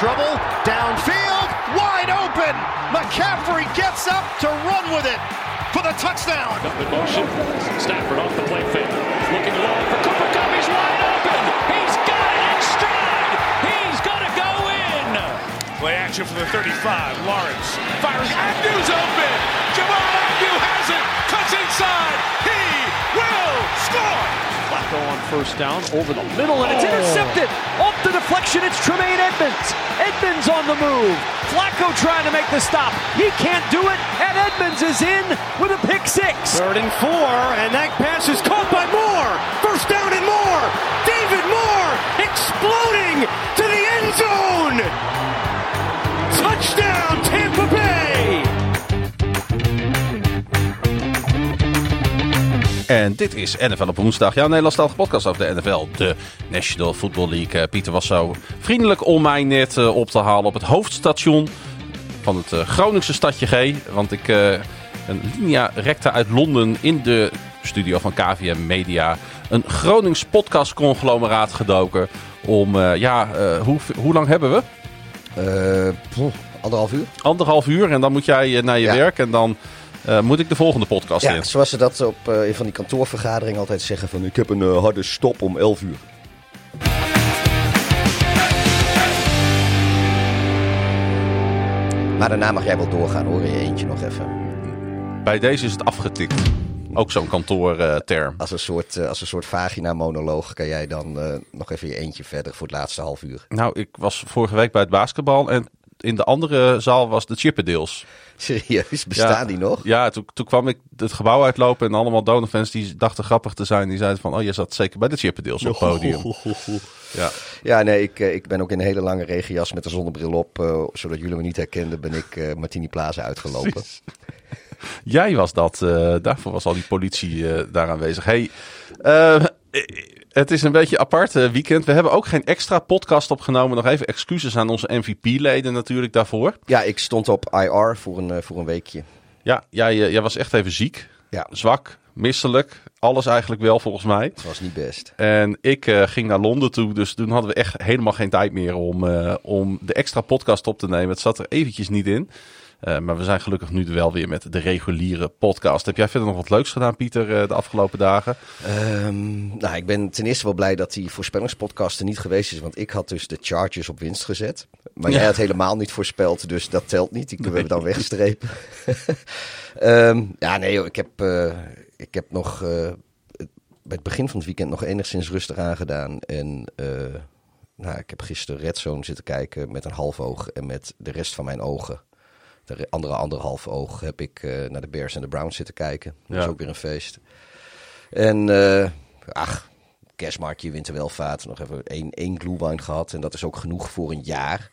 Generals out of trouble. Downfield, wide open. McCaffrey gets up to run with it for the touchdown. Up in motion. Stafford off the play fake. Looking long for Cooper Cup. He's wide open. He's got it in stride. He's going to go in. Play action for the 35. Lawrence firing. Agnew's open. Jamal Agnew has it. Cuts inside. He will score. Flacco on first down over the middle, and it's intercepted. Off the deflection, it's Tremaine Edmonds. Edmonds on the move. Flacco trying to make the stop. He can't do it, and Edmonds is in with a pick six. Third and four, and that pass is caught by Moore. First down and more. David Moore exploding to En dit is NFL op woensdag. Jouw Nederlandstalige podcast over de NFL, de National Football League. Eh, Pieter was zo vriendelijk om mij net eh, op te halen op het hoofdstation van het eh, Groningse stadje G. Want ik een linea recta uit Londen in de studio van KVM Media een Gronings podcast conglomeraat gedoken. Om, ja, hoe, hoe lang hebben we? Anderhalf uur? Anderhalf uur en dan moet jij naar je Ja. werk en dan eh, moet ik de volgende podcast Ja, in. zoals ze dat op eh, een van die kantoorvergaderingen altijd zeggen van ik heb een eh, harde stop om 11 uur. Maar daarna mag jij wel doorgaan hoor, je eentje nog even. Bij deze is het afgetikt. Ook zo'n kantoorterm. Als een soort, eh, als een soort vagina-monoloog kan jij dan eh, nog even je eentje verder voor het laatste half uur. Nou, ik was vorige week bij het basketbal en in de andere zaal was de Chippendales. Serieus, bestaan die nog? Ja, toen, toen kwam ik het gebouw uitlopen en allemaal Donovan's die dachten grappig te zijn. Die zeiden van, oh, je zat zeker bij de Chippendales op het podium. Ja. Ja, nee, ik, eh, ik ben ook in een hele lange regenjas met een zonnebril op. eh, zodat jullie me niet herkenden, ben ik eh, Martini Plaza uitgelopen. Jij was dat. daarvoor was al die politie daar aanwezig. Hey, eh, het is een beetje apart eh, weekend. We hebben ook geen extra podcast opgenomen. Nog even excuses aan onze MVP-leden natuurlijk daarvoor. Ja, ik stond op IR voor een, eh, voor een weekje. Ja, jij, eh, jij was echt even ziek. Ja, Zwak, misselijk. Alles eigenlijk wel volgens mij. het was niet best. En ik ging naar Londen toe, dus toen hadden we echt helemaal geen tijd meer om, om de extra podcast op te nemen. Het zat er eventjes niet in. Eh, maar we zijn gelukkig nu wel weer met de reguliere podcast. Heb jij verder nog wat leuks gedaan, Pieter, eh, de afgelopen dagen? Ehm, nou, ik ben ten eerste wel blij dat die voorspellingspodcast er niet geweest is. Want ik had dus de Chargers op winst gezet. Maar jij had helemaal niet voorspeld, dus dat telt niet. Die kunnen we dan wegstrepen. Ehm, ja, nee joh, ik heb, eh, ik heb nog bij het begin van het weekend nog enigszins rustig aangedaan. En nou, ik heb gisteren Red Zone zitten kijken met een half oog en met de rest van mijn ogen. De re- andere anderhalf oog heb ik eh, naar de Bears en de Browns zitten kijken. Dat Ja. is ook weer een feest. En eh, ach, kerstmarktje, winterwelvaart. Nog even één, één glühwein gehad. En dat is ook genoeg voor een jaar.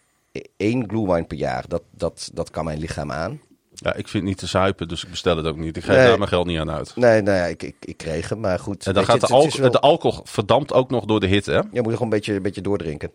Eén glühwein per jaar, dat, dat, dat kan mijn lichaam aan. Ja, ik vind het niet te zuipen, dus ik bestel het ook niet. Ik geef Nee. daar mijn geld niet aan uit. Nee, nou ja, ik, ik, ik kreeg hem, maar goed. En dan gaat je, de, alcohol, wel- de alcohol verdampt ook nog door de hitte, hè? Je moet er gewoon een beetje, een beetje doordrinken.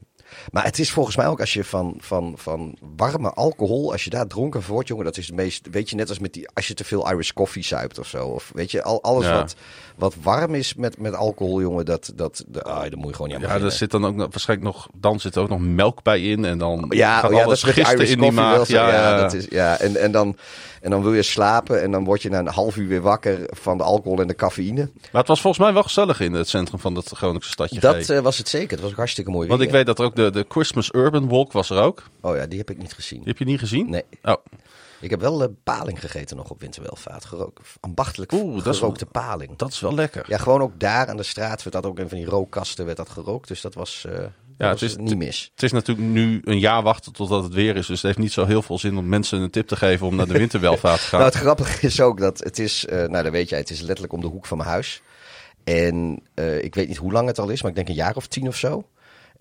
Maar het is volgens mij ook als je van, van, van warme alcohol, als je daar dronken van wordt, jongen, dat is het meest, weet je, net als met die, als je te veel Irish coffee zuipt of zo. Of weet je, al, alles Ja. wat, wat warm is met, met alcohol, jongen, dat, dat, dat, ah, daar moet je gewoon niet aan Ja, er zit dan ook nog, waarschijnlijk nog, dan zit er ook nog melk bij in en dan Ja, gaat oh ja, alles dat is met die gisten in die maag. Ja, Ja, ja, dat is, ja. En, en, dan, en dan wil je slapen en dan word je na een half uur weer wakker van de alcohol en de cafeïne. Maar het was volgens mij wel gezellig in het centrum van het Groningse stadje. Dat eh, was het zeker. Het was ook hartstikke mooi Want ik weet dat er ook de, de Christmas Urban Walk was er ook. Oh ja, die heb ik niet gezien. Die heb je niet gezien? Nee. Oh, Ik heb wel eh, paling gegeten nog op winterwelvaart. Gerook, ambachtelijk Oeh, dat is gerookte paling. dat is wel lekker. Ja, gewoon ook daar aan de straat werd dat ook in van die rookkasten werd dat gerookt. Dus dat was, eh, Ja, het is- niet mis. Het is natuurlijk nu een jaar wachten totdat het weer is. Dus het heeft niet zo heel veel zin om mensen een tip te geven om naar de winterwelvaart te gaan. Nou, het grappige is ook dat het is, eh, nou dat weet jij, het is letterlijk om de hoek van mijn huis. En ik weet niet hoe lang het al is, maar ik denk een jaar of tien of zo.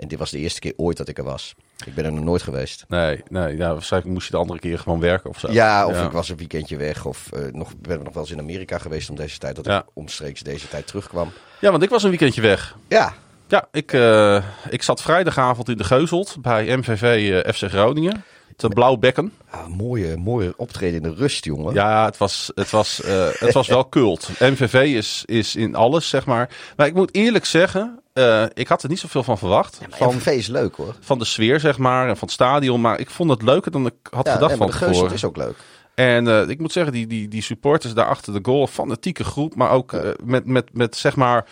En dit was de eerste keer ooit dat ik er was. Ik ben er nog nooit geweest. Nee, nee ja, waarschijnlijk moest je de andere keer gewoon werken of zo. Ja, of ik was een weekendje weg. Of eh, nog, ben ik nog wel eens in Amerika geweest om deze tijd. Dat Ja. ik omstreeks deze tijd terugkwam. Ja, want ik was een weekendje weg. Ja, Ja, ik, eh, ik zat vrijdagavond in de Geuzelt bij MVV eh, FC Groningen. Ten Blauw Bekken. ah, mooie, mooie optreden in de rust, jongen. Ja, het was, het was, eh, het was wel cult. MVV is, is in alles, zeg maar. Maar ik moet eerlijk zeggen, eh, ik had er niet zoveel van verwacht. van, MVV is leuk hoor. van de sfeer, zeg maar, en van het stadion. Maar ik vond het leuker dan ik had Ja, gedacht nee, van de tevoren. is ook leuk. En eh, ik moet zeggen, die, die, die supporters daar achter de goal, fanatieke groep, maar ook met, met, met zeg maar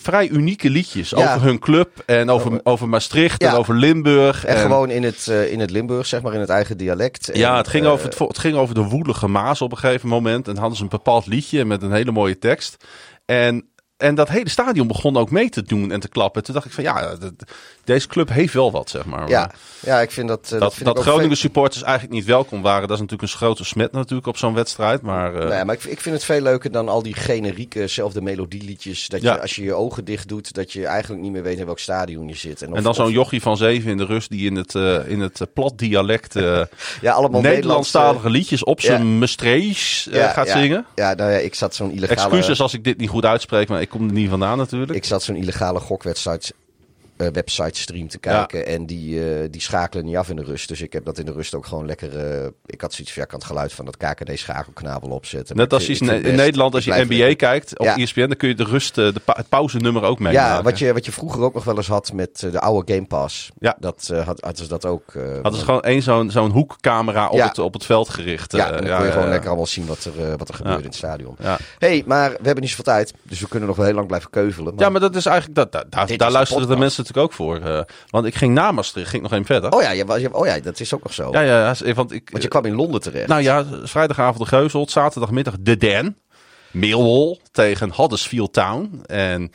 vrij unieke liedjes Ja. over hun club en over, over Maastricht Ja. en over Limburg. En, gewoon in het, eh, in het Limburg, zeg maar, in het eigen dialect. En, Ja, het ging, eh, over het, vo- het ging over de woelige Maas op een gegeven moment. En hadden ze een bepaald liedje met een hele mooie tekst. En, en dat hele stadion begon ook mee te doen en te klappen. Toen dacht ik van ja, dat- deze club heeft wel wat, zeg maar. Ja, ja, ik vind dat... eh, Dat, dat, vind Groningen veel- supporters eigenlijk niet welkom waren, dat is natuurlijk een grote smet natuurlijk op zo'n wedstrijd. Maar, Nee, maar ik, ik vind het veel leuker dan al die generieke, zelfde melodieliedjes. Dat Ja. je, als je je ogen dicht doet, dat je eigenlijk niet meer weet in welk stadion je zit. of- En dan zo'n jochie van zeven in de rust die in het, eh, in het plat dialect Ja, allemaal Nederlandstalige liedjes op zijn Ja. Mestrees gaat zingen. Ja, nou ja, ik zat zo'n illegale... Excuses als ik dit niet goed uitspreek, maar ik kom er niet vandaan natuurlijk. Ik zat zo'n illegale gokwedstrijd eh, website stream te kijken. En die, eh, die schakelen niet af in de rust. Dus ik heb dat in de rust ook gewoon lekker... eh, ik had zoiets van, ja, kan het geluid van dat KKD-schakelkanaal wel opzetten. Net als je in, Nederland, als je NBA lekker. kijkt op Ja. ESPN, dan kun je de rust, de pa- het pauzenummer ook mee. Ja, wat je, wat je vroeger ook nog wel eens had met de oude Game Pass. Ja. Dat had, hadden ze dat ook. Hadden ze gewoon één zo'n zo'n hoekcamera op, Ja. het, op het veld gericht. ja, dan kon je gewoon lekker allemaal zien wat er, wat er gebeurde Ja. in het stadion. Hey, maar we hebben niet zoveel tijd. Dus we kunnen nog wel heel lang blijven keuvelen. Ja, maar dat is eigenlijk, dat, dat- daar, luisteren de mensen natuurlijk ook voor. eh, want ik ging na Maastricht, ging nog even verder. Oh ja, je, was- je- oh ja, dat is ook nog zo. Ja, ja, want ik... Want je kwam in Londen terecht. Nou ja, vrijdagavond de Geuselt, zaterdagmiddag de Den. Millwall tegen Huddersfield Town. En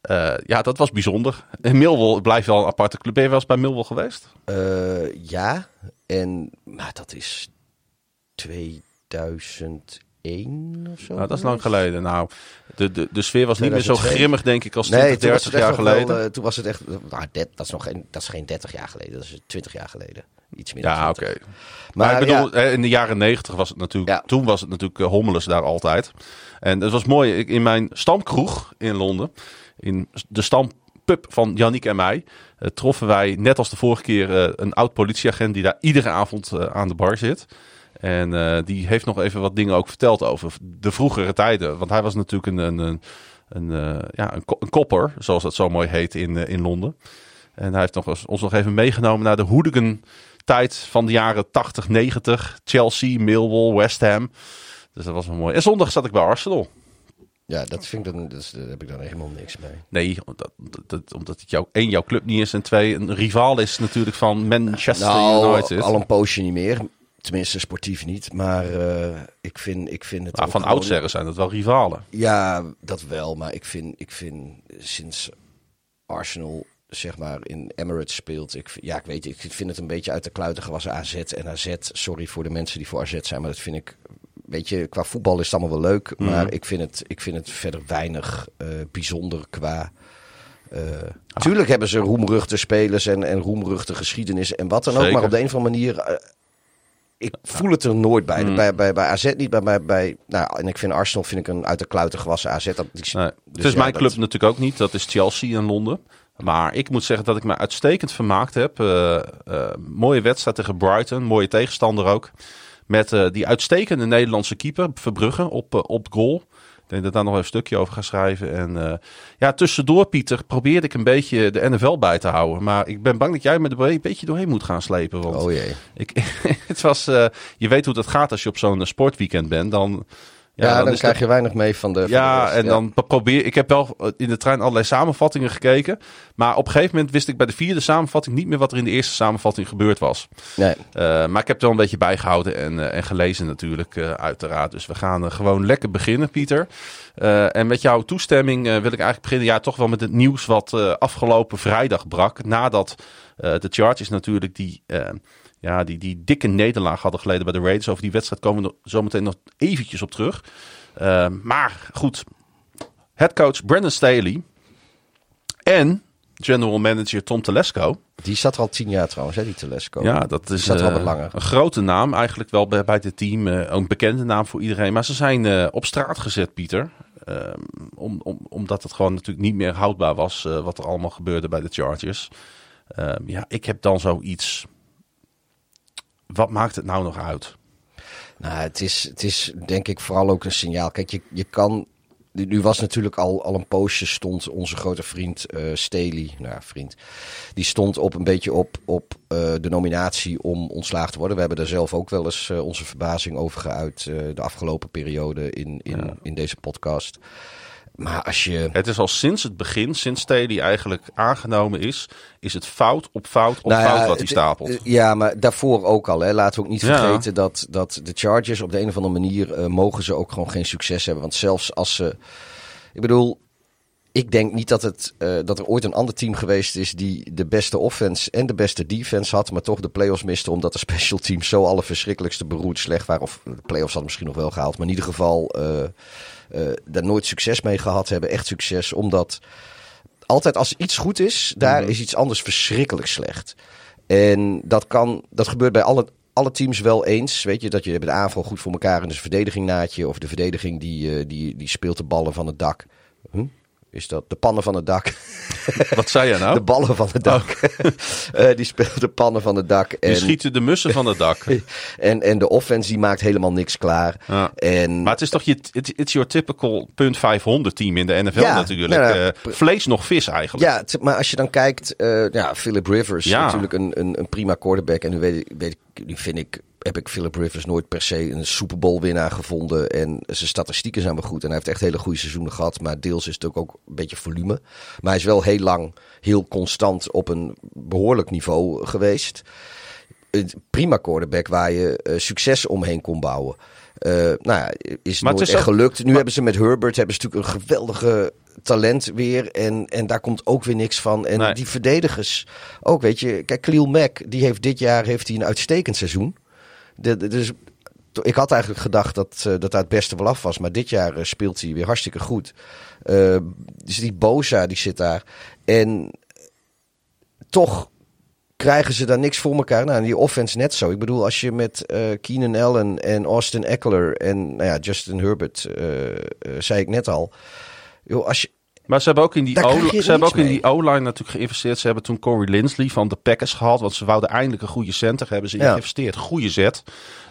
eh, ja, dat was bijzonder. En Millwall blijft wel een aparte club. Ben je wel eens bij Millwall geweest? Eh, ja, en maar dat is 2001 of zo. Nou, dat is lang geleden. Nou, de, de, de sfeer was niet meer zo 2002. grimmig, denk ik, als 20, Nee, toen was 30 het echt jaar geleden. Wel, eh, toen was het echt. Nou, dat, dat, is nog geen, dat is geen 30 jaar geleden. Dat is 20 jaar geleden. Iets meer. dan ja, oké. 20. Maar, Maar ik bedoel, ja, eh, in de jaren 90 was het natuurlijk. Ja. Toen was het natuurlijk eh, Hommeles daar altijd. En het was mooi. Ik, in mijn stamkroeg in Londen, in de stampub van Yannick en mij, eh, troffen wij net als de vorige keer eh, een oud politieagent die daar iedere avond eh, aan de bar zit. En eh, die heeft nog even wat dingen ook verteld over de vroegere tijden. Want hij was natuurlijk een, een, een, eh, ja, een, een kopper, zoals dat zo mooi heet in, eh, in Londen. En hij heeft nog, ons nog even meegenomen naar de hooligan tijd van de jaren 80, 90. Chelsea, Millwall, West Ham. Dus dat was wel mooi. En zondag zat ik bij Arsenal. ja, dat vind ik dan. Dus, daar heb ik dan helemaal niks mee. Nee, omdat, dat, omdat het jou, één, jouw club niet is. En twee, een rivaal is natuurlijk van Manchester Nou, United. al een poosje niet meer. Tenminste, sportief niet. Maar eh, ik, vind, ik vind het. Ook van oudsher zijn dat wel rivalen. Ja, dat wel. Maar ik vind, ik vind sinds Arsenal zeg maar in Emirates speelt. Ik, vind- ja, ik weet, ik vind het een beetje uit de kluiten gewassen AZ en AZ. Sorry voor de mensen die voor AZ zijn, maar dat vind ik. Weet je, qua voetbal is het allemaal wel leuk, Mhm. maar ik vind het, ik vind het verder weinig eh, bijzonder qua. eh Tuurlijk hebben ze roemruchte spelers en, en roemruchte geschiedenis en wat dan ook, maar op de een of andere manier. Ik voel het er nooit bij. Mhm. Bij, bij, bij AZ niet, bij, bij, bij nou, en ik vind Arsenal vind ik een uit de kluiten gewassen AZ. Dat, die- Nee, dus het is ja, mijn dat- club natuurlijk ook niet. Dat is Chelsea in Londen. Maar ik moet zeggen dat ik me uitstekend vermaakt heb. Eh, eh, mooie wedstrijd tegen Brighton. Mooie tegenstander ook. Met eh, die uitstekende Nederlandse keeper, Verbrugge, op, op goal. Ik denk dat ik daar nog even een stukje over ga schrijven. En eh, ja, tussendoor, Pieter, probeerde ik een beetje de NFL bij te houden. Maar ik ben bang dat jij me er een beetje doorheen moet gaan slepen. Want Oh jee. ik, het was, eh, je weet hoe dat gaat als je op zo'n sportweekend bent. Dan, Ja, dan, krijg je weinig mee van de. van ja, en dan pro- probeer ik heb wel eh, in de trein allerlei samenvattingen gekeken. Maar op een gegeven moment wist ik bij de vierde samenvatting niet meer wat er in de eerste samenvatting gebeurd was. Nee. Eh, maar ik heb het wel een beetje bijgehouden en, eh, en gelezen natuurlijk, uiteraard. Dus we gaan gewoon lekker beginnen, Pieter. En met jouw toestemming wil ik eigenlijk beginnen. Ja, toch wel met het nieuws wat afgelopen vrijdag brak. Nadat de Chargers natuurlijk die, ja, die, die dikke nederlaag hadden geleden bij de Raiders. Over die wedstrijd komen we er zo meteen nog eventjes op terug. Eh, maar goed, headcoach Brandon Staley en general manager Tom Telesco. Die zat er al tien jaar trouwens, hè, die Telesco. Ja, dat is zat al eh, langer. een grote naam eigenlijk wel bij, bij dit team. ook een bekende naam voor iedereen. Maar ze zijn eh, op straat gezet, Pieter. Ehm, om, om, omdat het gewoon natuurlijk niet meer houdbaar was wat er allemaal gebeurde bij de Chargers. Ehm, ja, ik heb dan zoiets. Wat maakt het nou nog uit? Nou, het is, het is denk ik vooral ook een signaal. Kijk, je, je kan nu was natuurlijk al, al een poosje stond onze grote vriend eh Staley, nou vriend, die stond op een beetje op, op eh, de nominatie om ontslagen te worden. We hebben daar zelf ook wel eens eh, onze verbazing over geuit de afgelopen periode in, in, in deze podcast. Maar als je... Het is al sinds het begin, sinds Staley eigenlijk aangenomen is, is het fout op fout op Nou fout wat hij stapelt. eh, Ja, maar daarvoor ook al. Hè. Laten we ook niet Ja. vergeten dat, dat de Chargers op de een of andere manier eh, mogen ze ook gewoon geen succes hebben. Want zelfs als ze. Ik bedoel, ik denk niet dat, het, eh, dat er ooit een ander team geweest is die de beste offense en de beste defense had, maar toch de playoffs miste omdat de special teams zo alle verschrikkelijkste beroerd slecht waren. Of de playoffs hadden misschien nog wel gehaald, maar in ieder geval daar nooit succes mee gehad hebben. Echt succes, omdat altijd als iets goed is, daar is iets anders verschrikkelijk slecht. En dat, kan, dat gebeurt bij alle, alle teams wel eens. Weet je, dat je bij de aanval goed voor elkaar en dus de verdediging naad je. Of de verdediging die, eh, die, die speelt de ballen van het dak. Hm? Is dat de pannen van het dak? Wat zei jij nou? De ballen van het dak. Eh, die speelt de pannen van het dak. Die En, schieten de mussen van het dak. en, en de offense die maakt helemaal niks klaar. Ja. En, Maar het is toch je, het is your typical punt 500 team in de NFL Ja, natuurlijk. nou Eh, vlees nog vis eigenlijk. Ja, maar als je dan kijkt, eh, ja, Philip Rivers, Ja. natuurlijk een, een, een prima quarterback. En nu weet, ik- weet ik, nu vind ik, heb ik Philip Rivers nooit per se een Super Bowl winnaar gevonden. En zijn statistieken zijn wel goed. En hij heeft echt hele goede seizoenen gehad. Maar deels is het ook, ook een beetje volume. Maar hij is wel heel lang, heel constant op een behoorlijk niveau geweest. Een prima quarterback waar je eh, succes omheen kon bouwen. Eh, nou ja, is Maar nooit is echt ook- gelukt. Nu maar- hebben ze met Herbert hebben ze natuurlijk een geweldige talent weer. En, en daar komt ook weer niks van. En Nee. die verdedigers ook, weet je. Kijk, Khalil Mack, die heeft dit jaar heeft hij een uitstekend seizoen. Dus ik had eigenlijk gedacht dat, eh, dat het beste wel af was. Maar dit jaar eh, speelt hij weer hartstikke goed. Eh, dus die Boza, die zit daar. En toch krijgen ze daar niks voor elkaar. Nou, die offense net zo. Ik bedoel, als je met Keenan Allen en Austin Eckler en nou ja, Justin Herbert, zei ik net al. Joh, als je, Maar ze hebben ook in die O- ze hebben ook in die O-line natuurlijk geïnvesteerd. Ze hebben toen Corey Linsley van de Packers gehaald. Want ze wouden eindelijk een goede center. Hebben ze Ja. geïnvesteerd. Goede zet.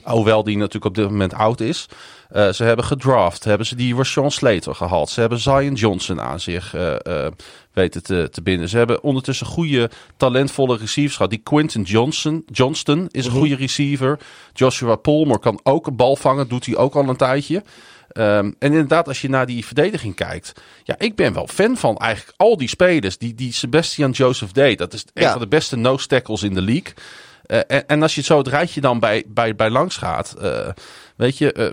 Hoewel die natuurlijk op dit moment oud is. Eh, ze hebben gedraft. Hebben ze die Rashawn Slater gehaald. Ze hebben Zion Johnson aan zich eh, eh, weten te, te binden. Ze hebben ondertussen goede, talentvolle receivers gehad. Die Quinton Johnson, Johnston is een goede receiver. Joshua Palmer kan ook een bal vangen. Doet hij ook al een tijdje. Ehm, en inderdaad, als je naar die verdediging kijkt. Ja, ik ben wel fan van eigenlijk al die spelers. Die, die Sebastian Joseph deed. Dat is een Ja. van de beste nose tackles in de league. Eh, en, en als je zo het rijtje dan bij, bij, bij langs gaat. eh, weet je, eh,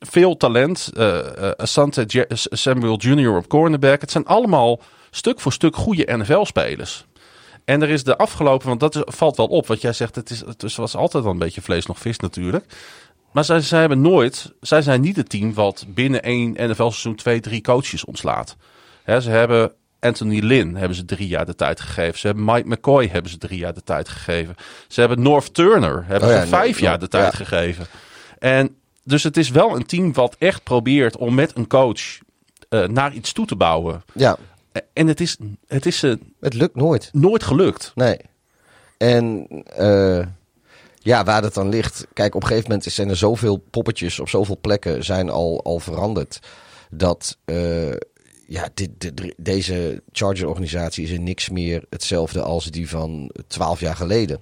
veel talent. Asante J- Samuel Jr. op cornerback. Het zijn allemaal stuk voor stuk goede NFL-spelers. En er is de afgelopen, want dat is, valt wel op. Wat jij zegt, het, is, het was altijd wel een beetje vlees nog vis natuurlijk. Maar zij, zij hebben nooit, zij zijn niet het team wat binnen één NFL-seizoen twee, drie coaches ontslaat. Hè, ze hebben Anthony Lynn hebben ze drie jaar de tijd gegeven. Ze hebben Mike McCoy hebben ze drie jaar de tijd gegeven. Ze hebben North Turner hebben Oh ze vijf North- jaar de tijd ja. gegeven. En dus het is wel een team wat echt probeert om met een coach eh, naar iets toe te bouwen. ja, En het is, het is ze het lukt nooit. nooit gelukt. Nee. En eh, ja, waar dat dan ligt. Kijk, op een gegeven moment zijn er zoveel poppetjes op zoveel plekken zijn al, al veranderd. Dat eh, ja, dit, dit- deze Charger-organisatie is in niks meer hetzelfde als die van twaalf jaar geleden.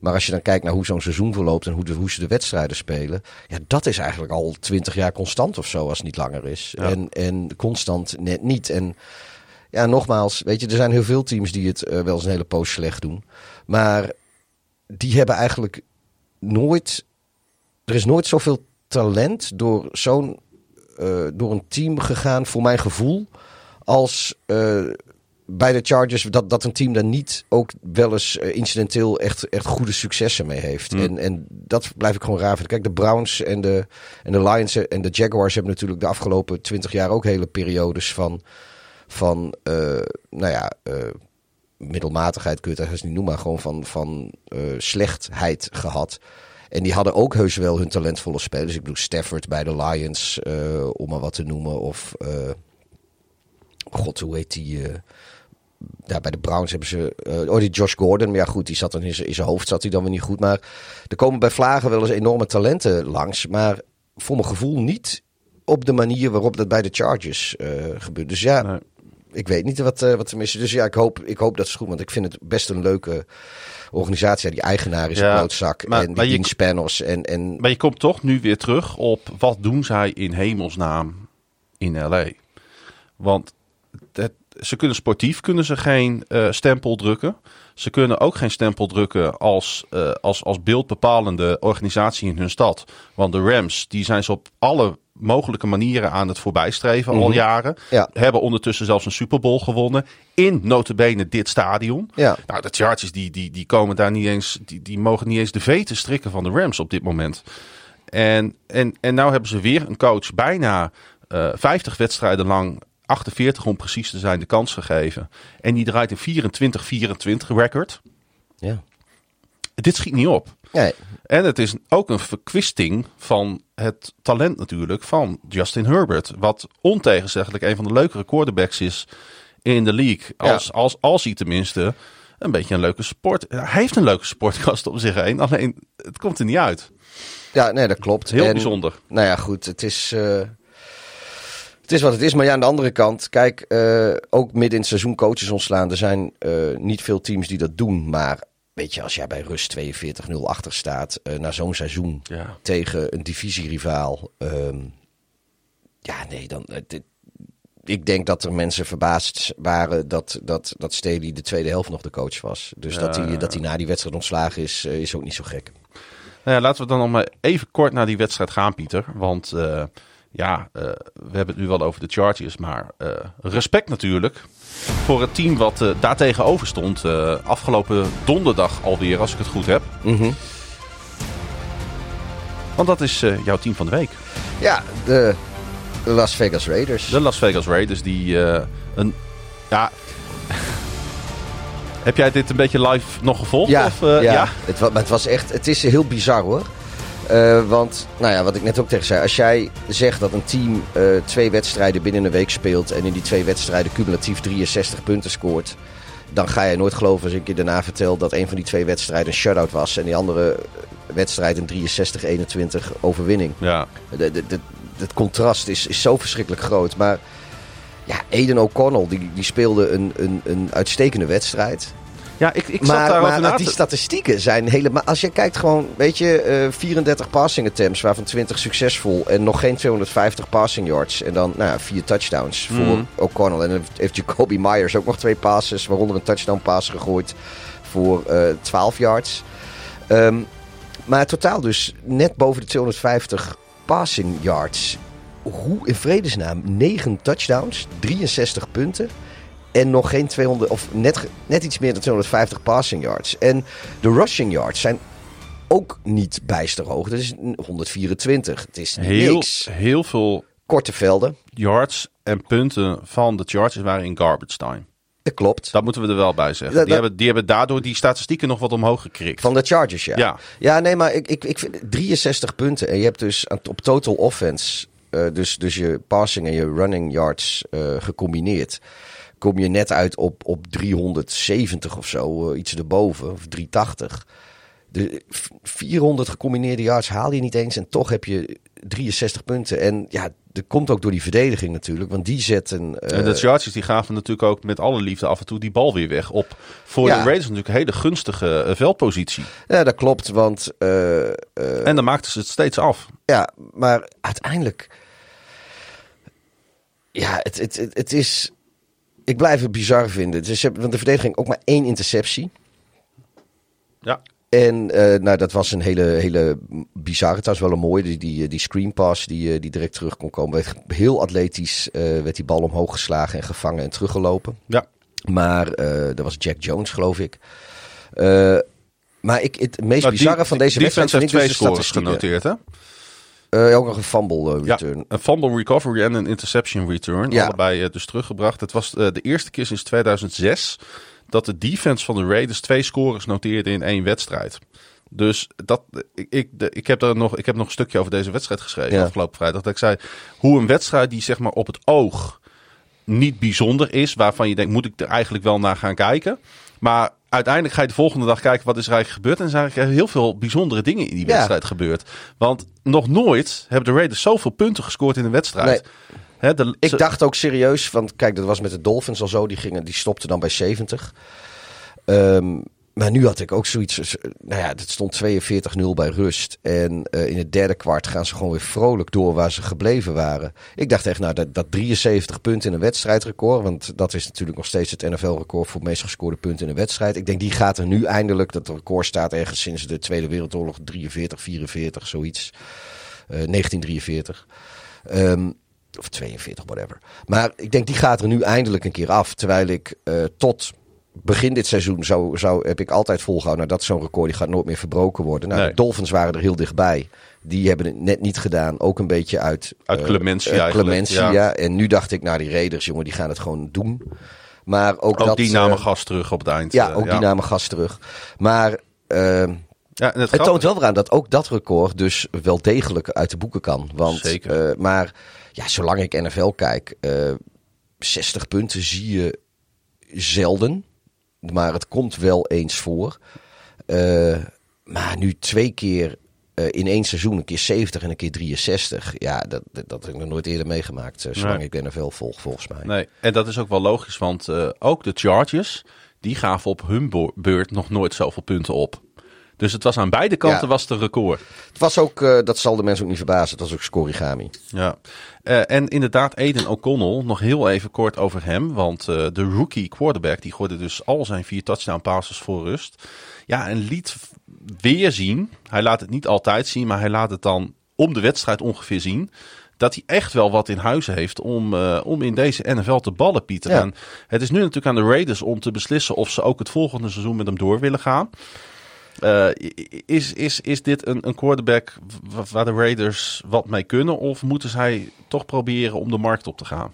Maar als je dan kijkt naar hoe zo'n seizoen verloopt en hoe, de, hoe ze de wedstrijden spelen. Ja, dat is eigenlijk al twintig jaar constant of zo, als het niet langer is. Ja. En, en constant net niet. En ja, nogmaals, weet je, er zijn heel veel teams die het eh, wel eens een hele poos slecht doen. Maar die hebben eigenlijk nooit. Er is nooit zoveel talent door zo'n. eh, door een team gegaan, voor mijn gevoel. Als eh, bij de Chargers. Dat, dat een team daar niet ook wel eens eh, incidenteel echt, echt goede successen mee heeft. Hmm. En, en dat blijf ik gewoon raar vinden. Kijk, de Browns en de, en de Lions en de Jaguars hebben natuurlijk de afgelopen twintig jaar ook hele periodes van van, nou ja, middelmatigheid kun je het eigenlijk niet noemen, maar gewoon van, van eh, slechtheid gehad. En die hadden ook heus wel hun talentvolle spelers. Ik bedoel, Stafford bij de Lions, eh, om maar wat te noemen. Of, eh, god, hoe heet die? ja, bij de Browns hebben ze. oh, die Josh Gordon. Maar ja, goed, die zat dan in zijn, hoofd zat hij dan weer niet goed. Maar er komen bij Vlagen wel eens enorme talenten langs. Maar voor mijn gevoel niet op de manier waarop dat bij de Chargers gebeurt. Dus ja, Nee. Ik weet niet wat, eh, wat er mis is. Dus ja, ik hoop, ik hoop dat het goed. Want ik vind het best een leuke organisatie. Ja, die eigenaar is Ja, een klootzak. maar- en die dienstpanels. En, en Maar je komt toch nu weer terug op wat doen zij in hemelsnaam in LA. Want ze kunnen sportief kunnen ze geen eh, stempel drukken. Ze kunnen ook geen stempel drukken als, eh, als, als beeldbepalende organisatie in hun stad. Want de Rams, die zijn ze op alle mogelijke manieren aan het voorbijstreven al jaren. Ja. Hebben ondertussen zelfs een Super Bowl gewonnen. In notabene dit stadion. Ja. Nou, de Chargers die, die, die komen daar niet eens, die, die mogen niet eens de veten strikken van de Rams op dit moment. En, en, en nou hebben ze weer een coach bijna eh 50 wedstrijden lang, 48 om precies te zijn, de kans gegeven. En die draait een 24-24 record. ja. Dit schiet niet op. Nee, En het is ook een verkwisting van het talent natuurlijk van Justin Herbert. Wat ontegenzeggelijk een van de leukere quarterbacks is in de league. Als, als, als hij tenminste een beetje een leuke sport... Hij heeft een leuke sportkast om zich heen. Alleen het komt er niet uit. ja, nee, dat klopt. Heel En, bijzonder. Nou ja, goed. Het is, eh, het is wat het is. Maar ja, aan de andere kant, kijk, eh, ook midden in het seizoen coaches ontslaan. Er zijn eh, niet veel teams die dat doen. Maar weet je, als jij bij rust 42-0 achter staat eh, na zo'n seizoen Ja. tegen een divisierivaal. ehm, ja, nee, dan. dit- ik denk dat er mensen verbaasd waren dat, dat, dat Staley de tweede helft nog de coach was. Dus dat, hij, dat hij na die wedstrijd ontslagen is, is ook niet zo gek. Nou ja, laten we dan nog maar even kort naar die wedstrijd gaan, Pieter. Want ja, eh, we hebben het nu wel over de Chargers. Maar eh, respect natuurlijk voor het team wat eh daar tegenover stond. afgelopen donderdag alweer, als ik het goed heb. Mhm. Want dat is jouw team van de week. Ja, de Las Vegas Raiders. De Las Vegas Raiders die een... Ja... Heb jij dit een beetje live nog gevolgd? Ja, Of, eh, ja. Het, maar het was echt, het is heel bizar hoor. Eh, want, nou ja, wat ik net ook tegen zei. Als jij zegt dat een team eh, twee wedstrijden binnen een week speelt. en in die twee wedstrijden cumulatief 63 punten scoort. dan ga je nooit geloven als ik je daarna vertel dat een van die twee wedstrijden een shutout was. en die andere wedstrijd een 63-21 overwinning. Ja. De, de, de- het contrast is, is zo verschrikkelijk groot. Maar ja, Aiden O'Connell die, die speelde een, een, een uitstekende wedstrijd. Ja, ik, ik zat Maar, maar na die statistieken zijn helemaal... Als je kijkt gewoon, weet je, eh 34 passing attempts, waarvan 20 succesvol. En nog geen 250 passing yards. En dan, nou ja, vier touchdowns Mhm. voor O'Connell. En dan heeft- Jacoby Myers ook nog twee passes, waaronder een touchdown pass gegooid voor eh 12 yards. Ehm, maar totaal dus net boven de 250 passing yards. Hoe in vredesnaam? 9 touchdowns, 63 punten. En nog geen 200, of net, net iets meer dan 250 passing yards. En de rushing yards zijn ook niet bijster hoog. Dat is een 124. Het is heel, niks. heel veel Korte velden, yards en punten van de Chargers waren in garbage time. dat klopt. Dat moeten we er wel bij zeggen. Die, dat- hebben, die hebben daardoor die statistieken nog wat omhoog gekrikt. Van de Chargers, ja. Ja. Ja, nee, maar ik, ik, ik vind 63 punten. En je hebt dus op total offense, eh, dus, dus je passing en je running yards eh, gecombineerd. Kom je net uit op, op 370 of zo, eh, iets erboven, of 380. De v- 400 gecombineerde yards haal je niet eens en toch heb je 63 punten. En ja, dat komt ook door die verdediging natuurlijk, want die zetten... eh, en de Chargers die gaven natuurlijk ook met alle liefde af en toe die bal weer weg. Op voor Ja. de Raiders natuurlijk een hele gunstige eh, veldpositie. Ja, dat klopt, want... En dan maakten ze het steeds af. Ja, maar uiteindelijk. Ja, het, het, het, het is. Ik blijf het bizar vinden. Dus, want de verdediging ook maar één interceptie. Ja. En eh, nou, dat was een hele, hele bizarre. Het was wel een mooie. Die, die, die screen pass die, eh, die direct terug kon komen. Werd Heel atletisch eh, werd die bal omhoog geslagen en gevangen en teruggelopen. Ja. Maar eh dat was Jack Jones, geloof ik. Eh, maar ik, het meest Nou, die- bizarre van deze wedstrijd vind ik twee dus de scores statistieken. genoteerd, hè? Eh, ook nog een fumble eh, Ja, return. een fumble recovery en een interception return. Ja. Allebei eh, dus teruggebracht. Het was de eerste keer sinds 2006 dat de defense van de Raiders twee scores noteerde in één wedstrijd. Dus dat, ik, ik, ik, heb daar nog, ik heb nog een stukje over deze wedstrijd geschreven Ja. afgelopen vrijdag. Dat ik zei hoe een wedstrijd die zeg maar op het oog niet bijzonder is, waarvan je denkt, moet ik er eigenlijk wel naar gaan kijken. Maar uiteindelijk ga je de volgende dag kijken wat is er eigenlijk gebeurd. En er zijn eigenlijk heel veel bijzondere dingen in die Ja. wedstrijd gebeurd. Want nog nooit hebben de Raiders zoveel punten gescoord in een wedstrijd. De- Ik ze- dacht ook serieus, want kijk, dat was met de Dolphins al zo. Die, gingen, die stopten dan bij 70. Ehm, maar nu had ik ook zoiets. eh, Nou ja, het stond 42-0 bij rust. En eh, in het derde kwart gaan ze gewoon weer vrolijk door waar ze gebleven waren. Ik dacht echt, nou, dat, dat 73 punten in een wedstrijdrecord. Want dat is natuurlijk nog steeds het NFL-record voor het meest gescoorde punten in een wedstrijd. Ik denk, die gaat er nu eindelijk. Dat record staat ergens sinds de Tweede Wereldoorlog 43, 44, zoiets. Eh, 1943. Ehm, of 42, whatever. Maar ik denk, die gaat er nu eindelijk een keer af. Terwijl ik eh, tot begin dit seizoen zou, zou, heb ik altijd volgehouden... Nou, dat is zo'n record, die gaat nooit meer verbroken worden. Nou, Nee. de Dolphins waren er heel dichtbij. Die hebben het net niet gedaan. Ook een beetje uit... Uit eh, clementie clementie, ja. ja. En nu dacht ik, nou, die Raiders, jongen, die gaan het gewoon doen. Maar ook, ook dat... die namen eh, gas terug op het eind. Ja, eh, ook die namen gas terug. Maar... ehm, Ja, het toont wel weer aan dat ook dat record dus wel degelijk uit de boeken kan. Want, Zeker. eh, maar ja, zolang ik NFL kijk, eh 60 punten zie je zelden. Maar het komt wel eens voor. Eh, maar nu twee keer eh, in één seizoen, een keer 70 en een keer 63. Ja, dat, dat, dat heb ik nog nooit eerder meegemaakt. eh, zolang Nee. ik NFL volg, volgens mij. Nee, en dat is ook wel logisch, want ook de Chargers, die gaven op hun beurt nog nooit zoveel punten op. Dus het was aan beide kanten Ja. was het een record. Het was ook, eh, dat zal de mensen ook niet verbazen, het was ook scorigami. Ja. Eh, en inderdaad, Aiden O'Connell, nog heel even kort over hem. Want eh, de rookie quarterback, die gooide dus al zijn vier touchdown passes voor rust. Ja, en liet weer zien, hij laat het niet altijd zien, maar hij laat het dan om de wedstrijd ongeveer zien. Dat hij echt wel wat in huis heeft om, om in deze NFL te ballen, Pieter. Ja. En het is nu natuurlijk aan de Raiders om te beslissen of ze ook het volgende seizoen met hem door willen gaan. Eh, is, is, is dit een, een quarterback waar de Raiders wat mee kunnen? Of moeten zij toch proberen om de markt op te gaan?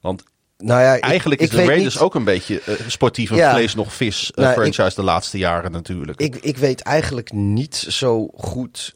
Want Nou ja, eigenlijk ik is de Raiders niet- ook een beetje eh, sportief en Ja. vlees nog vis eh, Nou, franchise de laatste jaren natuurlijk. Ik, ik weet eigenlijk niet zo goed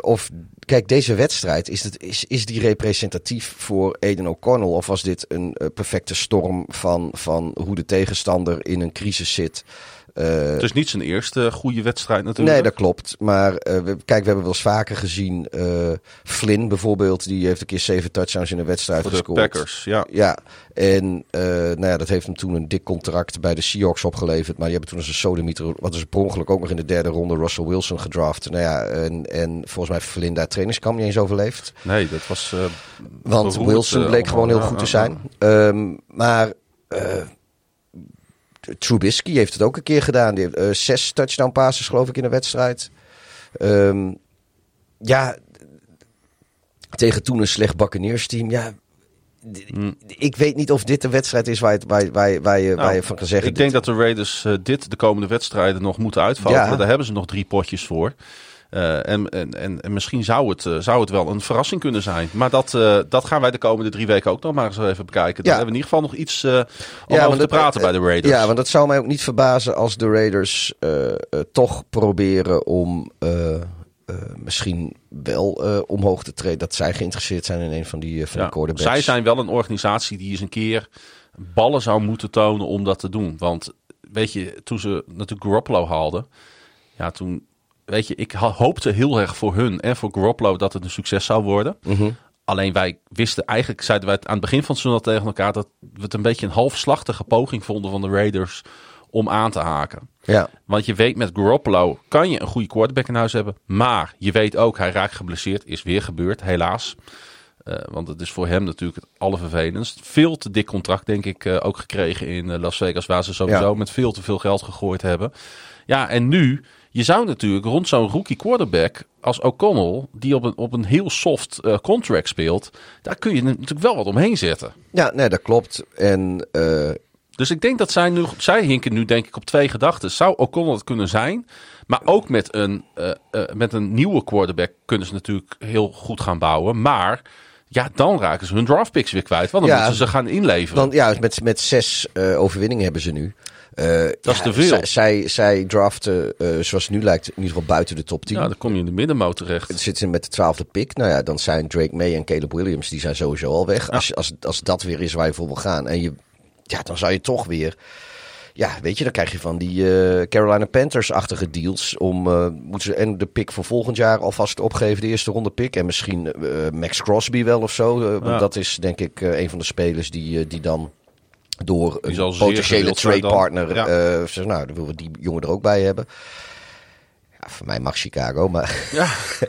of. Kijk, deze wedstrijd, is, het, is, is die representatief voor Aiden O'Connell? Of was dit een perfecte storm van, van hoe de tegenstander in een crisis zit? Eh, het is niet zijn eerste goede wedstrijd natuurlijk. Nee, dat klopt. Maar eh, we, kijk, we hebben wel eens vaker gezien. eh, Flynn bijvoorbeeld, die heeft een keer zeven touchdowns in een wedstrijd Voor de gescoord. Packers, ja. Ja, en nou ja, dat heeft hem toen een dik contract bij de Seahawks opgeleverd. Maar die hebben toen als een sodemieter, wat is per ongeluk ook nog in de derde ronde, Russell Wilson gedraft. Nou ja, en, en volgens mij heeft Flynn daar trainingskamp niet eens overleefd. Nee, dat was... Want beroerd, Wilson bleek gewoon heel goed te zijn. Ehm, maar Trubisky heeft het ook een keer gedaan. Die heeft eh, zes touchdown passes geloof ik in een wedstrijd. Ehm, ja, tegen toen een slecht Buccaneers-team. Ja, Hmm. ik weet niet of dit de wedstrijd is waar je, waar, waar, je- waar, je, waar je van kan zeggen. Nou, Ik denk dat de Raiders eh, dit de komende wedstrijden nog moeten uitvallen. Ja. Daar hebben ze nog drie potjes voor. Eh, en, en, en, en misschien zou het, eh, zou het wel een verrassing kunnen zijn. Maar dat, eh, dat gaan wij de komende drie weken ook nog maar eens even bekijken. Dan Ja. hebben we in ieder geval nog iets om Ja, over te praten bij de Raiders. Ja, want het zou mij ook niet verbazen als de Raiders toch proberen om misschien wel omhoog te treden. Dat zij geïnteresseerd zijn in een van die, van Ja, die. Zij zijn wel een organisatie die eens een keer ballen zou moeten tonen om dat te doen. Want weet je, toen ze natuurlijk Garoppolo haalden, ja, toen, weet je, ik hoopte heel erg voor hun en voor Garoppolo dat het een succes zou worden. Mhm. Alleen wij wisten eigenlijk, zeiden wij het aan het begin van het seizoen tegen elkaar, dat we het een beetje een halfslachtige poging vonden van de Raiders om aan te haken. Ja, Want je weet met Garoppolo kan je een goede quarterback in huis hebben. Maar je weet ook, hij raakt geblesseerd. Is weer gebeurd, helaas. Eh, want het is voor hem natuurlijk het allervervelendst. Veel te dik contract, denk ik, eh, ook gekregen in eh, Las Vegas. Waar ze sowieso Ja. met veel te veel geld gegooid hebben. Ja, en nu, je zou natuurlijk rond zo'n rookie quarterback als O'Connell, die op een, op een heel soft eh, contract speelt, daar kun je natuurlijk wel wat omheen zetten. ja nee, dat klopt. En eh, Dus ik denk dat zij nu, zij hinken nu denk ik op twee gedachten. Zou O'Connell het kunnen zijn? Maar ook met een, eh, met een nieuwe quarterback kunnen ze natuurlijk heel goed gaan bouwen. Maar ja, dan raken ze hun draftpicks weer kwijt. Want dan Ja, moeten ze gaan inleveren. dan, ja, met, met zes overwinningen hebben ze nu. Eh, Dat is ja, te veel. Zij, draften, eh, zoals het nu lijkt, in ieder geval buiten de top 10. ja, dan kom je in de middenmoot terecht. Zitten ze met de twaalfde pick. Nou ja, dan zijn Drake May en Caleb Williams, die zijn sowieso al weg. Als, als, als dat weer is waar je voor wil gaan. En je, ja, dan zou je toch weer... ja, weet je, dan krijg je van die eh, Carolina Panthers-achtige deals. Om, moeten ze en de pick voor volgend jaar alvast opgeven, de eerste ronde pick. En misschien Max Crosby wel of zo. Ja. dat is denk ik een van de spelers die, die dan door een potentiële dan. trade-partner... Ja. eh nou, dan willen we die jongen er ook bij hebben. Ja, voor mij mag Chicago, maar... Ja.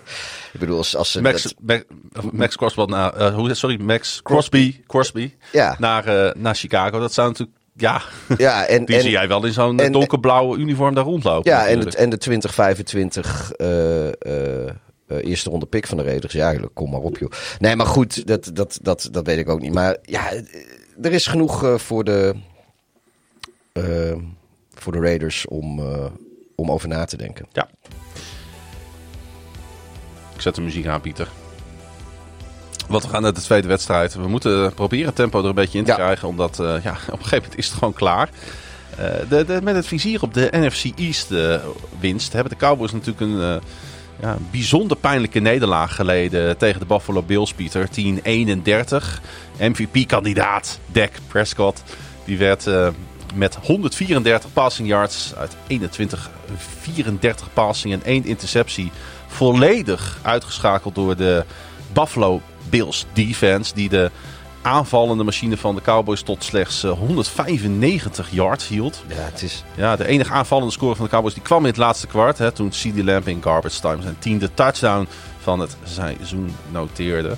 ik bedoel, als, als ze... Max, dat- Max, Max Crosby, naar, eh, hoe, sorry, Max Crosby, Crosby Ja. naar, eh, naar Chicago. Dat zou natuurlijk, ja, ja, en, die en, zie jij wel in zo'n donkerblauwe uniform daar rondlopen. Ja, en, het, en de 2025 eh, eh, eh, eerste ronde pick van de Raiders. Ja, eigenlijk, kom maar op joh. Nee, maar goed, dat, dat, dat, dat weet ik ook niet. Maar ja, er is genoeg eh, voor, de, eh, voor de Raiders om, eh, om over na te denken. Ja. Ik zet de muziek aan, Pieter. Want we gaan naar de tweede wedstrijd. We moeten proberen het tempo er een beetje in te Ja. krijgen. Omdat eh, ja, op een gegeven moment is het gewoon klaar. Eh, de, de, met het vizier op de NFC East eh, winst hebben de Cowboys natuurlijk een eh, een bijzonder pijnlijke nederlaag geleden tegen de Buffalo Bills, Pieter. 10-31. MVP-kandidaat Dak Prescott. Die werd eh, met 134 passing yards uit 21, 34 passing en 1 interceptie volledig uitgeschakeld door de Buffalo Bills defense. Die de aanvallende machine van de Cowboys tot slechts eh, 195 yards hield. Ja, het is... Ja, de enige aanvallende score van de Cowboys die kwam in het laatste kwart. Hè, toen CD Lamb in garbage time zijn tiende touchdown van het seizoen noteerde.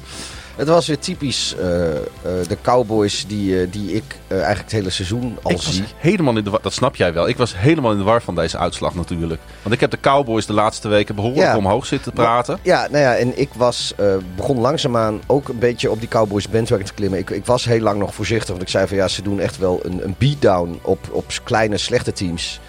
Het was weer typisch eh, eh, de Cowboys die, eh, die ik eigenlijk het hele seizoen al ik zie. helemaal in de war, dat snap jij wel. Ik was helemaal in de war van deze uitslag natuurlijk. Want ik heb de Cowboys de laatste weken behoorlijk Ja. omhoog zitten praten. Ja, nou ja, en ik was, begon langzaamaan ook een beetje op die Cowboys bandwagon te klimmen. Ik, ik was heel lang nog voorzichtig, want ik zei van ja, ze doen echt wel een, een beatdown op, op kleine, slechte teams.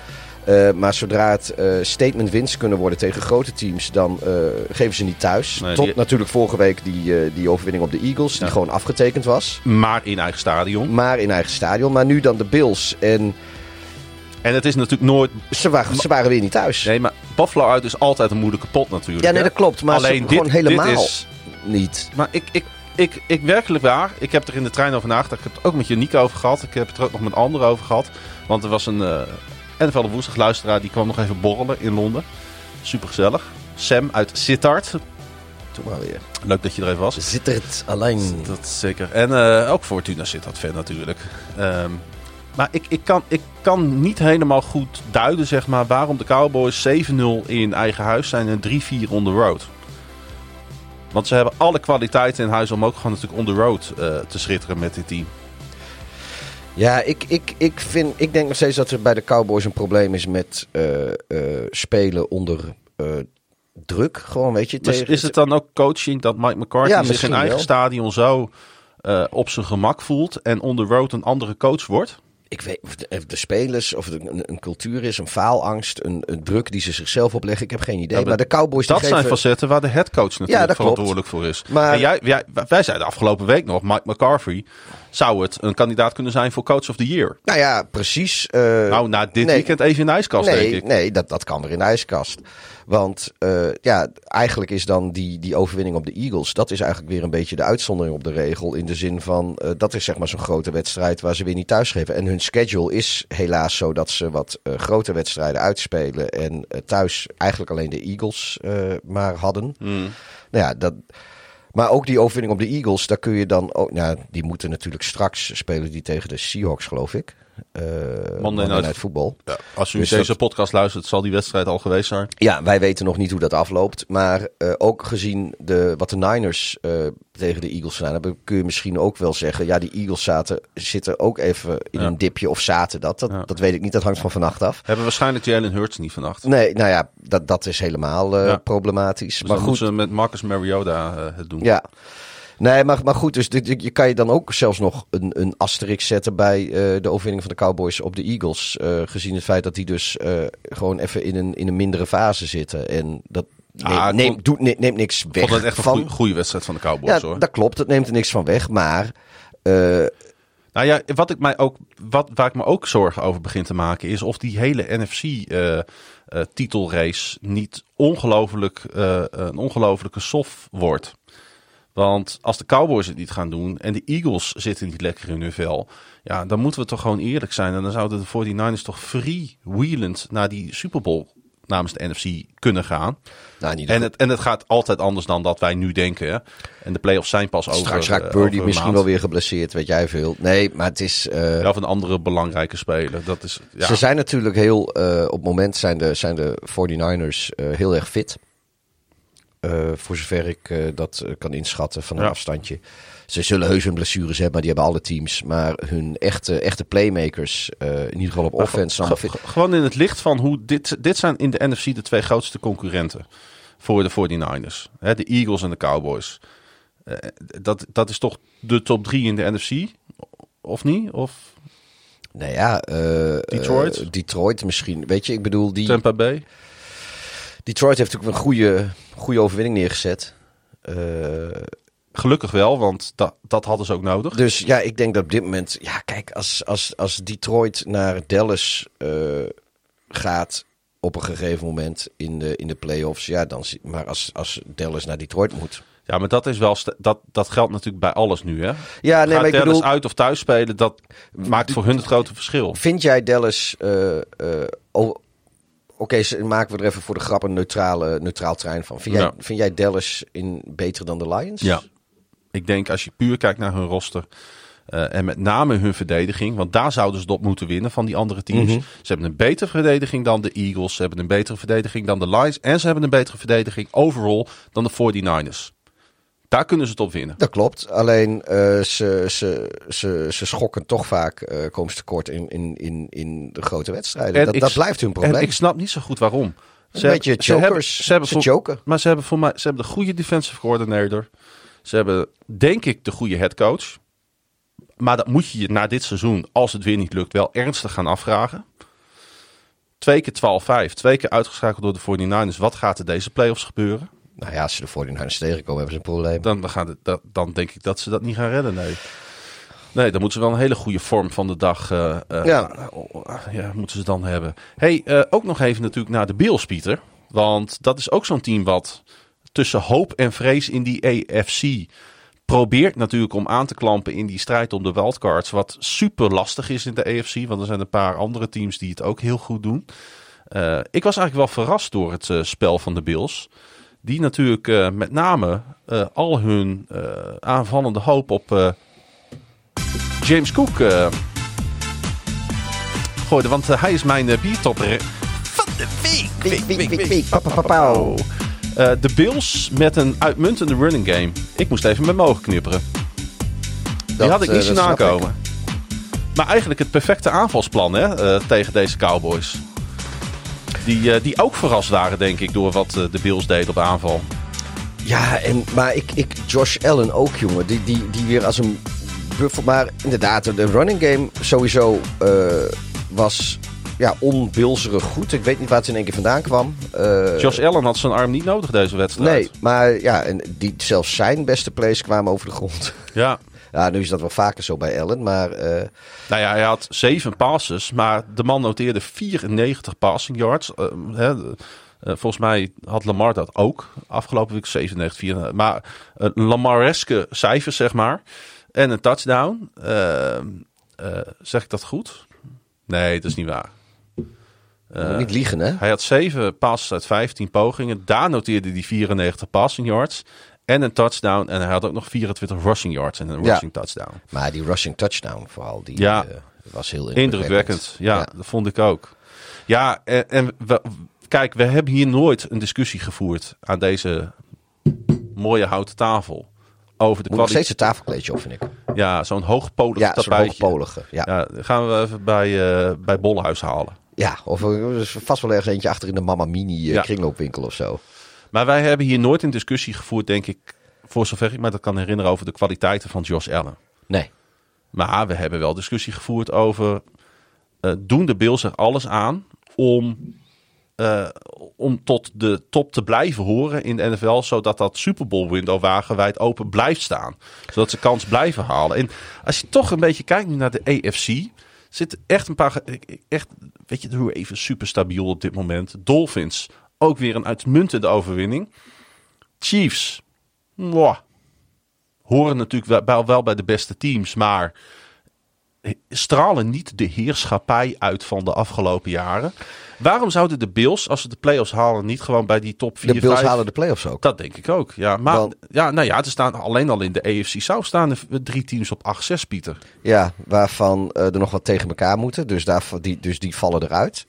Eh, maar zodra het eh, statement winst kunnen worden tegen grote teams, dan eh, geven ze niet thuis. Nee, Tot die- natuurlijk vorige week die, die overwinning op de Eagles, die gewoon afgetekend was. Maar in eigen stadion. Maar in eigen stadion. Maar nu dan de Bills. En En het is natuurlijk nooit... ze waren, ze waren weer niet thuis. Nee, maar Buffalo uit is altijd een moeilijke pot natuurlijk. ja, nee, dat klopt. Maar Alleen ze, dit, gewoon helemaal dit is... niet. Maar ik, ik, ik, ik werkelijk waar, ik heb er in de trein over nagedacht. Ik heb het ook met Janiek over gehad. Ik heb het er ook nog met anderen over gehad. Want er was een eh NFL de woensdag luisteraar die kwam nog even borrelen in Londen. Super gezellig. Sam uit Sittard. Toen maar weer. Leuk dat je er even was. Zit het alleen. Dat zeker. En eh, ook Fortuna Sittard fan natuurlijk. Ehm, maar ik, ik, kan, ik kan niet helemaal goed duiden zeg maar, waarom de Cowboys 7-0 in eigen huis zijn en 3-4 on the road. Want ze hebben alle kwaliteiten in huis om ook gewoon natuurlijk on the road eh, te schitteren met dit team. Ja, ik, ik, ik, vind, ik denk nog steeds dat er bij de Cowboys een probleem is met eh, eh, spelen onder eh, druk. Gewoon, weet je. Maar Tegen, is het dan ook coaching dat Mike McCarthy Ja, zich in eigen wel. stadion zo op zijn gemak voelt en on the road een andere coach wordt? Ik weet of de, spelers, of het een, een cultuur is, een faalangst, een, een druk die ze zichzelf opleggen. Ik heb geen idee. Ja, maar de Cowboys Dat zijn geven... facetten waar de headcoach natuurlijk Ja, verantwoordelijk voor is. Maar- En jij, jij, wij zeiden afgelopen week nog, Mike McCarthy zou het een kandidaat kunnen zijn voor Coach of the Year. Nou ja, precies. eh, nou, na dit nee. weekend even in de ijskast, nee, denk ik. Nee, dat, dat kan weer in de ijskast. Want eh, ja, eigenlijk is dan die, die overwinning op de Eagles... dat is eigenlijk weer een beetje de uitzondering op de regel. In de zin van, eh, dat is zeg maar zo'n grote wedstrijd... waar ze weer niet thuis geven. En hun schedule is helaas zo dat ze wat eh, grote wedstrijden uitspelen... en thuis eigenlijk alleen de Eagles maar hadden. Hmm. Nou ja, dat... Maar ook die overwinning op de Eagles, daar kun je dan ook. Nou, die moeten natuurlijk straks spelen die tegen de Seahawks, geloof ik. Eh Monday Night- Football. Ja, als u Dus deze dat- podcast luistert, zal die wedstrijd al geweest zijn. Ja, wij weten nog niet hoe dat afloopt. Maar eh, ook gezien de, wat de Niners eh, tegen de Eagles gedaan hebben, kun je misschien ook wel zeggen: ja, die Eagles zaten, zitten ook even in Ja. een dipje of zaten dat. Dat, Ja. dat weet ik niet, dat hangt van vannacht af. Hebben waarschijnlijk Jalen Hurts niet vannacht. Nee, nou ja, dat, dat is helemaal problematisch. Dus maar goed, ze met Marcus Mariota het doen. Ja. Nee, maar, maar goed, dus je kan je dan ook zelfs nog een, een asterisk zetten bij eh, de overwinning van de Cowboys op de Eagles. eh, gezien het feit dat die dus eh, gewoon even in een, in een mindere fase zitten. En dat neemt, Ah, ik neemt, doet, ne- neemt niks Ik weg vond het echt een van... goeie, goede wedstrijd van de Cowboys ja, hoor. dat klopt, het neemt er niks van weg. Maar Nou ja, wat ik mij ook, wat, waar ik me ook zorgen over begin te maken is of die hele NFC-titelrace niet ongelooflijk, een ongelofelijke soft wordt. Want als de Cowboys het niet gaan doen en de Eagles zitten niet lekker in hun vel, ja, dan moeten we toch gewoon eerlijk zijn. En dan zouden de 49ers toch freewheelend naar die Super Bowl namens de NFC kunnen gaan. Nou, niet En het, en het gaat altijd anders dan dat wij nu denken. Hè? En de playoffs zijn pas over. Straks raakt eh, Purdy misschien maand. wel weer geblesseerd, weet jij veel. Nee, maar het is... eh, Ja, of een andere belangrijke speler. Dat is, ja. Ze zijn natuurlijk heel... eh, op het moment zijn de, zijn de 49ers eh, heel erg fit. Eh, voor zover ik eh, dat eh, kan inschatten van een Ja. afstandje. Ze zullen heus hun blessures hebben, maar die hebben alle teams. Maar hun echte, echte playmakers, in ieder geval op offense, zijn allemaal Ge- ge- Gewoon in het licht van hoe dit, dit zijn in de NFC de twee grootste concurrenten voor de 49ers. Hè, de Eagles en de Cowboys. Dat, dat is toch de top drie in de NFC? Of niet? Of Nou ja, Detroit? Detroit misschien. Weet je, ik bedoel, die, Tampa Bay? Detroit heeft natuurlijk een goede, goede overwinning neergezet. Eh, Gelukkig wel, want dat, dat hadden ze ook nodig. Dus ja, ik denk dat op dit moment... Ja, kijk, als, als, als Detroit naar Dallas eh, gaat op een gegeven moment in de, in de playoffs... Ja, dan, maar als, als Dallas naar Detroit moet... Ja, maar dat is wel dat, dat geldt natuurlijk bij alles nu. Hè? Ja, nee, Gaat maar ik Dallas bedoel... uit of thuis spelen, dat maakt voor hun het grote verschil. Vind jij Dallas... eh, Oké, ze- maken we er even voor de grap een neutrale, neutraal trein van. Vind jij, Ja. vind jij Dallas in beter dan de Lions? Ja. Ik denk als je puur kijkt naar hun roster. eh, en met name hun verdediging. Want daar zouden ze het op moeten winnen van die andere teams. Mhm. Ze hebben een betere verdediging dan de Eagles. Ze hebben een betere verdediging dan de Lions. En ze hebben een betere verdediging overall dan de 49ers. Daar kunnen ze het op winnen. Dat klopt. Alleen eh, ze, ze, ze, ze schokken toch vaak, eh komen ze tekort in, in, in, in de grote wedstrijden. En Dat, ik dat blijft hun probleem. En ik snap niet zo goed waarom. Een Ze beetje ze hebben- chokers. Ze hebben Ze voor- choken. Maar ze hebben voor mij ze hebben de goede defensive coordinator. Ze hebben denk ik de goede head coach. Maar dat moet je je na dit seizoen, als het weer niet lukt, wel ernstig gaan afvragen. Twee keer 12-5, twee keer uitgeschakeld door de 49ers. Wat gaat er deze playoffs gebeuren? Nou ja, als ze de 49ers tegenkomen, hebben ze een probleem. Dan, het, dat, dan denk ik dat ze dat niet gaan redden, nee. Nee, dan moeten ze wel een hele goede vorm van de dag eh, Ja. ja, moeten ze dan hebben. Hey, ook nog even natuurlijk naar de Bills, Pieter. Want dat is ook zo'n team wat tussen hoop en vrees in die AFC probeert natuurlijk om aan te klampen in die strijd om de wildcards. Wat super lastig is in de AFC, want er zijn een paar andere teams die het ook heel goed doen. Ik was eigenlijk wel verrast door het spel van de Bills. Die natuurlijk eh, met name eh, al hun eh, aanvallende hoop op James Cook eh gooide. Want hij is mijn biertopper van de week. Pa, pauw. Eh, de Bills met een uitmuntende running game. Ik moest even met mijn ogen knipperen. Die had ik niet zien aankomen. Maar eigenlijk het perfecte aanvalsplan hè, tegen deze Cowboys. Die, eh, die ook verrast waren, denk ik, door wat eh, de Bills deden op aanval. Ja, en, maar ik, ik, Josh Allen ook, jongen. Die, die, die weer als een buffel. Maar inderdaad, de running game sowieso eh, was ja, onbilzerig goed. Ik weet niet waar het in één keer vandaan kwam. Josh Allen had zijn arm niet nodig deze wedstrijd. Nee, maar ja, en die, zelfs zijn beste plays kwamen over de grond. Ja. Ja, nu is dat wel vaker zo bij Allen, maar eh, Nou ja, hij had zeven passes, maar de man noteerde 94 passing yards. Eh, hè, eh, volgens mij had Lamar dat ook afgelopen week 97, 94. Maar een Lamareske cijfers, zeg maar. En een touchdown. Zeg ik dat goed? Nee, dat is niet waar. niet liegen, hè? Hij had zeven passes uit 15 pogingen. Daar noteerde hij 94 passing yards. En een touchdown. En hij had ook nog 24 rushing yards en een Ja. rushing touchdown. Maar die rushing touchdown vooral, die Ja. eh, was heel Indrukwekkend, ja, Ja. dat vond ik ook. Ja, en, en we, kijk, we hebben hier nooit een discussie gevoerd aan deze mooie houten tafel. Over de Moet nog steeds een tafelkleedje op, vind ik. Ja, zo'n hoogpolig Ja, zo'n tapijtje. hoogpolige. Ja. Ja, gaan we even bij, eh bij Bolhuis halen. ja, of er is vast wel ergens eentje achter in de Mama Mini eh, Ja. kringloopwinkel of zo. Maar wij hebben hier nooit een discussie gevoerd, denk ik, voor zover ik me dat kan herinneren, over de kwaliteiten van Josh Allen. Nee. Maar we hebben wel discussie gevoerd over. eh, doen de Bills er alles aan om, eh, om tot de top te blijven horen in de NFL, zodat dat Super Bowl window wagenwijd open blijft staan. Zodat ze kans blijven halen. En als je toch een beetje kijkt nu naar de AFC, zitten echt een paar. Echt, weet je, hoe even super stabiel op dit moment. Dolphins, ook weer een uitmuntende overwinning. Chiefs, mwah. horen natuurlijk wel, wel bij de beste teams, maar stralen niet de heerschappij uit van de afgelopen jaren. Waarom zouden de Bills, als ze de playoffs halen, niet gewoon bij die top 4, De Bills 5? halen de playoffs ook. Dat denk ik ook. Ja, maar ja, nou ja, er staan alleen al in de AFC South staan er drie teams op 8-6, Pieter. Ja, waarvan eh, er nog wat tegen elkaar moeten. Dus, daar, die, dus die vallen eruit.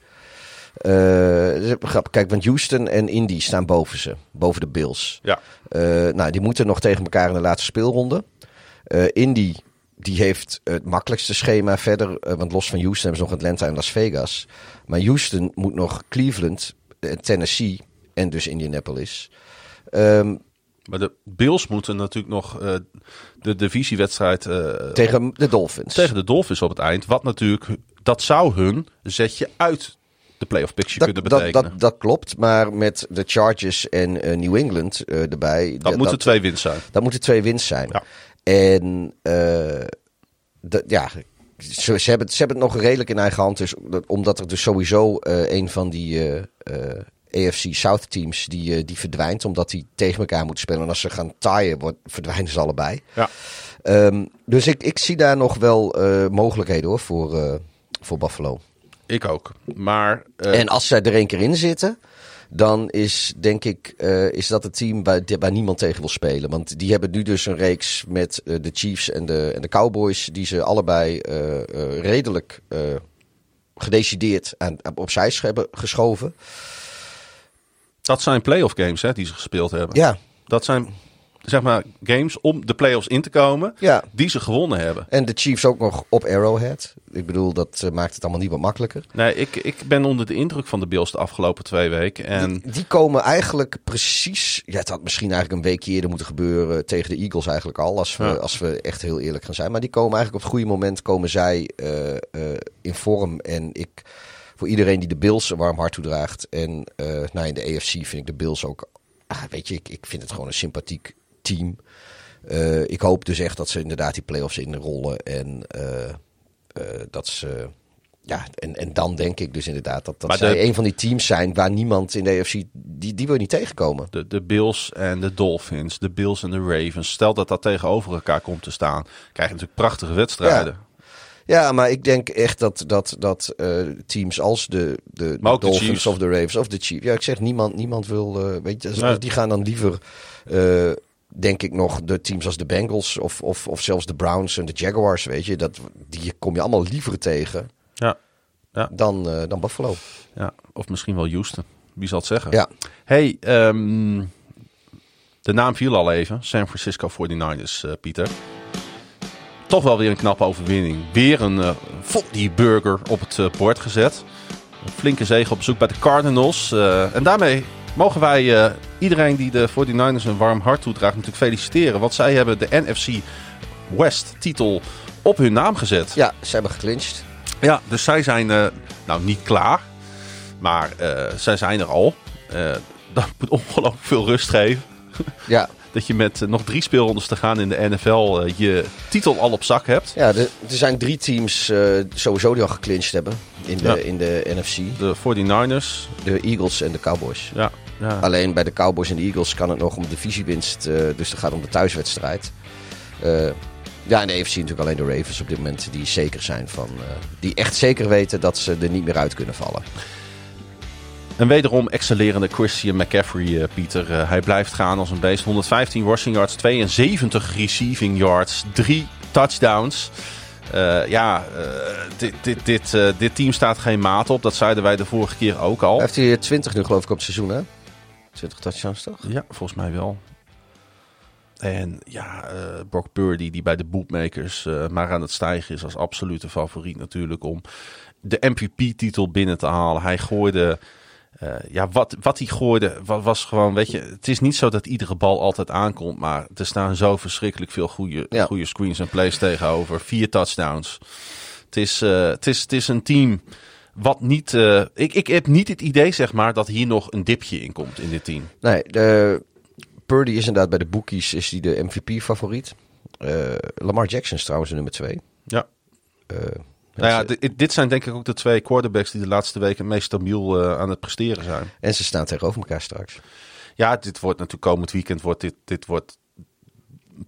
Grappig. Kijk, want Houston en Indy staan boven ze. Boven de Bills. Ja. Eh, nou, die moeten nog tegen elkaar in de laatste speelronde. Eh, Indy, die heeft het makkelijkste schema verder. want los van Houston hebben ze nog Atlanta en Las Vegas. Maar Houston moet nog Cleveland, Tennessee en dus Indianapolis. Ehm, Maar de Bills moeten natuurlijk nog de divisiewedstrijd tegen de Dolphins. tegen de Dolphins op het eind. Wat natuurlijk, dat zou hun zetje uit de playoff picture kunnen dat, dat, betekenen. dat, dat klopt, maar met de Chargers en eh, New England eh, erbij. dat moeten twee wins zijn. Dat moeten twee wins zijn. Ja. En eh, dat- ja, ze, ze, hebben, het- ze hebben het nog redelijk in eigen hand. Dus, dat- omdat er dus sowieso een van die AFC South teams die, die verdwijnt. Omdat die tegen elkaar moeten spelen. En als ze gaan taaien, wordt, verdwijnen ze allebei. Ja. Ehm, dus ik, ik zie daar nog wel mogelijkheden hoor, voor, voor Buffalo. Ik ook. Maar eh, En als zij er één keer in zitten, dan is denk ik eh, is dat het team waar, waar niemand tegen wil spelen. Want die hebben nu dus een reeks met eh, de Chiefs en de, en de Cowboys, die ze allebei redelijk gedecideerd aan, opzij hebben geschoven. dat zijn playoff games hè, die ze gespeeld hebben. Ja, Dat zijn zeg maar games om de playoffs in te komen ja. die ze gewonnen hebben. En de Chiefs ook nog op Arrowhead. Ik bedoel, dat eh, maakt het allemaal niet wat makkelijker. Nee, ik, ik ben onder de indruk van de Bills de afgelopen twee weken. En Die, die komen eigenlijk precies. Ja, het had misschien eigenlijk een weekje eerder moeten gebeuren tegen de Eagles eigenlijk al. Als we, Ja. als we echt heel eerlijk gaan zijn. Maar die komen eigenlijk op het goede moment komen zij eh, eh, in vorm. En ik, voor iedereen die de Bills een warm hart toedraagt. En nou, in de AFC vind ik de Bills ook. Ah, weet je, ik, ik vind het gewoon een sympathiek team. Eh, ik hoop dus echt dat ze inderdaad die playoffs inrollen. En eh, eh, dat ze. Ja, en, en dan denk ik dus inderdaad dat, dat Maar zij de- een van die teams zijn waar niemand in de AFC, die, die wil je niet tegenkomen. de, de Bills en de Dolphins, de Bills en de Ravens. Stel dat dat tegenover elkaar komt te staan. Krijg je natuurlijk prachtige wedstrijden. Ja, maar ik denk echt dat, dat, dat teams als de, de, Dolphins of de Ravens of de Chiefs. Ja, ik zeg niemand, niemand wil, weet je, Nee. die gaan dan liever, denk ik nog, de teams als de Bengals of, of, of zelfs de Browns en de Jaguars, weet je. Dat, die kom je allemaal liever tegen Ja. dan, eh, dan Buffalo. ja. Of misschien wel Houston. Wie zal het zeggen? Ja. Hey, ehm, de naam viel al even. San Francisco 49ers, eh, Pieter. Toch wel weer een knappe overwinning. Weer een eh die burger op het bord gezet. Een flinke zege op bezoek bij de Cardinals. Eh, en daarmee mogen wij eh, iedereen die de 49ers een warm hart toedraagt natuurlijk feliciteren. Want zij hebben de NFC West titel op hun naam gezet. Ja, ze hebben geclinched. Ja, dus zij zijn eh, nou niet klaar, maar eh, zij zijn er al. Dat moet ongelooflijk veel rust geven. Ja, Dat je met nog drie speelrondes te gaan in de NFL je titel al op zak hebt. ja er zijn drie teams sowieso die al geclinched hebben in de, Ja. in de NFC. De 49ers. De Eagles en de Cowboys. Ja, ja. Alleen bij de Cowboys en de Eagles kan het nog om de divisiewinst. eh dus het gaat om de thuiswedstrijd. Eh, ja, en de AFC natuurlijk alleen de Ravens op dit moment die zeker zijn van... eh, die echt zeker weten dat ze er niet meer uit kunnen vallen. En wederom excellerende Christian McCaffrey, Pieter. Hij blijft gaan als een beest. 115 rushing yards, 72 receiving yards, drie touchdowns. Ja, dit, dit, dit, dit team staat geen maat op. Dat zeiden wij de vorige keer ook al. Hij heeft hier 20 nu geloof ik op het seizoen hè? 20 touchdowns toch? Ja, volgens mij wel. En ja, eh Brock Purdy, die bij de bookmakers eh, maar aan het stijgen is als absolute favoriet natuurlijk om de MVP-titel binnen te halen. Hij gooide, eh, ja, wat, wat hij gooide was, was gewoon, weet je, het is niet zo dat iedere bal altijd aankomt, maar er staan zo verschrikkelijk veel goede, Ja. goede screens en plays tegenover. Vier touchdowns. Het is, het is, het is een team wat niet, eh, ik, ik heb niet het idee, zeg maar, dat hier nog een dipje in komt in dit team. Nee, de, Purdy is inderdaad bij de bookies is die de MVP-favoriet. Eh, Lamar Jackson is trouwens de nummer 2. Ja. Nou ja, dit, dit zijn denk ik ook de twee quarterbacks die de laatste weken het meest stabiel eh, aan het presteren zijn. En ze staan tegenover elkaar straks. Ja, dit wordt natuurlijk komend weekend wordt dit, dit wordt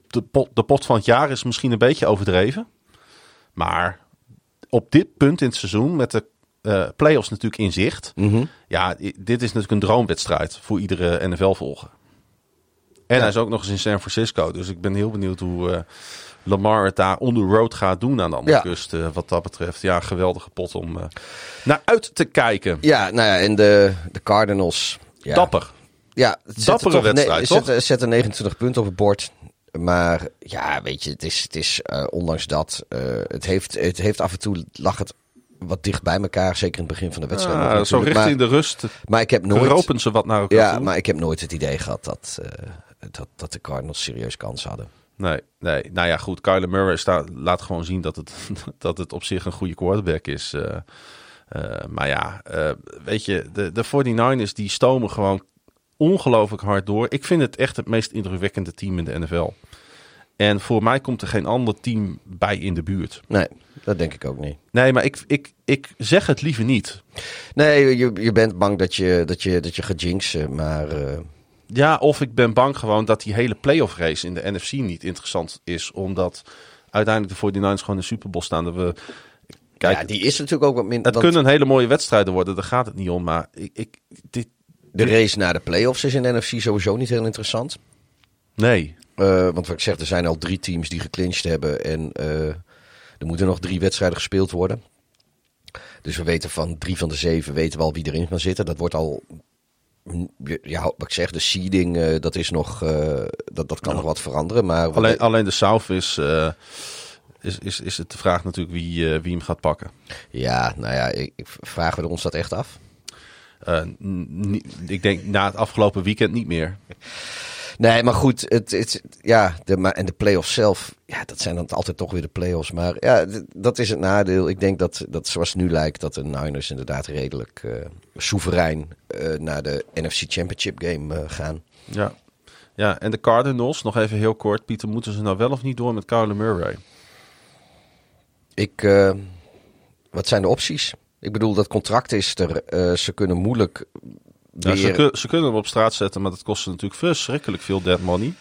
de pot, de pot van het jaar is misschien een beetje overdreven. Maar op dit punt in het seizoen, met de uh, play-offs natuurlijk in zicht. Ja, dit is natuurlijk een droomwedstrijd voor iedere NFL-volger. En hij is ook nog eens in San Francisco. Dus ik ben heel benieuwd hoe uh, Lamar het daar on the road gaat doen aan de andere kust. Uh, wat dat betreft. Ja, geweldige pot om naar uit te kijken. Ja, nou ja, en de, de Cardinals. Ja. Dapper. Ja, dappere wedstrijd, toch? Zetten, zetten 29 punten op het bord. Maar ja, weet je, het is, het is ondanks dat, het, heeft, het heeft af en toe, lag het wat dicht bij elkaar, zeker in het begin van de wedstrijd. Ja, zo richting maar, de rust. Maar ik heb nooit. Ropen ze wat naar elkaar Ja, toe. maar ik heb nooit het idee gehad dat, uh, dat, dat de Cardinals serieus kans hadden. Nee, nee. Nou ja, goed. Kyler Murray staat, laat gewoon zien dat het, dat het op zich een goede quarterback is. Uh, uh, maar ja, weet je, de, de 49ers die stomen gewoon ongelooflijk hard door. Ik vind het echt het meest indrukwekkende team in de NFL. En voor mij komt er geen ander team bij in de buurt. Nee, dat denk ik ook niet. Nee, maar ik, ik, ik zeg het liever niet. Nee, je, je bent bang dat je, dat je, dat je gaat jinxen, maar... Uh... Ja, of ik ben bang gewoon dat die hele playoff race in de NFC niet interessant is. Omdat uiteindelijk de 49ers gewoon in de Super Bowl staan. Dat we, kijk, ja, die is natuurlijk ook wat minder... Het want... kunnen hele mooie wedstrijden worden, daar gaat het niet om. Maar ik, ik, dit, de race naar de playoffs is in de NFC sowieso niet heel interessant. Nee. Uh, want wat ik zeg, er zijn al drie teams die geclinched hebben. En uh, er moeten nog drie wedstrijden gespeeld worden. Dus we weten van drie van de zeven weten we al wie erin kan zitten. Dat wordt al. Ja, wat ik zeg, de seeding, uh, dat is nog. dat, dat kan Ja. nog wat veranderen. Maar we- Alleen, alleen de South is, eh, is, is, is het de vraag natuurlijk wie, eh, wie hem gaat pakken. ja, nou ja, ik, ik vragen we ons dat echt af. Eh, ik denk na het afgelopen weekend niet meer. Nee, maar goed, het, het, ja, de, maar, en de play-offs zelf, ja, dat zijn dan altijd toch weer de play-offs. Maar ja, dat is het nadeel. Ik denk dat, dat zoals het nu lijkt, dat de Niners inderdaad redelijk eh, soeverein eh, naar de NFC Championship game eh, gaan. Ja. ja, en de Cardinals, nog even heel kort. Pieter, moeten ze nou wel of niet door met Kyler Murray? Ik, wat zijn de opties? Ik bedoel, dat contract is er. ze kunnen moeilijk Ja, ze, weer... kun- ze kunnen hem op straat zetten, maar dat kost ze natuurlijk verschrikkelijk veel dead money.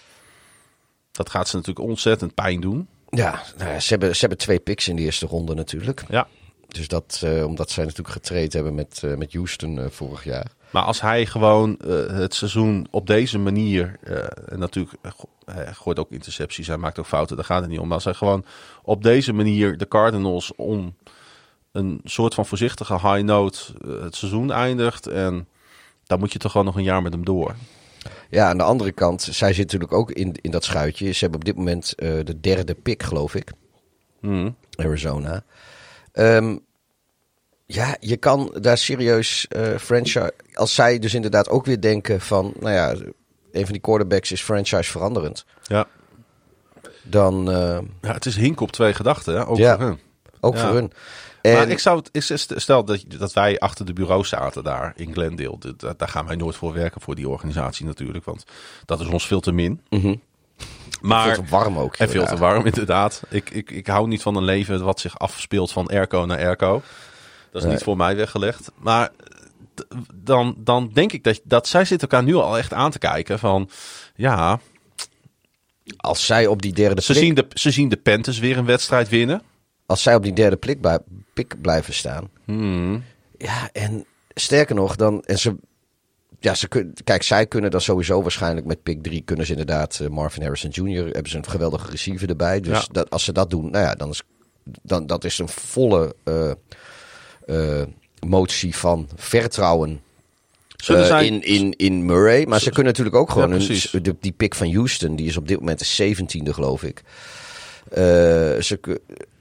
Dat gaat ze natuurlijk ontzettend pijn doen. Ja, nou ja, ze, hebben, ze hebben twee picks in de eerste ronde natuurlijk. Ja. Dus dat, eh, omdat zij natuurlijk getraind hebben met, eh, met Houston eh, vorig jaar. Maar als hij gewoon het seizoen op deze manier, en natuurlijk hij gooit ook intercepties, hij maakt ook fouten, daar gaat het niet om. Maar als hij gewoon op deze manier de Cardinals om een soort van voorzichtige high note het seizoen eindigt, en dan moet je toch gewoon nog een jaar met hem door. Ja, aan de andere kant, zij zitten natuurlijk ook in, in dat schuitje. Ze hebben op dit moment eh, de derde pick, geloof ik. Hmm. Arizona. Ehm, ja, je kan daar serieus eh, franchise... Als zij dus inderdaad ook weer denken van... Nou ja, een van die quarterbacks is franchise veranderend. Ja. Dan eh, ja, het is hink op twee gedachten, ook Ja. voor hun. ook Ja. voor hun. Maar ik zou het, stel dat, dat wij achter de bureau zaten daar in Glendale. Daar, gaan wij nooit voor werken voor die organisatie natuurlijk, want dat is ons veel te min. Mhm. Maar veel te warm ook. En veel te warm, inderdaad. Ik, ik, ik hou niet van een leven wat zich afspeelt van airco naar airco. Dat is Nee. niet voor mij weggelegd. Maar dan, dan denk ik dat, dat zij zitten elkaar nu al echt aan te kijken van... Ja, Als zij op die derde ze zien, de, ze zien de Panthers weer een wedstrijd winnen. Als zij op die derde plek bij, pik blijven staan. Hmm. Ja, en sterker nog, dan. En ze, ja, ze kun, kijk, zij kunnen dan sowieso waarschijnlijk met pick 3 kunnen ze inderdaad eh, Marvin Harrison Jr. hebben ze een geweldige receiver erbij. Dus Ja. dat, als ze dat doen, nou ja, dan is dan dat is een volle eh, eh, motie van vertrouwen. Zij- in, in, in Murray. Maar ze kunnen natuurlijk ook gewoon Ja, hun, precies. de, die pick van Houston, die is op dit moment de 17e, geloof ik. Ze,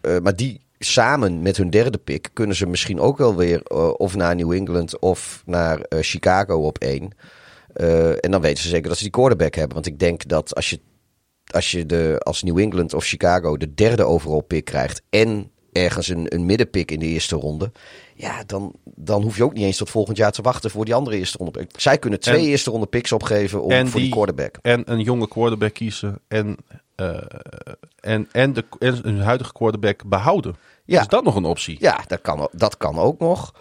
eh, maar die samen met hun derde pick kunnen ze misschien ook wel weer eh, of naar New England of naar eh, Chicago op één. En dan weten ze zeker dat ze die quarterback hebben. Want ik denk dat als je, als je de, als New England of Chicago de derde overall pick krijgt en ergens een, een middenpick in de eerste ronde. Ja, dan, dan hoef je ook niet eens tot volgend jaar te wachten voor die andere eerste ronde pick. Zij kunnen twee En- eerste ronde picks opgeven om, voor die die- quarterback. En een jonge quarterback kiezen en, eh, en, en, de, en hun huidige quarterback behouden. Ja. Is dat nog een optie? Ja, dat kan, dat kan ook nog.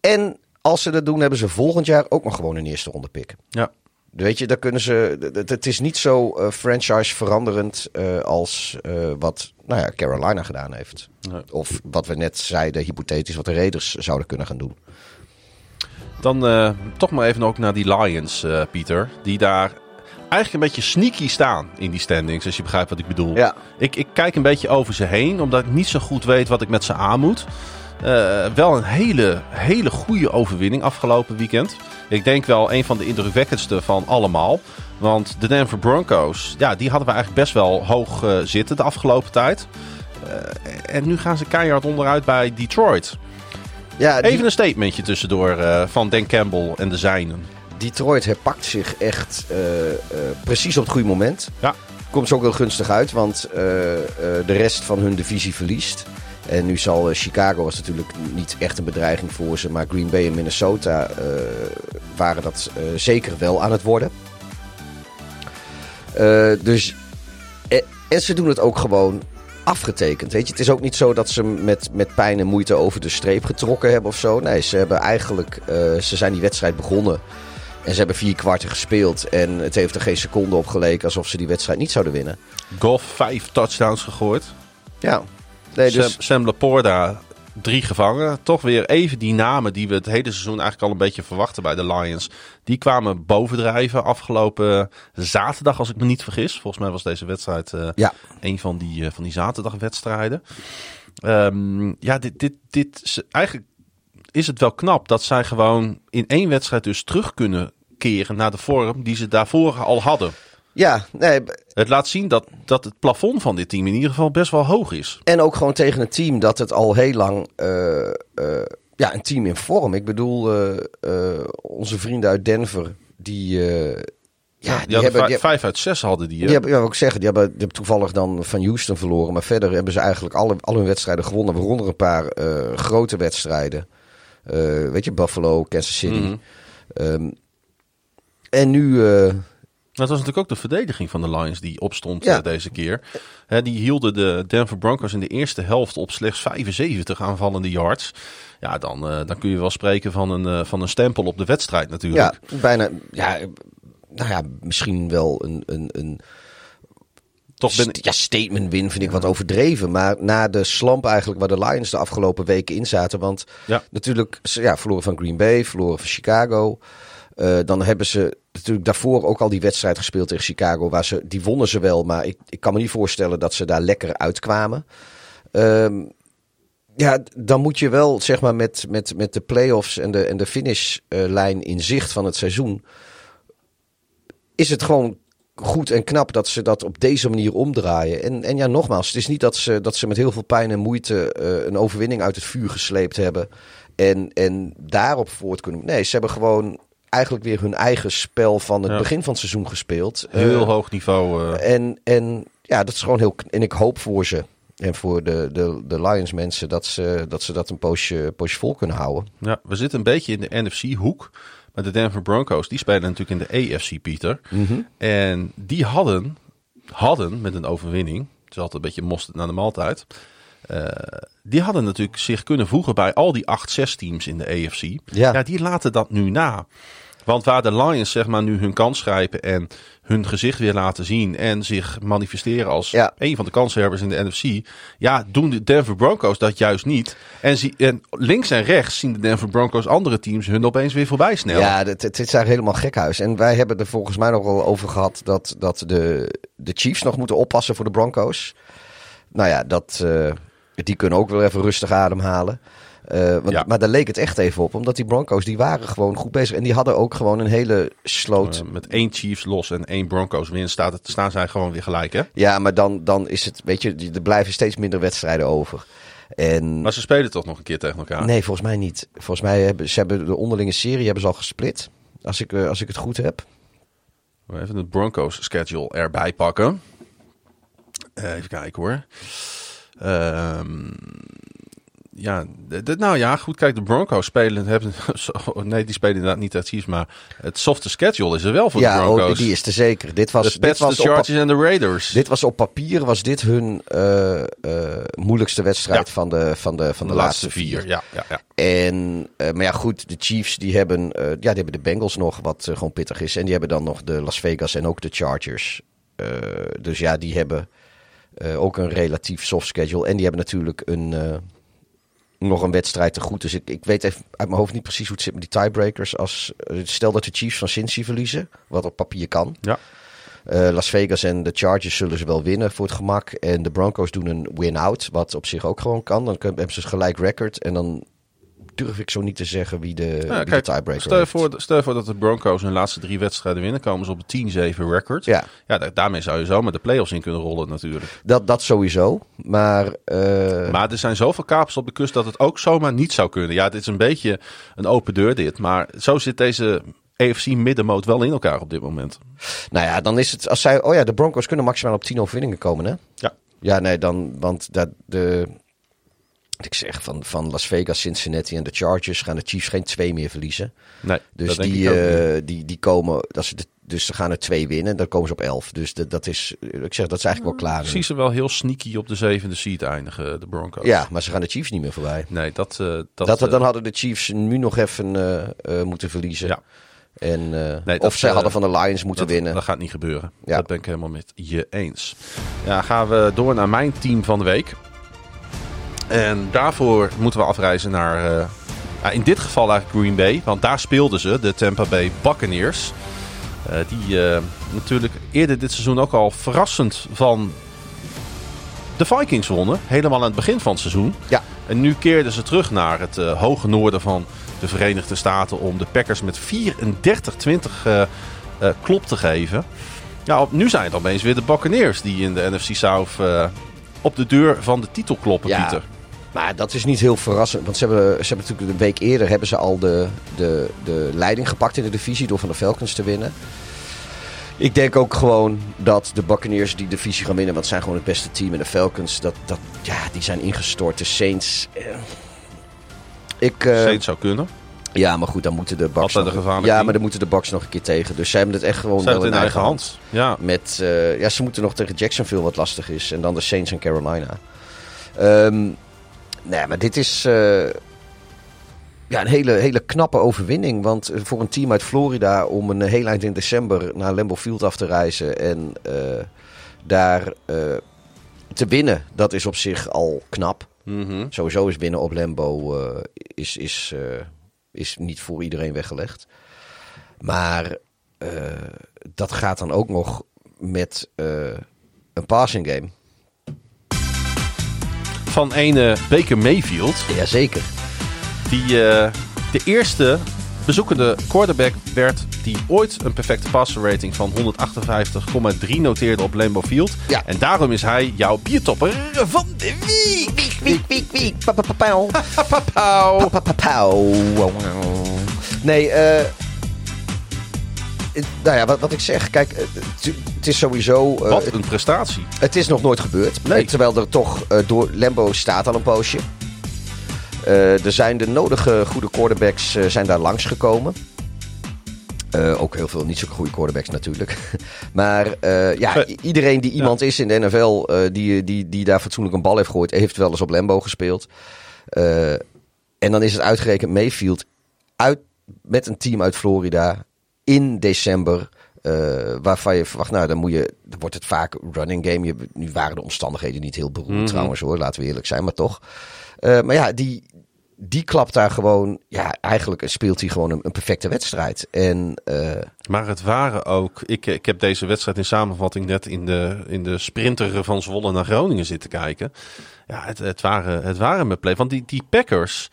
En als ze dat doen, hebben ze volgend jaar ook nog gewoon een eerste ronde pick. Ja. Weet je, daar kunnen ze. Het is niet zo eh, franchise veranderend eh, als wat nou ja, Carolina gedaan heeft. Nee. Of wat we net zeiden, hypothetisch, wat de Raiders zouden kunnen gaan doen. Dan toch maar even ook naar die Lions, Pieter. Die daar eigenlijk een beetje sneaky staan in die standings, als je begrijpt wat ik bedoel. Ja. Ik, ik kijk een beetje over ze heen, omdat ik niet zo goed weet wat ik met ze aan moet. Eh, wel een hele, hele goede overwinning afgelopen weekend. Ik denk wel een van de indrukwekkendste van allemaal. Want de Denver Broncos, ja, die hadden we eigenlijk best wel hoog eh, zitten de afgelopen tijd. Eh, en nu gaan ze keihard onderuit bij Detroit. Ja, die- Even een statementje tussendoor van Dan Campbell en de zijnen. Detroit herpakt zich echt eh, eh, precies op het goede moment. Ja. Komt ze ook heel gunstig uit, want eh, de rest van hun divisie verliest. En nu zal Chicago was natuurlijk niet echt een bedreiging voor ze, maar Green Bay en Minnesota waren dat zeker wel aan het worden. Dus en, en ze doen het ook gewoon afgetekend. Weet je? Het is ook niet zo dat ze met, met pijn en moeite over de streep getrokken hebben of zo. Nee, ze hebben eigenlijk, ze zijn die wedstrijd begonnen. En ze hebben vier kwarten gespeeld. En het heeft er geen seconde op geleken alsof ze die wedstrijd niet zouden winnen. Golf vijf touchdowns gegooid. Ja. Nee, dus, Sam, Sam Laporta drie gevangen. Toch weer even die namen die we het hele seizoen eigenlijk al een beetje verwachten bij de Lions. Die kwamen bovendrijven afgelopen zaterdag, als ik me niet vergis. Volgens mij was deze wedstrijd eh, ja. een van die, eh, van die zaterdagwedstrijden. Ehm, ja, dit, dit, dit eigenlijk is het wel knap dat zij gewoon in één wedstrijd dus terug kunnen keren naar de vorm die ze daarvoor al hadden. ja, nee, Het laat zien dat, dat het plafond van dit team in ieder geval best wel hoog is. En ook gewoon tegen een team dat het al heel lang. eh, eh, ja, een team in vorm. Ik bedoel, eh, onze vrienden uit Denver. Die. ja, die, hebben. vijf, Die, vijf uit zes hadden die. hè? die hebben, ja, ik zeggen, die hebben, die hebben toevallig dan van Houston verloren. Maar verder hebben ze eigenlijk alle, al hun wedstrijden gewonnen. Waaronder een paar grote wedstrijden. Weet je, Buffalo, Kansas City. Mhm. Ehm, en nu. eh, Dat was natuurlijk ook de verdediging van de Lions die opstond Ja. eh, deze keer. Die hielden de Denver Broncos in de eerste helft op slechts 75 aanvallende yards. Ja, dan, eh, dan kun je wel spreken van een, eh, van een stempel op de wedstrijd natuurlijk. ja, bijna. Ja, nou ja, misschien wel een. een, een Toch ben ja, statement win vind ik wat overdreven. Maar na de slump eigenlijk waar de Lions de afgelopen weken in zaten. Want Ja. natuurlijk, ja, verloren van Green Bay, verloren van Chicago. Eh, dan hebben ze natuurlijk daarvoor ook al die wedstrijd gespeeld tegen Chicago. Waar ze, die wonnen ze wel, maar ik, ik kan me niet voorstellen dat ze daar lekker uitkwamen. Ehm, ja, dan moet je wel zeg maar met, met, met de playoffs en de, en de finishlijn in zicht van het seizoen. Is het gewoon goed en knap dat ze dat op deze manier omdraaien. En, en ja, nogmaals, het is niet dat ze, dat ze met heel veel pijn en moeite eh, een overwinning uit het vuur gesleept hebben. En, en daarop voort kunnen. Nee, ze hebben gewoon eigenlijk weer hun eigen spel van het Ja. begin van het seizoen gespeeld. heel Eh, hoog niveau. eh. en, en ja, dat is gewoon heel. En ik hoop voor ze en voor de, de, de Lions mensen dat ze, dat ze dat een poosje, poosje vol kunnen houden. ja, we zitten een beetje in de NFC-hoek. Maar de Denver Broncos, die spelen natuurlijk in de AFC, Pieter. En die hadden, hadden met een overwinning, het is altijd een beetje mosterd naar de maaltijd. eh, die hadden natuurlijk zich kunnen voegen bij al die 8-6 teams in de AFC. Ja. ja, die laten dat nu na. Want waar de Lions zeg maar nu hun kans grijpen en hun gezicht weer laten zien en zich manifesteren als Ja. een van de kanshebbers in de NFC, ja, doen de Denver Broncos dat juist niet. En, zie, en links en rechts zien de Denver Broncos andere teams hun opeens weer voorbij snellen. Ja, het, het is eigenlijk helemaal gekhuis. En wij hebben er volgens mij nog wel over gehad dat, dat de, de Chiefs nog moeten oppassen voor de Broncos. Nou ja, dat, eh, die kunnen ook wel even rustig ademhalen. Eh, want, Ja. Maar daar leek het echt even op. Omdat die Broncos, die waren gewoon goed bezig. En die hadden ook gewoon een hele sloot. Eh, met één Chiefs los en één Broncos win staat het, staan zij gewoon weer gelijk, hè? Ja, maar dan, dan is het, weet je, er blijven steeds minder wedstrijden over. En Maar ze spelen toch nog een keer tegen elkaar. nee, volgens mij niet. Volgens mij hebben ze hebben de onderlinge serie hebben ze al gesplit. Als ik, eh, als ik het goed heb. Even het Broncos schedule erbij pakken. Even kijken hoor. Ehm, ja, de, de- nou ja, goed. Kijk, de Broncos spelen. Hebben, nee, die spelen inderdaad niet uit Chiefs. Maar het softe schedule is er wel voor de Ja, Broncos. oh, die is te zeker. Dit was, de dit de was op, Chargers en de Raiders. dit was op papier was dit hun eh, eh, moeilijkste wedstrijd Ja. van de, van de, van de, de laatste vier. Ja, ja, ja. En, eh, maar ja, goed, de Chiefs die hebben, ja, die hebben de Bengals nog, wat gewoon pittig is. En die hebben dan nog de Las Vegas en ook de Chargers. Dus ja, die hebben ook een relatief soft schedule. En die hebben natuurlijk een, nog een wedstrijd te goed. Dus ik, ik weet even uit mijn hoofd niet precies hoe het zit met die tiebreakers. Als, eh, stel dat de Chiefs van Cincy verliezen, wat op papier kan. Ja. Eh, Las Vegas en de Chargers zullen ze wel winnen voor het gemak. En de Broncos doen een win-out, wat op zich ook gewoon kan. Dan hebben ze gelijk record. En dan durf ik zo niet te zeggen wie de, Ja, wie kijk, de tiebreaker stel je, voor, stel je voor dat de Broncos hun laatste drie wedstrijden winnen. Komen ze op een 10-7 record. Ja, Ja, da- daarmee zou je zomaar de playoffs in kunnen rollen natuurlijk. dat, dat sowieso. Maar, eh, Maar er zijn zoveel kapers op de kust dat het ook zomaar niet zou kunnen. Ja, dit is een beetje een open deur dit. Maar zo zit deze AFC middenmoot wel in elkaar op dit moment. nou ja, dan is het als zij... Oh ja, de Broncos kunnen maximaal op 10 overwinningen komen, hè? Ja. Ja, nee, dan... Want dat, de... Ik zeg, van, van Las Vegas, Cincinnati en de Chargers gaan de Chiefs geen twee meer verliezen. Nee, Dus die, eh, die, die komen... Dat ze de, dus ze gaan er twee winnen, dan komen ze op 11. Dus de, dat is... Ik zeg, dat is eigenlijk wel klaar. Zie ze wel heel sneaky op de zevende seat eindigen, de Broncos. Ja, maar ze gaan de Chiefs niet meer voorbij. Nee, dat... eh, dat, Dat, eh, dan hadden de Chiefs nu nog even eh, eh, moeten verliezen. Ja. En, eh, dat, of zij eh, hadden van de Lions moeten dat, winnen. Dat gaat niet gebeuren. Ja. Dat ben ik helemaal met je eens. Ja, gaan we door naar mijn team van de week. En daarvoor moeten we afreizen naar... eh, ja, in dit geval eigenlijk Green Bay. Want daar speelden ze, de Tampa Bay Buccaneers. Eh, die eh, natuurlijk eerder dit seizoen ook al verrassend van de Vikings wonnen. Helemaal aan het begin van het seizoen. Ja. En nu keerden ze terug naar het hoge noorden van de Verenigde Staten om de Packers met 34-20 eh, eh, klop te geven. Ja, op, nu zijn het opeens weer de Buccaneers die in de NFC South op de deur van de titel kloppen, Ja. Pieter. Maar dat is niet heel verrassend. Want ze hebben, ze hebben natuurlijk een week eerder hebben ze al de, de, de leiding gepakt in de divisie door van de Falcons te winnen. Ik denk ook gewoon dat de Buccaneers die divisie gaan winnen. Want het zijn gewoon het beste team. En de Falcons, dat, dat, ja, die zijn ingestort. De Saints. eh, Ik, eh, Saints zou kunnen. ja, maar goed, dan moeten de Bucks nog, gevaarlijk Ja, maar dan moeten de Bucks nog een keer tegen. Dus zij hebben het echt gewoon wel hebben het in eigen hand. Ja. Met, eh, ja, ze moeten nog tegen Jacksonville wat lastig is. En dan de Saints en Carolina. Ehm, nee, maar dit is eh, ja, een hele, hele knappe overwinning. Want eh, voor een team uit Florida om een heel eind in december naar Lambeau Field af te reizen. En eh, daar te winnen, dat is op zich al knap. Mhm. Sowieso is winnen op eh, is, is, is niet voor iedereen weggelegd. Maar dat gaat dan ook nog met een passing game. Van ene Baker Mayfield. Jazeker. Die eh, de eerste bezoekende quarterback werd die ooit een perfecte passer rating van 158,3 noteerde op Lambeau Field. Ja. En daarom is hij jouw biertopper van de week. Nee, eh. Nou ja, wat, wat ik zeg. Kijk, eh, het, het is sowieso... eh, Wat een prestatie. Het is nog nooit gebeurd. Nee. Terwijl er toch eh, door Lambo staat al een poosje. Eh, er zijn de nodige goede quarterbacks eh, zijn daar langsgekomen. Eh ook heel veel niet zo goede quarterbacks natuurlijk. maar eh, ja, Eh, iedereen die iemand is in de NFL eh, die, die, die daar fatsoenlijk een bal heeft gegooid, heeft wel eens op Lambo gespeeld. Eh, en dan is het uitgerekend Mayfield uit, met een team uit Florida in december. eh, waarvan je verwacht, nou dan moet je, dan wordt het vaak running game. Je, nu waren de omstandigheden niet heel beroerd Mhm. trouwens hoor, laten we eerlijk zijn, maar toch. Eh, maar ja, die, die klapt daar gewoon, ja eigenlijk speelt hij gewoon een, een perfecte wedstrijd. En eh, Maar het waren ook. Ik, ik heb deze wedstrijd in samenvatting net in de, in de sprinter van Zwolle naar Groningen zitten kijken. Ja, het, het, waren, het waren mijn play. Want die, die Packers.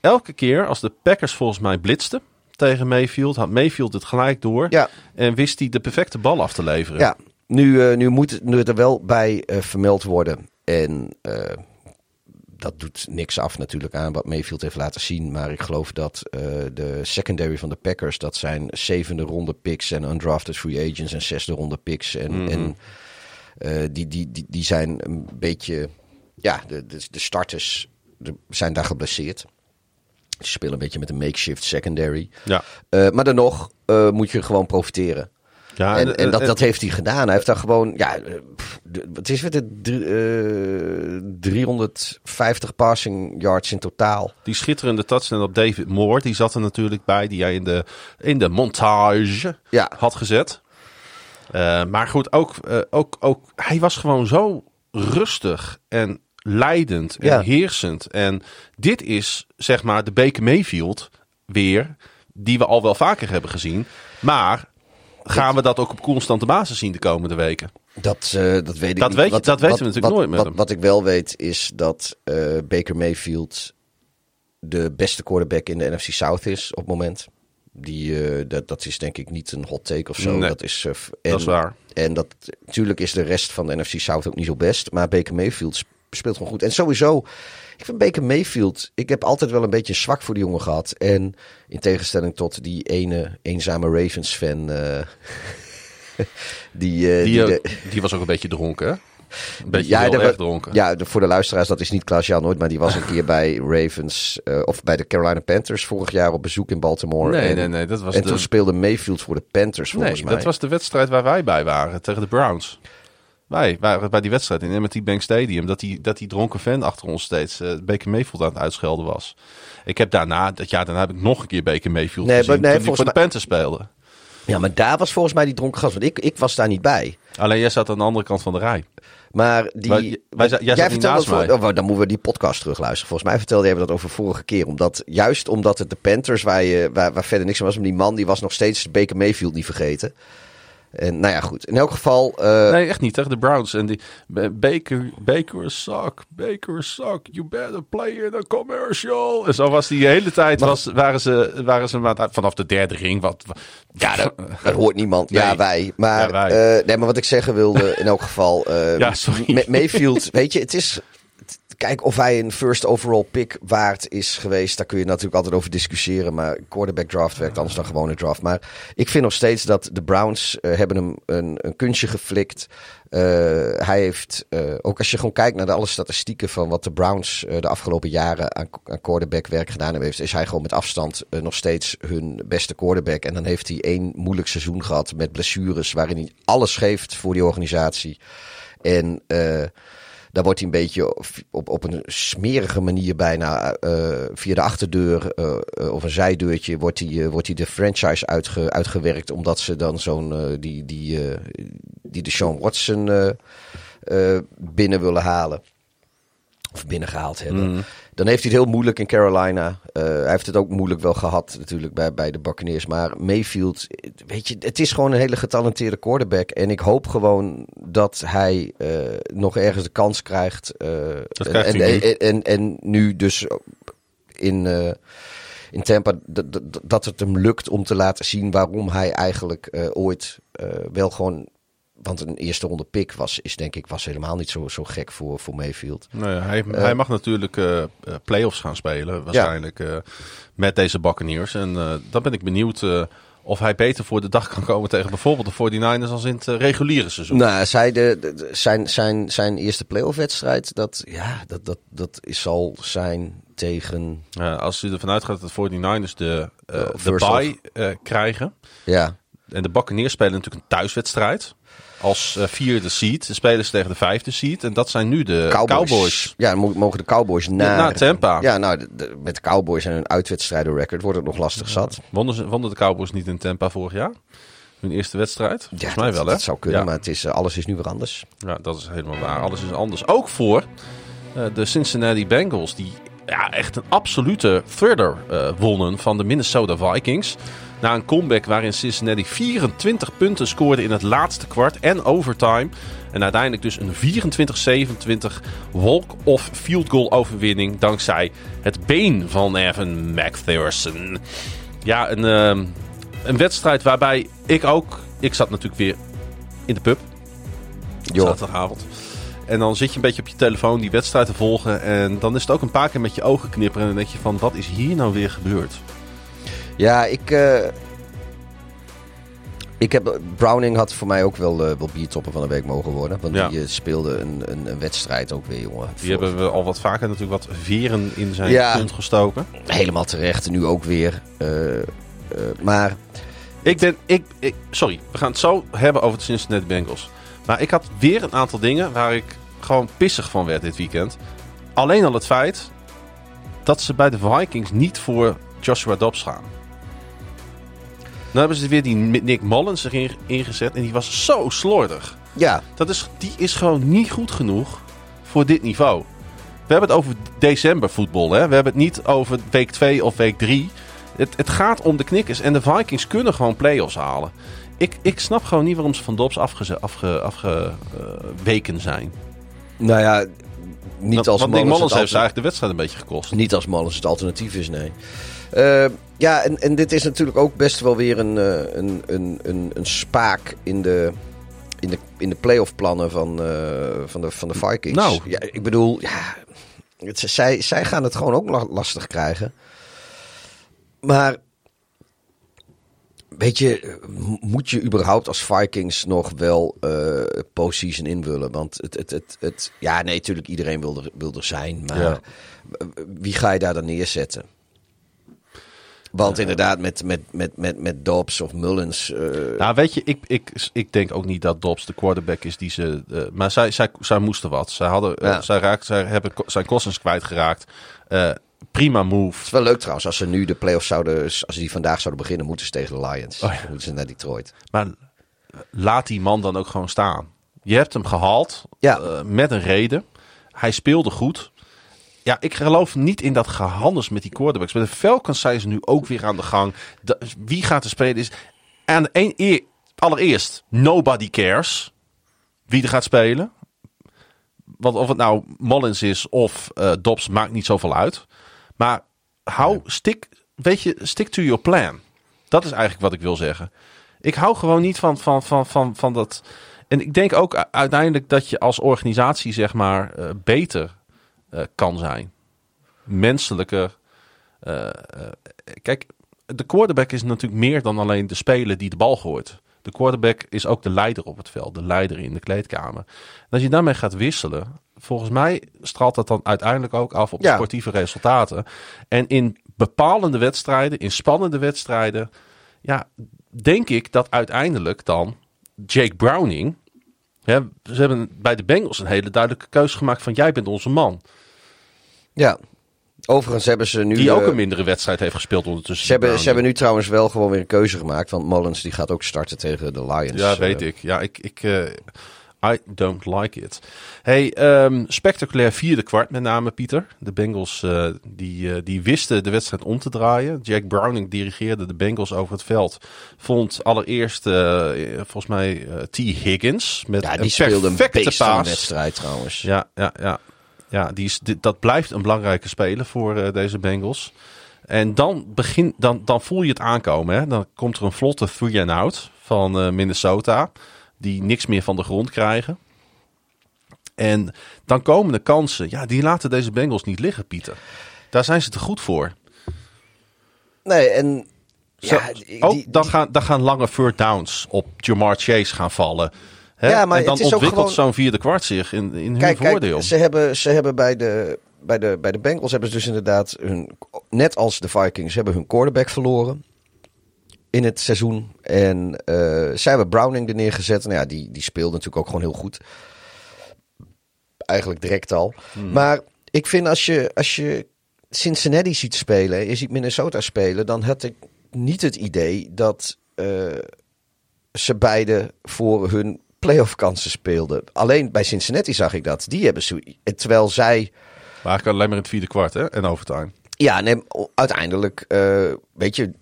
elke keer als de Packers volgens mij blitzten tegen Mayfield, had Mayfield het gelijk door. ja, En wist hij de perfecte bal af te leveren. Ja, nu, eh, nu moet het nu er wel bij eh, vermeld worden. En eh, dat doet niks af natuurlijk aan wat Mayfield heeft laten zien. Maar ik geloof dat de secondary van de Packers, dat zijn zevende ronde picks en undrafted free agents en zesde ronde picks. En, Mhm. en die, die, die, die zijn een beetje, ja, de, de, de starters er zijn daar geblesseerd. Ze spelen een beetje met een makeshift secondary. Ja. Eh, maar dan nog eh, moet je gewoon profiteren. Ja, en, en dat, en- dat heeft hij gedaan. Hij heeft daar gewoon, ja, eh, pff, de- wat is het? Drie- eh, 350 passing yards in totaal. Die schitterende touchdown op David Moore, die zat er natuurlijk bij, die jij in de, in de montage Ja. had gezet. Eh, maar goed, ook, eh, ook, ook, hij was gewoon zo rustig en leidend en Ja. heersend. En dit is, zeg maar, de Baker Mayfield weer, die we al wel vaker hebben gezien. Maar gaan we dat ook op constante basis zien de komende weken? Dat, eh, dat weet ik Dat niet. weet je- dat weten we natuurlijk wat, nooit met wat, hem. Wat ik wel weet is dat eh, Baker Mayfield de beste quarterback in de NFC South is op het moment. Die, eh, dat, dat is denk ik niet een hot take of zo. Nee, dat, is, f- dat is waar. En dat, natuurlijk is de rest van de NFC South ook niet zo best. Maar Baker Mayfield speelt gewoon goed. En sowieso, ik vind Baker Mayfield... Ik heb altijd wel een beetje zwak voor die jongen gehad. En in tegenstelling tot die ene eenzame Ravens-fan... eh, die, eh, Die, die eh, de- die was ook een beetje dronken, hè? Een beetje ja, heel erg dronken. Ja, de- voor de luisteraars, dat is niet Klaas-Jan nooit, maar die was een keer bij Ravens of bij de Carolina Panthers vorig jaar op bezoek in Baltimore. Nee, en, nee, nee, dat was en de- toen speelde Mayfield voor de Panthers volgens Nee, mij. dat was de wedstrijd waar wij bij waren tegen de Browns. Wij waren bij die wedstrijd in M&T Bank Stadium. Dat die, dat die dronken fan achter ons steeds eh Baker Mayfield aan het uitschelden was. Ik heb daarna, dat jaar daarna heb ik nog een keer Baker Mayfield Nee, gezien. maar nee, voor de Panthers speelde. Ja, maar daar was volgens mij die dronken gast, want ik, ik was daar niet bij. Alleen jij zat aan de andere kant van de rij. Maar die. Wij- wij jij niet vertelde naast voor- mij. oh, dan moeten we die podcast terugluisteren. Volgens mij vertelde jij dat over vorige keer. Omdat, juist omdat het de Panthers, waar, je, waar, waar verder niks aan was, maar die man die was nog steeds Baker Mayfield niet vergeten. En nou ja, goed. In elk geval. eh, Nee, echt niet. Tegen de Browns. En die Ba- Baker, Baker suck, Baker suck. You better play in a commercial. En zo was die de hele tijd, was, waren ze, waren ze maar vanaf de derde ring. Wat, Ja, dat, dat hoort niemand. Ja, wij. Maar, Ja, wij. eh, nee, maar wat ik zeggen wilde, in elk geval. eh, Ja, sorry. Ma- Mayfield, weet je, het is. Kijk, of hij een first overall pick waard is geweest, daar kun je natuurlijk altijd over discussiëren. Maar quarterback draft werkt anders dan gewone draft. Maar ik vind nog steeds dat de Browns eh, hebben hem een, een kunstje geflikt. Eh, hij heeft, eh, ook als je gewoon kijkt naar de alle statistieken van wat de Browns de afgelopen jaren aan, aan quarterback werk gedaan hebben, is hij gewoon met afstand nog steeds hun beste quarterback. En dan heeft hij één moeilijk seizoen gehad met blessures, waarin hij alles geeft voor die organisatie. En daar wordt hij een beetje op, op een smerige manier bijna eh, via de achterdeur eh, eh, of een zijdeurtje wordt hij, eh, wordt hij de franchise uitge, uitgewerkt. Omdat ze dan zo'n eh, die, die, eh, die de Sean Watson eh, eh, binnen willen halen. Of binnengehaald hebben. Dan heeft hij het heel moeilijk in Carolina. Eh, hij heeft het ook moeilijk wel gehad natuurlijk bij, bij de Buccaneers. Maar Mayfield, weet je, het is gewoon een hele getalenteerde quarterback. En ik hoop gewoon dat hij eh, nog ergens de kans krijgt. eh, Dat en, krijgt en, hij en, en, en nu dus in, in Tampa dat, het hem lukt om te laten zien waarom hij eigenlijk ooit wel gewoon... Want een eerste ronde pick was, is denk ik, was helemaal niet zo, zo gek voor, voor Mayfield. Nou ja, hij, hij mag natuurlijk eh eh, playoffs gaan spelen, waarschijnlijk, eh, met deze Buccaneers. En eh, dan ben ik benieuwd eh, of hij beter voor de dag kan komen tegen bijvoorbeeld de 49ers als in het eh, reguliere seizoen. Nou, zij de, zijn, zijn, zijn eerste playoff wedstrijd, dat, ja, dat, dat, dat is, zal zijn tegen... Eh, als u ervan uitgaat dat de 49ers de, eh de bye eh, krijgen. Ja, En de Buccaneers spelen natuurlijk een thuiswedstrijd. Als eh, vierde seed. De spelen ze tegen de vijfde seed. En dat zijn nu de Cowboys. Cowboys. Ja, dan mogen de Cowboys naar... naar Tampa. Ja, nou, de- de- met de Cowboys en hun uitwedstrijden record wordt het nog lastig zat. Wonnen, ze, wonnen de Cowboys niet in Tampa vorig jaar? Hun eerste wedstrijd? Volgens Ja, mij dat, wel, hè? Dat zou kunnen, Ja. maar het is, eh, alles is nu weer anders. Ja, dat is helemaal waar. Alles is anders. Ook voor eh, de Cincinnati Bengals, die ja, echt een absolute thriller eh, wonnen van de Minnesota Vikings. Na een comeback waarin Cincinnati 24 punten scoorde in het laatste kwart en overtime. En uiteindelijk dus een 24-27 walk-off field goal overwinning dankzij het been van Evan McPherson. Ja, een, ehm, een wedstrijd waarbij ik ook... Ik zat natuurlijk weer in de pub. Zaterdagavond. En dan zit je een beetje op je telefoon die wedstrijd te volgen. En dan is het ook een paar keer met je ogen knipperen. En dan denk je van, wat is hier nou weer gebeurd? Ja, ik... eh, Ik heb, Browning had voor mij ook wel, uh, wel biertopper van de week mogen worden. Want Ja. die eh, speelde een, een, een wedstrijd ook weer, jongen. Die hebben we al wat vaker natuurlijk wat veren in zijn Ja. kont gestoken. Helemaal terecht, nu ook weer. Maar Ik ben, ik, ik, sorry, we gaan het zo hebben over de Cincinnati Bengals. Maar ik had weer een aantal dingen waar ik gewoon pissig van werd dit weekend. Alleen al het feit dat ze bij de Vikings niet voor Joshua Dobbs gaan. Dan hebben ze weer die Nick Mullins erin ingezet en die was zo slordig. ja, Dat is, die is gewoon niet goed genoeg voor dit niveau. We hebben het over december voetbal. Hè? We hebben het niet over week 2 of week 3. Het, het gaat om de knikkers. En de Vikings kunnen gewoon play-offs halen. Ik, ik snap gewoon niet waarom ze van Dobbs afgeweken afge, afge, zijn. nou ja, niet Want, als want Nick Mullins heeft ze eigenlijk de wedstrijd een beetje gekost. Niet als Mullins het alternatief is, nee. Eh, ja, en, en dit is natuurlijk ook best wel weer een, eh, een, een, een, een spaak in de, in de, in de playoff plannen van, eh, van, de, van de Vikings. Nou. Ja, ik bedoel, ja, het, zij, zij gaan het gewoon ook la- lastig krijgen. Maar, weet je, moet je überhaupt als Vikings nog wel eh postseason invullen? Want het, het, het, het, ja, nee, natuurlijk, iedereen wil er, wil er zijn. Maar Ja. wie ga je daar dan neerzetten? Want inderdaad, met, met, met, met, met Dobbs of Mullins. eh, Nou, weet je, ik, ik, ik denk ook niet dat Dobbs de quarterback is die ze. eh, maar zij, zij, zij moesten wat. Zij, hadden, eh, Ja. zij, raakt, zij hebben zijn Cousins kwijtgeraakt. Prima move. het is wel leuk trouwens, als ze nu de playoffs zouden, als ze die vandaag zouden beginnen, moeten ze tegen de Lions. Oh ja. Dan moeten ze naar Detroit. Maar laat die man dan ook gewoon staan. Je hebt hem gehaald Ja. met een reden. Hij speelde goed. Ja, ik geloof niet in dat gehandels met die quarterbacks. Met de Falcons zijn ze nu ook weer aan de gang. Wie gaat er spelen is... En één, eer- allereerst, nobody cares wie er gaat spelen. Want of het nou Mullins is of eh Dobbs, maakt niet zoveel uit. Maar hou, stick, weet je, stick to your plan. Dat is eigenlijk wat ik wil zeggen. Ik hou gewoon niet van, van, van, van, van dat. En ik denk ook uiteindelijk dat je als organisatie, zeg maar, eh, beter kan zijn. Menselijker. eh, eh, kijk, de quarterback is natuurlijk meer dan alleen de speler die de bal gooit. De quarterback is ook de leider op het veld, de leider in de kleedkamer. En als je daarmee gaat wisselen, volgens mij straalt dat dan uiteindelijk ook af op de sportieve resultaten. En in bepalende wedstrijden, in spannende wedstrijden, ja, denk ik dat uiteindelijk dan Jake Browning. Hè, ze hebben bij de Bengals een hele duidelijke keuze gemaakt van jij bent onze man. Ja. Overigens hebben ze nu. Die ook eh, een mindere wedstrijd heeft gespeeld ondertussen. ze, hebben, ze hebben nu trouwens wel gewoon weer een keuze gemaakt. Want Mullins die gaat ook starten tegen de Lions. Ja, Eh, weet ik. Ja, ik, ik eh, I don't like it. Hey, ehm, spectaculair vierde kwart met name, Pieter. De Bengals die, die wisten de wedstrijd om te draaien. Jack Browning dirigeerde de Bengals over het veld. Vond allereerst, volgens mij, T. Higgins met Ja, die een speelde een perfecte van een paas. wedstrijd trouwens. Ja, ja, ja. Ja die is, dit- dat blijft een belangrijke speler voor eh, deze Bengals. En dan, begin, dan, dan voel je het aankomen. Hè? Dan komt er een vlotte three and out van eh, Minnesota. Die niks meer van de grond krijgen. En dan komen de kansen. Ja, die laten deze Bengals niet liggen, Pieter. Daar zijn ze te goed voor. Nee, en. Zo- Ja, die- ook die- dan, gaan, dan gaan lange third downs op Jamar Chase gaan vallen. Hè? Ja, maar en dan het is ook ontwikkelt gewoon- zo'n vierde kwart zich in, in hun voordeel. kijk ze, hebben, ze hebben bij de, bij, de, bij de Bengals hebben ze dus inderdaad hun, net als de Vikings, hebben hun quarterback verloren in het seizoen. En eh, zij hebben Browning er neergezet. Nou ja, die, die speelde natuurlijk ook gewoon heel goed. Eigenlijk direct al. Hmm. Maar ik vind als je, als je Cincinnati ziet spelen, en je ziet Minnesota spelen, dan had ik niet het idee dat eh, ze beide voor hun playoff kansen speelden. Alleen bij Cincinnati zag ik dat. Die hebben terwijl zij Maar eigenlijk alleen maar in het vierde kwart hè? en overtime. ja, nee, uiteindelijk, eh, weet je,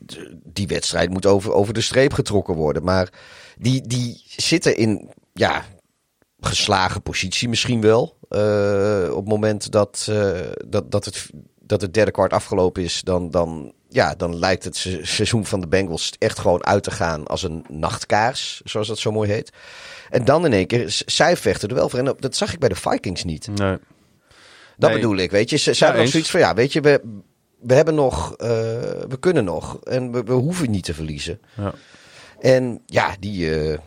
die wedstrijd moet over, over de streep getrokken worden. Maar die, die zitten in, ja, geslagen positie misschien wel. Eh, op het moment dat, eh, dat, dat, het, dat het derde kwart afgelopen is, dan, dan, ja, dan lijkt het se- seizoen van de Bengals echt gewoon uit te gaan als een nachtkaars, zoals dat zo mooi heet. En dan in één keer, zij vechten er wel voor. En dat zag ik bij de Vikings niet. Nee. Dat Nee. bedoel ik, weet je. Ze, ze Ja, hebben nog zoiets van, ja, weet je, we, we hebben nog, eh, we kunnen nog. En we, we hoeven niet te verliezen. Ja. En ja, die, eh,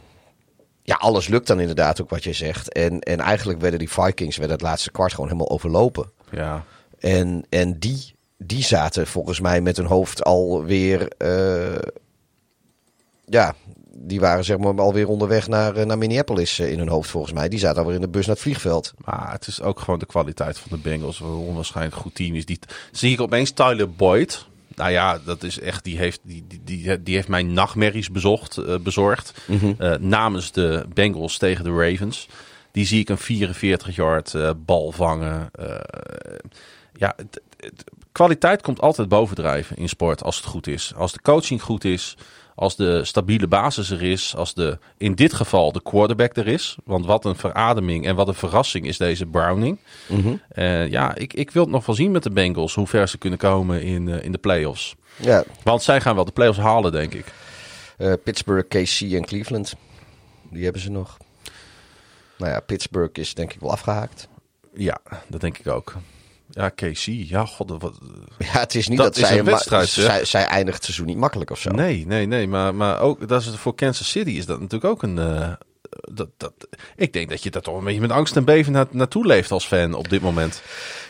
ja, alles lukt dan inderdaad ook wat je zegt. En, en eigenlijk werden die Vikings werden het laatste kwart gewoon helemaal overlopen. Ja. En, en die, die zaten volgens mij met hun hoofd alweer. eh ja, die waren zeg maar alweer onderweg naar, eh, naar Minneapolis eh, in hun hoofd volgens mij. Die zaten alweer in de bus naar het vliegveld. Maar het is ook gewoon de kwaliteit van de Bengals. Een onwaarschijnlijk goed team is. Die, zie ik opeens Tyler Boyd. Nou ja, dat is echt, die heeft, die, die, die, heeft mij nachtmerries bezocht, bezorgd. eh, namens de Bengals tegen de Ravens. Die zie ik een 44 yard eh, bal vangen. Ja, kwaliteit komt altijd bovendrijven in sport als het goed is. Als de coaching goed is, als de stabiele basis er is, als de, in dit geval de quarterback er is. Want wat een verademing en wat een verrassing is deze Browning. Eh, ja, ik, ik wil het nog wel zien met de Bengals, hoe ver ze kunnen komen in, eh, in de playoffs. Ja, Want zij gaan wel de playoffs halen, denk ik. eh, Pittsburgh, KC en Cleveland. Die hebben ze nog. Nou ja, Pittsburgh is denk ik wel afgehaakt. Ja, dat denk ik ook. Ja, KC, ja, god, wat, Ja, het is niet Dat dat, is zij, een wedstrijd, zij, zij eindigt het seizoen niet makkelijk of zo. Nee, nee, nee. Maar, maar ook dat is voor Kansas City is dat natuurlijk ook een. eh, dat, dat, ik denk dat je daar toch een beetje met angst en beven na, naartoe leeft als fan op dit moment.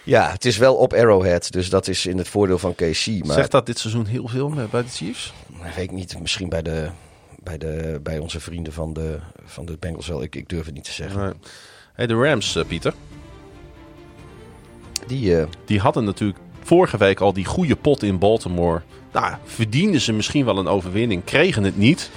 Ja, het is wel op Arrowhead, dus dat is in het voordeel van KC. Maar Zegt dat dit seizoen heel veel bij de Chiefs? ik weet niet, misschien bij, de, bij, de, bij onze vrienden van de, van de Bengals wel. Ik, ik durf het niet te zeggen. Nee. Hey, de Rams, eh, Pieter. Die, eh, Die hadden natuurlijk vorige week al die goede pot in Baltimore. Nou, verdienden ze misschien wel een overwinning. Kregen het niet.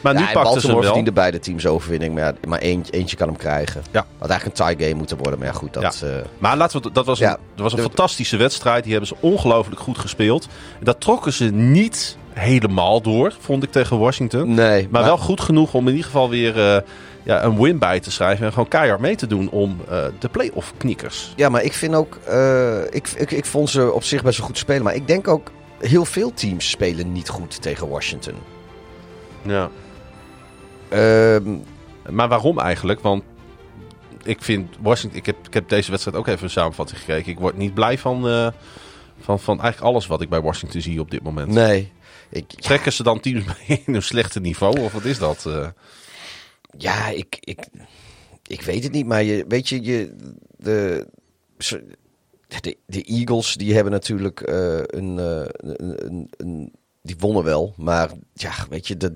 Maar ja, nu en pakten ze Baltimore wel. verdiende beide teams overwinning, maar, ja, maar eentje, eentje kan hem krijgen. Ja. Had eigenlijk een tie game moeten worden, maar ja, goed, dat... Ja. eh, Maar laten we, dat was een, dat was een De- fantastische wedstrijd. Die hebben ze ongelooflijk goed gespeeld. Dat trokken ze niet helemaal door, vond ik tegen Washington. nee, Maar, wel goed genoeg om in ieder geval weer eh, ja, een win bij te schrijven. En gewoon keihard mee te doen om eh, de play-off knikkers. Ja, maar ik vind ook... eh, ik, ik, ik vond ze op zich best wel goed spelen, maar ik denk ook... Heel veel teams spelen niet goed tegen Washington. Ja. Ehm, Maar waarom eigenlijk? Want ik vind Washington. Ik heb, ik heb deze wedstrijd ook even een samenvatting gekeken. Ik word niet blij van, eh, van, van eigenlijk alles wat ik bij Washington zie op dit moment. nee. Ik, Trekken ze dan teams mee in een slechte niveau? Of wat is dat? Ja, ik, ik, ik weet het niet, maar je, weet je, je de, de, de Eagles die hebben natuurlijk eh, een, eh, een, een, een- die wonnen wel, maar ja, weet je, dat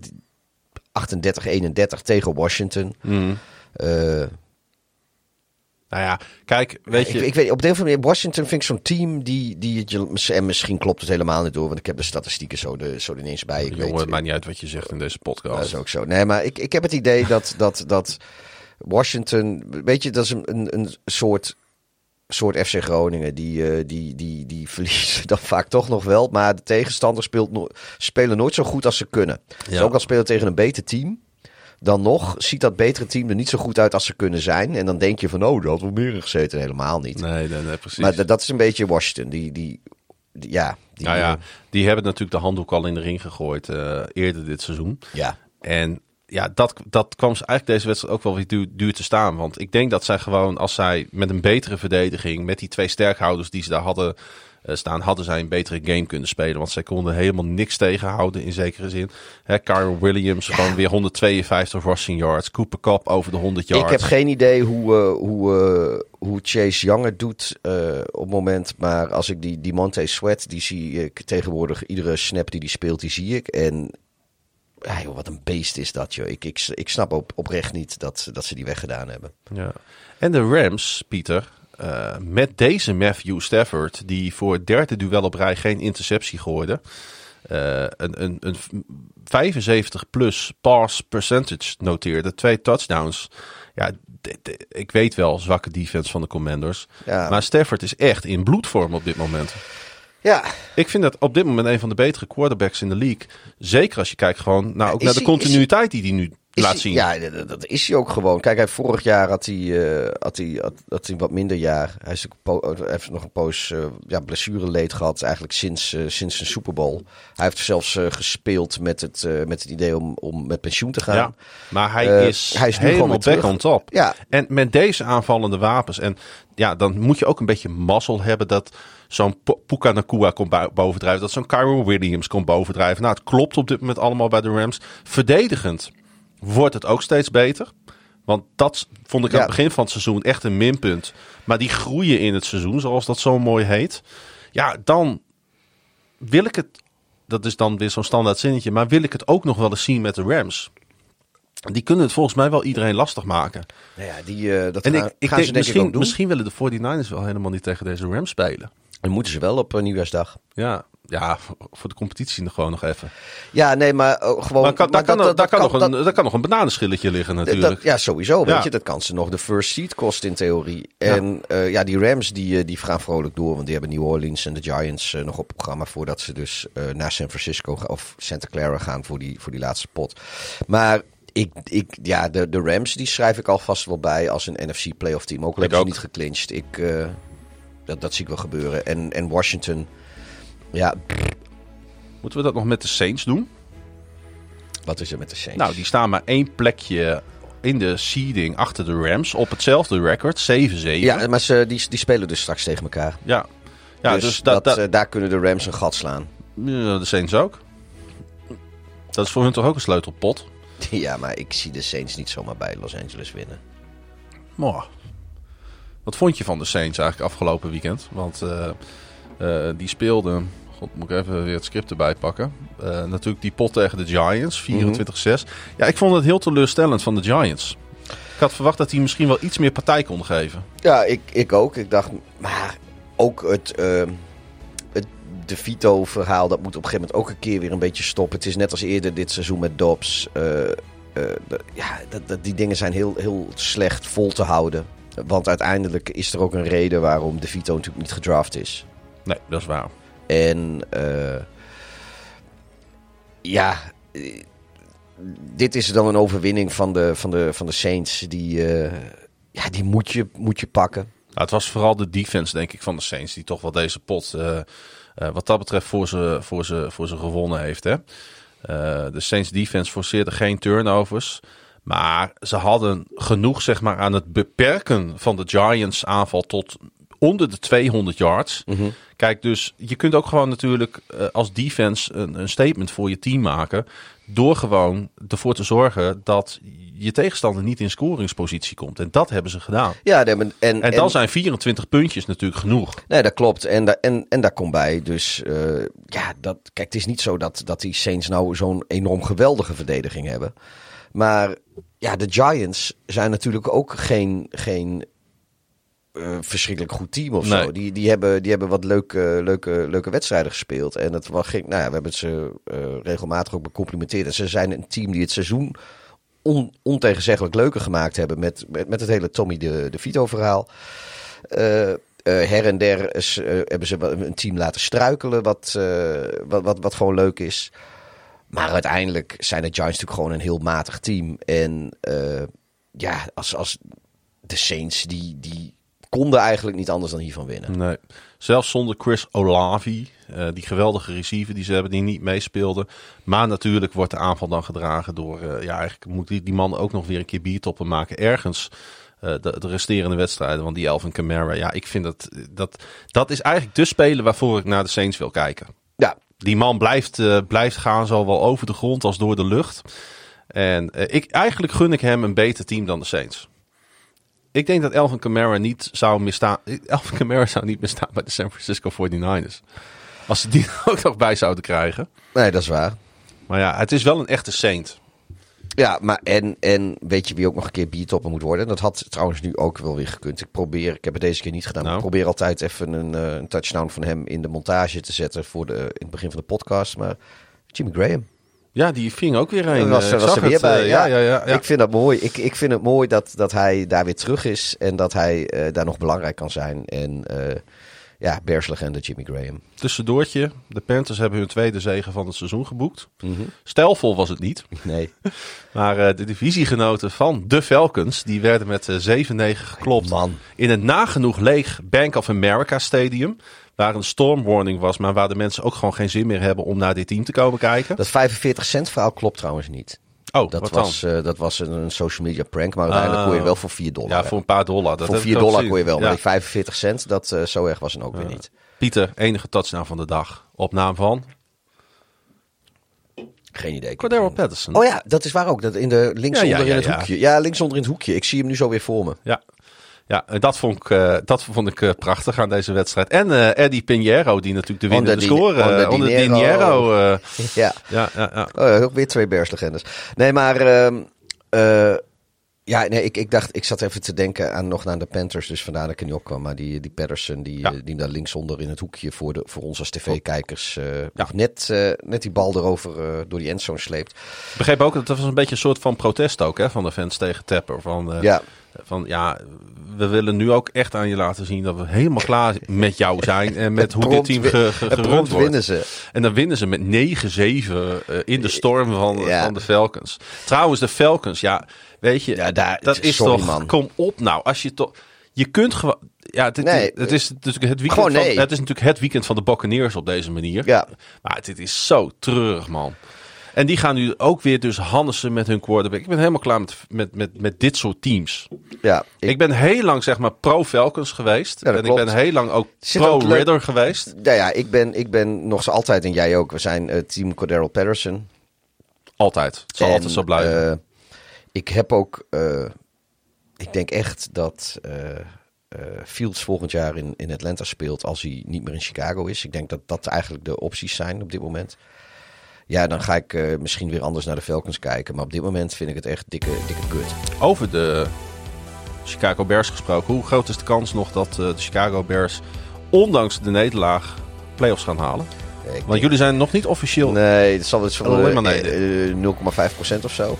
38-31 tegen Washington. Eh, Nou ja, kijk, weet je. ik, ik weet, op de een of andere manier, Washington vind ik zo'n team die, die het je, en misschien klopt het helemaal niet door, want ik heb de statistieken zo, de, zo ineens bij. Ik jongen, weet, het maakt niet uit wat je zegt in deze podcast. Dat is ook zo. Nee, maar ik, ik heb het idee dat, dat, dat Washington, weet je, dat is een, een, een soort, soort FC Groningen. Die, eh, die, die, die verliezen dan vaak toch nog wel. Maar de tegenstander speelt no spelen nooit zo goed als ze kunnen. Dus ook al spelen tegen een beter team. Dan nog ziet dat betere team er niet zo goed uit als ze kunnen zijn. En dan denk je van, oh, dat had wel meer gezeten. Helemaal niet. Nee, nee, nee, precies. maar dat- is een beetje Washington. Die, die, die- ja, die, nou ja, die hebben natuurlijk de handdoek al in de ring gegooid eh, eerder dit seizoen. ja. En ja, dat, dat kwam ze eigenlijk deze wedstrijd ook wel weer duur, duur te staan. Want ik denk dat zij gewoon, als zij met een betere verdediging, met die twee sterkhouders die ze daar hadden staan, hadden zij een betere game kunnen spelen. Want zij konden helemaal niks tegenhouden in zekere zin. Hè, Kyron Williams gewoon weer 152 rushing yards. Cooper Cup over de 100 yards. Ik heb geen idee hoe, eh, hoe, eh, hoe Chase Young het doet eh, op het moment. Maar als ik die, die Monte Sweat, die zie ik tegenwoordig. Iedere snap die die speelt, die zie ik. En ja, joh, wat een beest is dat, joh. Ik, ik, ik snap op, oprecht niet dat, dat ze die weggedaan hebben. Ja. En de Rams, Pieter, eh, met deze Matthew Stafford, die voor het derde duel op rij geen interceptie gooide. eh, een, een, een 75 plus pass percentage noteerde, twee touchdowns. Ja, ik weet wel, zwakke defense van de Commanders. Ja. Maar Stafford is echt in bloedvorm op dit moment. Ja, Ik vind dat op dit moment een van de betere quarterbacks in de league. Zeker als je kijkt gewoon nou, ook Is naar de hij- continuïteit die hij nu laat hij- zien. Ja, dat, is hij ook gewoon. Kijk, hij, vorig jaar had hij, eh, had, hij, had, had hij wat minder jaar. Hij, is ook hij heeft nog een poos eh ja, blessureleed gehad, eigenlijk sinds, eh, sinds zijn Super Bowl. Hij heeft zelfs gespeeld met het, met het idee om, om met pensioen te gaan. Ja, maar hij is, hij is nu helemaal gewoon back terug. on top. Ja. En met deze aanvallende wapens. En ja, dan moet je ook een beetje mazzel hebben dat zo'n Pu- Puka Nakua komt bovendrijven. Dat zo'n Kyron Williams komt bovendrijven. Nou, het klopt op dit moment allemaal bij de Rams. Verdedigend wordt het ook steeds beter. Want dat vond ik aan het begin van het seizoen echt een minpunt. Maar die groeien in het seizoen, zoals dat zo mooi heet. Ja, dan wil ik het. Dat is dan weer zo'n standaard zinnetje. Maar wil ik het ook nog wel eens zien met de Rams? Die kunnen het volgens mij wel iedereen lastig maken. Nou ja, die, eh, dat En gaan, ik, ik gaan denk ze denk ik ook doen. misschien willen de 49ers wel helemaal niet tegen deze Rams spelen. Dan moeten ze wel op eh, nieuwjaarsdag. Ja, ja voor- de competitie gewoon nog even. Ja, nee, maar eh, gewoon... Maar kan, daar, kan, dat- daar, kan nog dat- een, daar kan nog een bananenschilletje liggen natuurlijk. Ja, sowieso. Weet Ja. je, dat kan ze nog de first seed kosten in theorie. En ja, ja die Rams die, eh, die gaan vrolijk door. Want die hebben New Orleans en de Giants eh, nog op programma. Voordat ze dus eh, naar San Francisco of Santa Clara gaan voor die, voor die laatste pot. Maar ik, ik, ja, de, de Rams die schrijf ik alvast wel bij als een NFC playoff team. Ook al hebben ze niet geclinched. Ik, eh, dat, dat zie ik wel gebeuren. En, en Washington, ja, Moeten we dat nog met de Saints doen? wat is er met de Saints? Nou, die staan maar één plekje in de seeding achter de Rams. Op hetzelfde record, 7-7. ja, maar ze, die, die spelen dus straks tegen elkaar. ja. Ja, dus dus, dat, dat, dat, eh, daar kunnen de Rams een gat slaan. ja, de Saints ook. Dat is voor hun toch ook een sleutelpot? Ja, maar ik zie de Saints niet zomaar bij Los Angeles winnen. Mooi. Wat vond je van de Saints eigenlijk afgelopen weekend? Want eh, eh, die speelden... God, moet ik even weer het script erbij pakken. Eh, natuurlijk die pot tegen de Giants, 24-6. Ja, ik vond het heel teleurstellend van de Giants. Ik had verwacht dat die misschien wel iets meer partij konden geven. Ja, ik, ik ook. Ik dacht, maar ook het, eh, het De Vito-verhaal, dat moet op een gegeven moment ook een keer weer een beetje stoppen. Het is net als eerder dit seizoen met Dobbs. Eh, eh, ja, dat, dat, die dingen zijn heel, heel slecht vol te houden. Want uiteindelijk is er ook een reden waarom De Vito natuurlijk niet gedraft is. Nee, dat is waar. En eh, ja, dit is dan een overwinning van de, van de, van de Saints. Die, eh, ja, die moet, je, moet je pakken. Nou, het was vooral de defense, denk ik, van de Saints. Die toch wel deze pot, eh, wat dat betreft, voor ze, voor ze, voor ze gewonnen heeft. Hè? De Saints defense forceerde geen turnovers. Maar ze hadden genoeg zeg maar, aan het beperken van de Giants aanval tot onder de 200 yards. Kijk, dus je kunt ook gewoon natuurlijk eh, als defense een, een statement voor je team maken. Door gewoon ervoor te zorgen dat je tegenstander niet in scoringspositie komt. En dat hebben ze gedaan. Ja, nee, maar- en, En dan zijn 24 puntjes natuurlijk genoeg. Nee, dat klopt. En, da- en, en daar komt bij. Dus eh, ja, dat, kijk, het is niet zo dat, dat die Saints nou zo'n enorm geweldige verdediging hebben. Maar ja, de Giants zijn natuurlijk ook geen, geen eh, verschrikkelijk goed team of zo. Die, die, hebben, die hebben wat leuke, leuke, leuke wedstrijden gespeeld. En het was, ging, nou ja, we hebben ze eh, regelmatig ook becomplimenteerd. En ze zijn een team die het seizoen on, ontegenzeggelijk leuker gemaakt hebben met, met, met het hele Tommy de, de Vito verhaal. Eh, her en der is, hebben ze een team laten struikelen, wat, wat, wat, wat gewoon leuk is. Maar uiteindelijk zijn de Giants natuurlijk gewoon een heel matig team. En ja, als, als de Saints, die, die konden eigenlijk niet anders dan hiervan winnen. Nee. Zelfs zonder Chris Olavi, eh, die geweldige receiver die ze hebben, die niet meespeelde. Maar natuurlijk wordt de aanval dan gedragen door, eh, ja, eigenlijk moet die, die man ook nog weer een keer biertoppen maken ergens. eh, de, de resterende wedstrijden, want die Elvin Kamara, ja, ik vind dat, dat, dat is eigenlijk de speler waarvoor ik naar de Saints wil kijken. Ja, Die man blijft, blijft gaan, zowel over de grond als door de lucht. En ik, eigenlijk gun ik hem een beter team dan de Saints. Ik denk dat Elvin Kamara niet zou misstaan. Elvin Kamara zou niet misstaan bij de San Francisco 49ers. Als ze die ook nog bij zouden krijgen. nee, dat is waar. Maar ja, het is wel een echte Saint. Ja, maar en, en weet je wie ook nog een keer biertopper moet worden? Dat had trouwens nu ook wel weer gekund. Ik probeer, ik heb het deze keer niet gedaan, maar Nou. ik probeer altijd even een, eh, een touchdown van hem in de montage te zetten voor de, in het begin van de podcast. Maar Jimmy Graham. Ja, die ving ook weer een. Dat was, eh, was er weer het, bij. eh, ja. ja, ja, ja. Ik vind dat mooi. Ik, ik vind het mooi dat, dat hij daar weer terug is en dat hij eh, daar nog belangrijk kan zijn. En eh, ja, Bears-legende Jimmy Graham. Tussendoortje, de Panthers hebben hun tweede zege van het seizoen geboekt. Stijlvol was het niet. Nee, Maar de divisiegenoten van de Falcons, die werden met eh, 7-9 geklopt. man. In het nagenoeg leeg Bank of America Stadium. Waar een stormwarning was, maar waar de mensen ook gewoon geen zin meer hebben om naar dit team te komen kijken. Dat 45 cent verhaal klopt trouwens niet. oh, Dat was, eh, dat was een, een social media prank, maar uiteindelijk kon je wel voor 4 dollar. Ja, voor een paar dollar. Dat voor heb ik 4 ook dollar kon je wel, maar die 45 cent, dat, eh, zo erg was het ook weer niet. Pieter, enige touchdown van de dag. Op naam van Geen idee. Cordero Patterson. Oh ja, dat is waar ook. Dat in de linksonder Ja, ja, ja, in het hoekje. Ja, linksonder in het hoekje. Ik zie hem nu zo weer voor me. Ja. Ja, dat vond ik, eh, dat vond ik eh, prachtig aan deze wedstrijd. En eh Eddie Pinheiro, die natuurlijk de winnende score... onder Dinero. Ja. ja, ja, ja. Oh, ook weer twee Bears-legendes. Nee, maar... ehm, eh, ja, nee, ik, ik dacht... Ik zat even te denken aan nog naar de Panthers. Dus vandaar dat ik er niet op kwam. Maar die, die Patterson, die, Ja. die daar linksonder in het hoekje... voor, de, voor ons als tv-kijkers... nog net, net die bal erover door die endzone sleept. Ik begreep ook dat het was een beetje een soort van protest ook hè, van de fans tegen Tapper. Van, Ja. Van ja, we willen nu ook echt aan je laten zien dat we helemaal klaar met jou zijn. En met hoe dit team ge, ge, en gerund wordt. winnen ze. En dan winnen ze met 9-7 eh, in de storm van, Ja. van de Falcons. Trouwens, de Falcons, ja, weet je, Ja, daar- dat is sorry, toch, man. kom op nou, als je toch, je kunt gewoon, ja, het, Nee, het is natuurlijk het weekend gewoon van, nee. het is natuurlijk het weekend van de Buccaneers op deze manier. Ja. Maar dit is zo treurig, man. En die gaan nu ook weer dus Hannessen met hun quarterback. Ik ben helemaal klaar met, met, met, met dit soort teams. Ja, Ik, ben heel lang zeg maar pro-Falcons geweest. Ja, en ik klopt. ben heel lang ook pro-Ridder geweest. Nou ja, ik ben, ik ben nog zo altijd, en jij ook, we zijn eh, team Cordero Patterson. Altijd. Het zal En, altijd zo blijven. eh, ik heb ook, eh, ik denk echt dat Fields volgend jaar in, in Atlanta speelt als hij niet meer in Chicago is. Ik denk dat dat eigenlijk de opties zijn op dit moment. Ja, dan ga ik eh, misschien weer anders naar de Falcons kijken. Maar op dit moment vind ik het echt dikke, dikke kut. Over de Chicago Bears gesproken. Hoe groot is de kans nog dat eh, de Chicago Bears, ondanks de nederlaag, playoffs gaan halen? Ik Want denk- jullie zijn nog niet officieel Nee, het zal Alleen van eh, 0,5% of zo.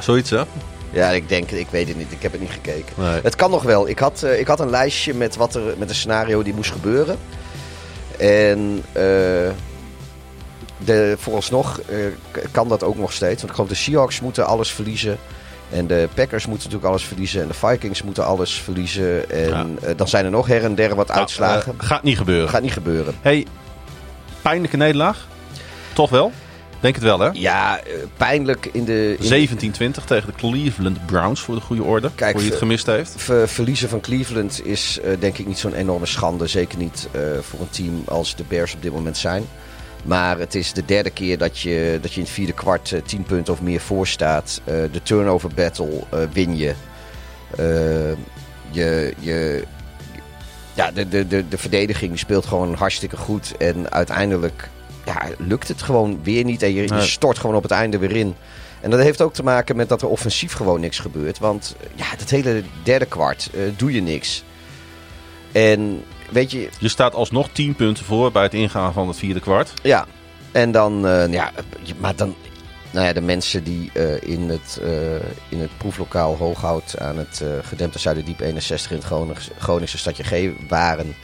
zoiets, hè? Ja, ik denk, ik weet het niet. Ik heb het niet gekeken. Nee. Het kan nog wel. Ik had, eh, ik had een lijstje met, wat er, met een scenario die moest gebeuren. En de, vooralsnog eh, kan dat ook nog steeds. Want ik geloof de Seahawks moeten alles verliezen. En de Packers moeten natuurlijk alles verliezen. En de Vikings moeten alles verliezen. En eh, dan zijn er nog her en der wat uitslagen. Eh, gaat niet gebeuren. Gaat niet gebeuren. Hey, pijnlijke nederlaag? Toch wel? Denk het wel, hè? Ja, pijnlijk in de... in- 17-20 tegen de Cleveland Browns voor de goede orde. Kijk, voor je het gemist heeft. Ver- verliezen van Cleveland is denk ik niet zo'n enorme schande. Zeker niet voor een team als de Bears op dit moment zijn. Maar het is de derde keer dat je, dat je in het vierde kwart eh, 10 punten of meer voor staat. Eh, de turnover battle eh, win je. Eh, je, je ja, de, de, de, de verdediging speelt gewoon hartstikke goed. En uiteindelijk ja, lukt het gewoon weer niet. En je, stort gewoon op het einde weer in. En dat heeft ook te maken met dat er offensief gewoon niks gebeurt. Want ja, het hele derde kwart eh, doe je niks. En weet je, Je staat alsnog 10 punten voor bij het ingaan van het vierde kwart. ja. En dan, eh, ja, maar dan, nou ja, de mensen die eh, in, het, eh, in het proeflokaal Hooghout aan het gedempte Zuiderdiep 61 in het Gronings- Groningse stadje G waren.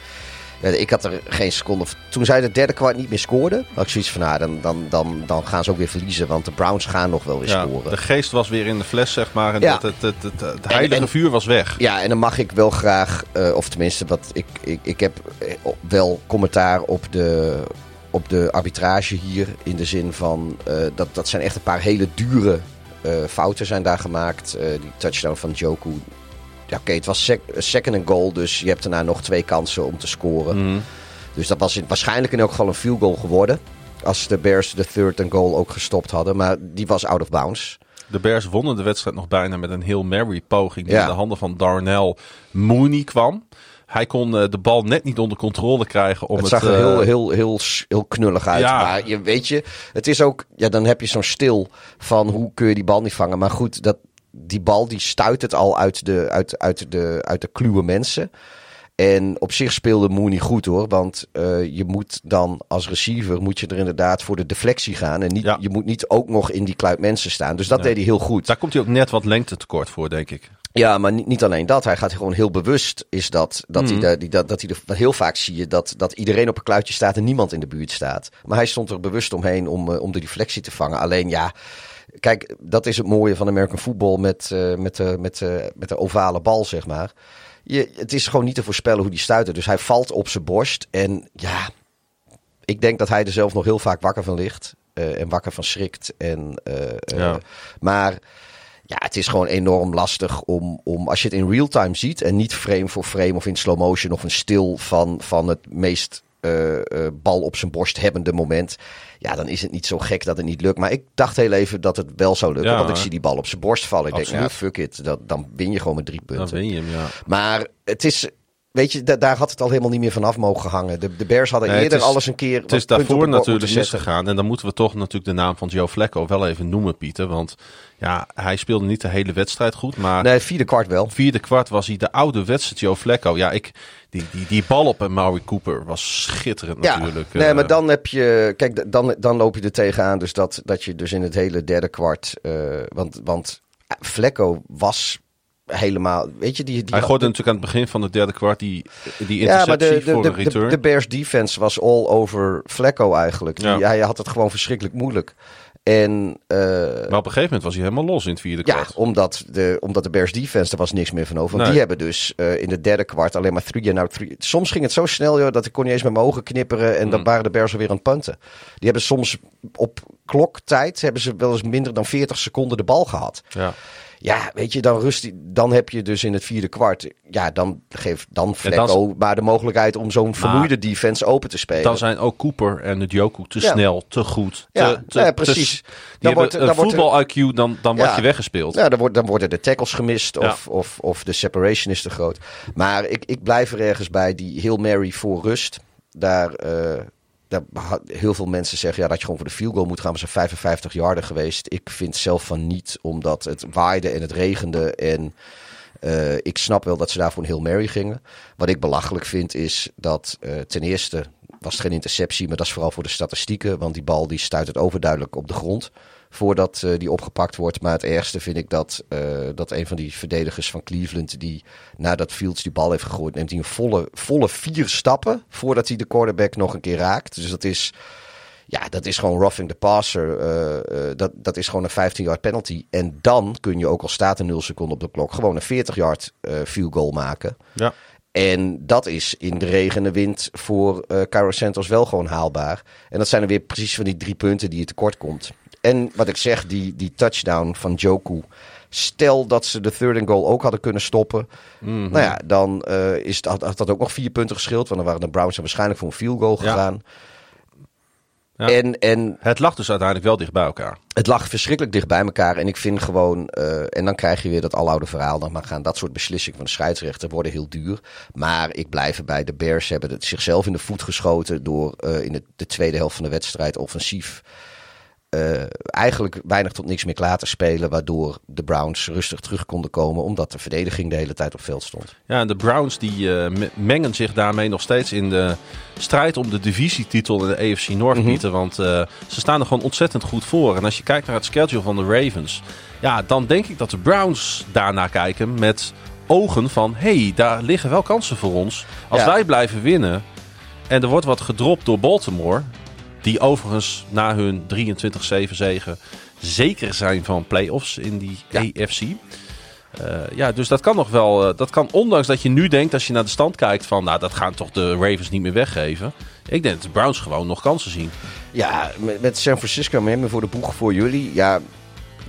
Ik had er geen seconde. Toen zij de derde kwart niet meer scoorden, had ik zoiets van, nou, dan, dan, dan, dan gaan ze ook weer verliezen. Want de Browns gaan nog wel weer Ja, scoren. de geest was weer in de fles, zeg maar. En Ja. het, het, het, het, het heilige en- vuur was weg. Ja, en dan mag ik wel graag, eh, of tenminste, wat ik, ik, ik heb eh, wel commentaar op de, op de arbitrage hier. In de zin van, eh, dat, dat zijn echt een paar hele dure fouten zijn daar gemaakt. Die touchdown van Joku. Ja, oké, het was sec- second and goal, dus je hebt daarna nog twee kansen om te scoren. Mhm. Dus dat was in- waarschijnlijk in elk geval een field goal geworden. Als de Bears de third and goal ook gestopt hadden. Maar die was out of bounds. De Bears wonnen de wedstrijd nog bijna met een heel Mary poging die Ja. in de handen van Darnell Mooney kwam. Hij kon eh, de bal net niet onder controle krijgen om het het... zag er eh, heel, heel, heel, s- heel knullig uit. Ja. Maar je, weet je, het is ook... Ja, dan heb je zo'n stil van hoe kun je die bal niet vangen. Maar goed, dat, die bal die stuit het al uit de, uit, uit de, uit de kluwe mensen. En op zich speelde Mooney goed hoor. Want uh, je moet dan als receiver moet je er inderdaad voor de deflectie gaan. En niet, Ja. je moet niet ook nog in die kluit mensen staan. Dus dat Nee. deed hij heel goed. Daar komt hij ook net wat lengte tekort voor, denk ik. Ja, maar niet, niet alleen dat. Hij gaat gewoon heel bewust. Is dat, dat, hij, die, dat, dat hij er, heel vaak zie je dat, dat iedereen op een kluitje staat en niemand in de buurt staat. Maar hij stond er bewust omheen om, eh, om de deflectie te vangen. Alleen ja, kijk, dat is het mooie van American football met, eh, met, de, met, de, met de ovale bal, zeg maar. Je, het is gewoon niet te voorspellen hoe die stuiten. Dus hij valt op zijn borst. En ja, ik denk dat hij er zelf nog heel vaak wakker van ligt. eh, en wakker van schrikt. En, eh, eh, Ja. Maar ja, het is gewoon enorm lastig om, om als je het in real time ziet. En niet frame voor frame of in slow motion of een stil van, van het meest eh, eh, bal op zijn borst hebbende moment. Ja, dan is het niet zo gek dat het niet lukt. Maar ik dacht heel even dat het wel zou lukken. Ja, want ik hè? zie die bal op zijn borst vallen. Ik denk, nou fuck it. Dat, dan win je gewoon met drie Dan punten. win je hem, ja. Maar het is, weet je, da- daar had het al helemaal niet meer vanaf mogen hangen. De, de Bears hadden Nee, eerder is- alles een keer. Het is daarvoor natuurlijk misgegaan. En dan moeten we toch natuurlijk de naam van Joe Flacco wel even noemen, Pieter. Want ja, hij speelde niet de hele wedstrijd goed. Maar Nee, vierde kwart wel. vierde kwart was hij de oude wedstrijd Joe Flacco. Ja, ik, die, die, die bal op Maury Cooper was schitterend Ja, natuurlijk. nee, Eh, maar dan heb je. Kijk, dan, dan loop je er tegenaan. Dus dat, dat je dus in het hele derde kwart. eh, want, want Flecko was helemaal. Weet je, die. die Hij gooide natuurlijk aan het begin van het derde kwart die, die ja, interceptie de, de, voor de, return. de, Bears defense was all over Flecko eigenlijk. Die- Ja. hij had het gewoon verschrikkelijk moeilijk. En eh, maar op een gegeven moment was hij helemaal los in het vierde ja, kwart. omdat de, omdat de Bears defense, er was niks meer van over. Want Nee. die hebben dus eh, in de derde kwart alleen maar three and out three. Soms ging het zo snel joh, dat ik kon niet eens met mijn ogen knipperen. En dan Mm. waren de Bears alweer aan het punten. Die hebben soms op kloktijd hebben ze wel eens minder dan 40 seconden de bal gehad. Ja. Ja, weet je, dan rust dan heb je dus in het vierde kwart. Ja, dan geeft dan Flecko maar de mogelijkheid om zo'n vermoeide defense open te spelen. Dan zijn ook Cooper en het Joku te Ja. snel, te goed. Te, Ja, te, ja, te- precies. Dan wordt- een dan voetbal-IQ, dan, dan word je weggespeeld. Ja, dan, wordt, dan worden de tackles gemist of, of, of de separation is te groot. Maar ik, ik blijf er ergens bij die Heel Mary voor rust. Daar, eh, heel veel mensen zeggen ja, dat je gewoon voor de field goal moet gaan. We zijn 55 yarden geweest. Ik vind zelf van niet, omdat het waaide en het regende. En eh, ik snap wel dat ze daarvoor een Heel Mary gingen. Wat ik belachelijk vind is dat eh, ten eerste was het geen interceptie, maar dat is vooral voor de statistieken. Want die bal die stuit het overduidelijk op de grond voordat eh, die opgepakt wordt. Maar het ergste vind ik dat, eh, dat een van die verdedigers van Cleveland, die nadat Fields die bal heeft gegooid, neemt hij een volle, volle vier stappen voordat hij de quarterback nog een keer raakt. Dus dat is, ja, dat is gewoon roughing the passer. eh, dat, dat is gewoon een 15-yard penalty. En dan kun je ook al staat er 0 seconden op de klok, gewoon een 40-yard eh field goal maken. Ja. En dat is in de regen en de wind voor eh Cairo Santos wel gewoon haalbaar. En dat zijn er weer precies van die drie punten die je tekort komt. En wat ik zeg, die, die touchdown van Joku. Stel dat ze de third and goal ook hadden kunnen stoppen. Mhm. Nou ja, dan eh, is het, had, had dat ook nog vier punten geschild. Want dan waren de Browns waarschijnlijk voor een field goal gegaan. Ja. En, en Het lag dus uiteindelijk wel dicht bij elkaar. het lag verschrikkelijk dicht bij elkaar. En ik vind gewoon. eh, en dan krijg je weer dat aloude verhaal. Dan gaan dat soort beslissingen van de scheidsrechter worden heel duur. Maar ik blijf erbij. De Bears hebben het zichzelf in de voet geschoten. door eh, in de, de tweede helft van de wedstrijd offensief. Eh, eigenlijk weinig tot niks meer klaar te spelen. Waardoor de Browns rustig terug konden komen. Omdat de verdediging de hele tijd op veld stond. Ja, en de Browns die eh, me- mengen zich daarmee nog steeds in de strijd om de divisietitel in de AFC North. Pieter. Want eh, ze staan er gewoon ontzettend goed voor. En als je kijkt naar het schedule van de Ravens, ja, dan denk ik dat de Browns daarna kijken met ogen van, hey, daar liggen wel kansen voor ons. Als Ja. wij blijven winnen en er wordt wat gedropt door Baltimore, die overigens na hun 23-7 zegen zeker zijn van playoffs in die Ja. AFC. Eh, ja, dus dat kan nog wel. eh, dat kan, ondanks dat je nu denkt, als je naar de stand kijkt, van nou, dat gaan toch de Ravens niet meer weggeven. Ik denk dat de Browns gewoon nog kansen zien. Ja, met, met San Francisco Miami voor de boeg voor jullie. Ja,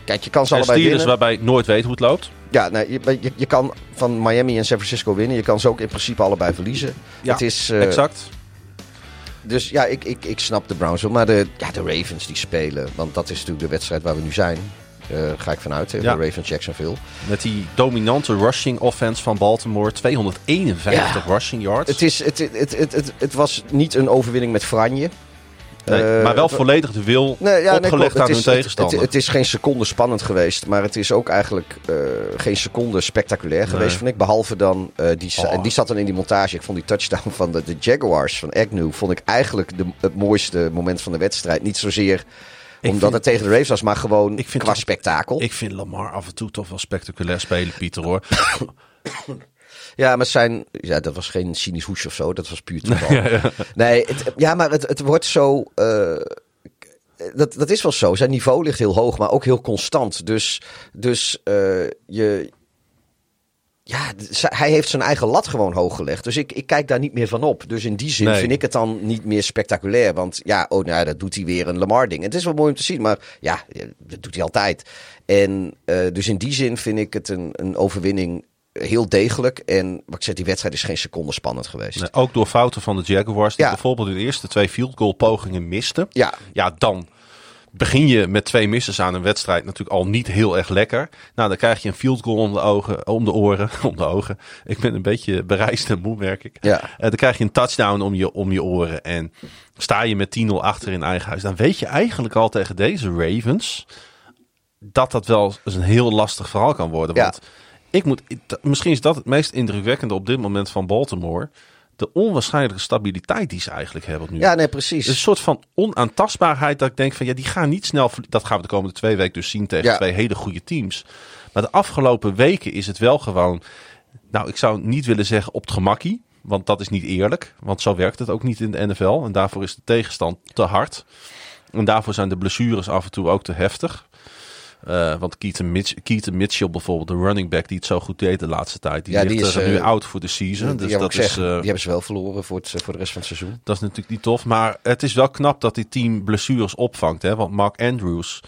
kijk, je kan ze En allebei Steelers winnen. waarbij je nooit weet hoe het loopt. Ja, nee, je, je, je kan van Miami en San Francisco winnen. Je kan ze ook in principe allebei verliezen. Ja, het is, eh, exact. Dus ja, ik, ik, ik snap de Browns wel. Maar de, ja, de Ravens die spelen. Want dat is natuurlijk de wedstrijd waar we nu zijn. Eh, ga ik vanuit. Ja. De Ravens Jacksonville. Met die dominante rushing offense van Baltimore. 251 rushing yards. Het, is, het, het, het, het, het was niet een overwinning met franje. Nee, Eh, maar wel volledig de wil Nee, ja, nee, opgelegd aan Het hun is, tegenstander. het, het is geen seconde spannend geweest. Maar het is ook eigenlijk eh, geen seconde spectaculair geweest, vind ik. Behalve dan, eh, die, Oh. en die zat dan in die montage. Ik vond die touchdown van de, de Jaguars van Agnew... vond ik eigenlijk de, het mooiste moment van de wedstrijd. Niet zozeer omdat vind- het tegen de Ravens was, maar gewoon Ik vind qua spektakel. Ik vind Lamar af en toe toch wel spectaculair spelen, Pieter hoor. Ja, maar zijn. Ja, dat was geen cynisch hoesje of zo. Dat was puur toeval. Nee, het, ja, maar het, het wordt zo. eh, dat, dat is wel zo. Zijn niveau ligt heel hoog, maar ook heel constant. Dus, dus eh, je. Ja, hij heeft zijn eigen lat gewoon hoog gelegd. Dus ik, ik kijk daar niet meer van op. Dus in die zin Nee. vind ik het dan niet meer spectaculair. Want ja, oh, nou, ja, dat doet hij weer een Lamar-ding. Het is wel mooi om te zien, maar ja, dat doet hij altijd. En eh, dus in die zin vind ik het een, een overwinning heel degelijk. En wat ik zeg, die wedstrijd is geen seconde spannend geweest. Nee, ook door fouten van de Jaguars, die Ja. bijvoorbeeld hun eerste twee field goal pogingen misten. Ja, Ja, dan begin je met twee misses aan een wedstrijd natuurlijk al niet heel erg lekker. Nou, dan krijg je een field goal om de ogen, om de oren, om de ogen. Ik ben een beetje bereisd en moe, merk ik. Ja. Eh, dan krijg je een touchdown om je, om je oren. En sta je met 10-0 achter in eigen huis. Dan weet je eigenlijk al tegen deze Ravens dat dat wel eens een heel lastig verhaal kan worden. Ja. Ik moet, misschien is dat het meest indrukwekkende op dit moment van Baltimore. De onwaarschijnlijke stabiliteit die ze eigenlijk hebben nu. ja nee, precies. Een soort van onaantastbaarheid dat ik denk van ja, die gaan niet snel. Dat gaan we de komende twee weken dus zien tegen Ja. twee hele goede teams. Maar de afgelopen weken is het wel gewoon. Nou, ik zou niet willen zeggen op het gemakkie. Want dat is niet eerlijk. Want zo werkt het ook niet in de NFL. En daarvoor is de tegenstand te hard. En daarvoor zijn de blessures af en toe ook te heftig. Eh, want Keaton, Mitchell bijvoorbeeld, de running back die het zo goed deed de laatste tijd, die, ligt, is nu eh, out voor de season. Dus dat is, eh, die hebben ze wel verloren voor, het, voor de rest van het seizoen. Dat is natuurlijk niet tof, maar het is wel knap dat die team blessures opvangt. Hè? Want Mark Andrews,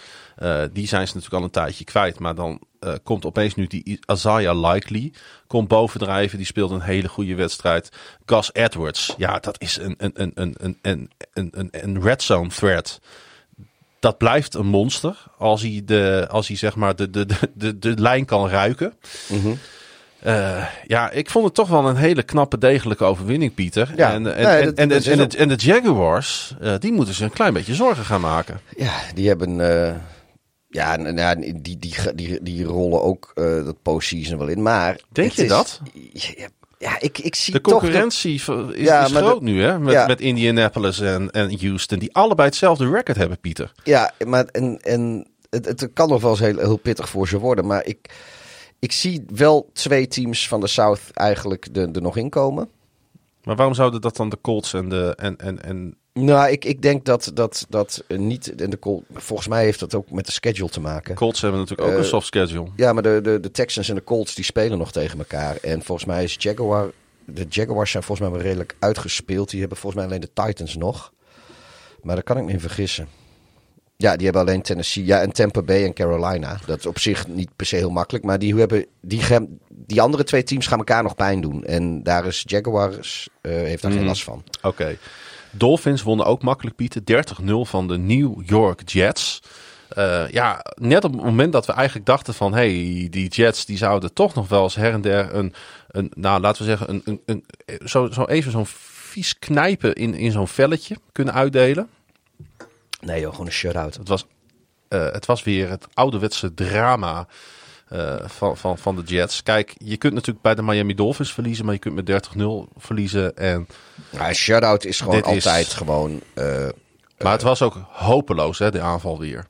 die zijn ze natuurlijk al een tijdje kwijt, maar dan komt opeens nu die Isaiah Likely. Komt bovendrijven. Die speelt een hele goede wedstrijd. Gus Edwards. Ja, dat is een, een, een, een, een, een, een red zone threat. Dat blijft een monster als hij, de, als hij zeg maar de, de, de, de, lijn kan ruiken. Eh, ja, ik vond het toch wel een hele knappe, degelijke overwinning, Pieter. Ja, en, en, en, en, en, de Jaguars, eh, die moeten ze een klein beetje zorgen gaan maken. Ja, die hebben. eh, ja, die, die, die, die rollen ook dat postseason wel in. Maar. Denk je dat? Ja, ik, ik zie De toch. dat- concurrentie is, Ja, is groot de- nu, hè? Met, ja. met Indianapolis en, en Houston, die allebei hetzelfde record hebben, Pieter. Ja, maar en, en het, het kan nog wel eens heel, heel pittig voor ze worden. Maar ik, ik zie wel twee teams van de South eigenlijk er, nog in komen. Maar waarom zouden dat dan de Colts en de. En, en, en, Nou, ik, ik denk dat dat, dat eh, niet. En de, Col- volgens mij heeft dat ook met de schedule te maken. Colts hebben natuurlijk ook Eh, een soft schedule. Ja, maar de, de, de Texans en de Colts die spelen nog tegen elkaar. En volgens mij is Jaguar. De Jaguars zijn volgens mij wel redelijk uitgespeeld. Die hebben volgens mij alleen de Titans nog. Maar daar kan ik me in vergissen. Ja, die hebben alleen Tennessee. Ja, en Tampa Bay en Carolina. Dat is op zich niet per se heel makkelijk. Maar die, hebben, die, gaan- die andere twee teams gaan elkaar nog pijn doen. En daar is Jaguars eh, heeft daar geen Mhm. last van. Oké. Dolphins wonnen ook makkelijk, Pieter. 30-0 van de New York Jets. Eh, ja, net op het moment dat we eigenlijk dachten van... hey, die Jets die zouden toch nog wel eens her en der een... een nou, laten we zeggen, een, een, een, zo, zo even zo'n vies knijpen in, in zo'n velletje kunnen uitdelen. Nee joh, gewoon een shutout. Het was, eh, het was weer het ouderwetse drama eh, van, van, van de Jets. Kijk, je kunt natuurlijk bij de Miami Dolphins verliezen... maar je kunt met 30-0 verliezen en... Ja, shutout is gewoon is- altijd gewoon... eh, Maar het was ook hopeloos, hè, de aanval weer.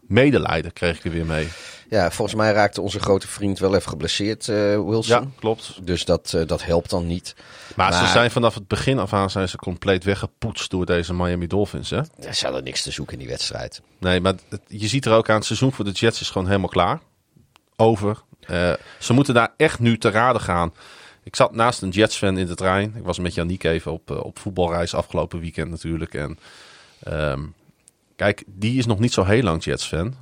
Medelijden kreeg ik er weer mee. Ja, volgens mij raakte onze grote vriend wel even geblesseerd, eh, Wilson. Ja, klopt. Dus dat, eh, dat helpt dan niet. Maar, ze zijn vanaf het begin af aan zijn ze compleet weggepoetst door deze Miami Dolphins. Hè? Zat er niks te zoeken in die wedstrijd. Nee, maar het- je ziet er ook aan het seizoen voor de Jets is gewoon helemaal klaar. Over. Eh, ze moeten daar echt nu te raden gaan. Ik zat naast een Jets-fan in de trein. Ik was met Janiek even op, op voetbalreis afgelopen weekend natuurlijk. En ehm, kijk, die is nog niet zo heel lang Jets-fan.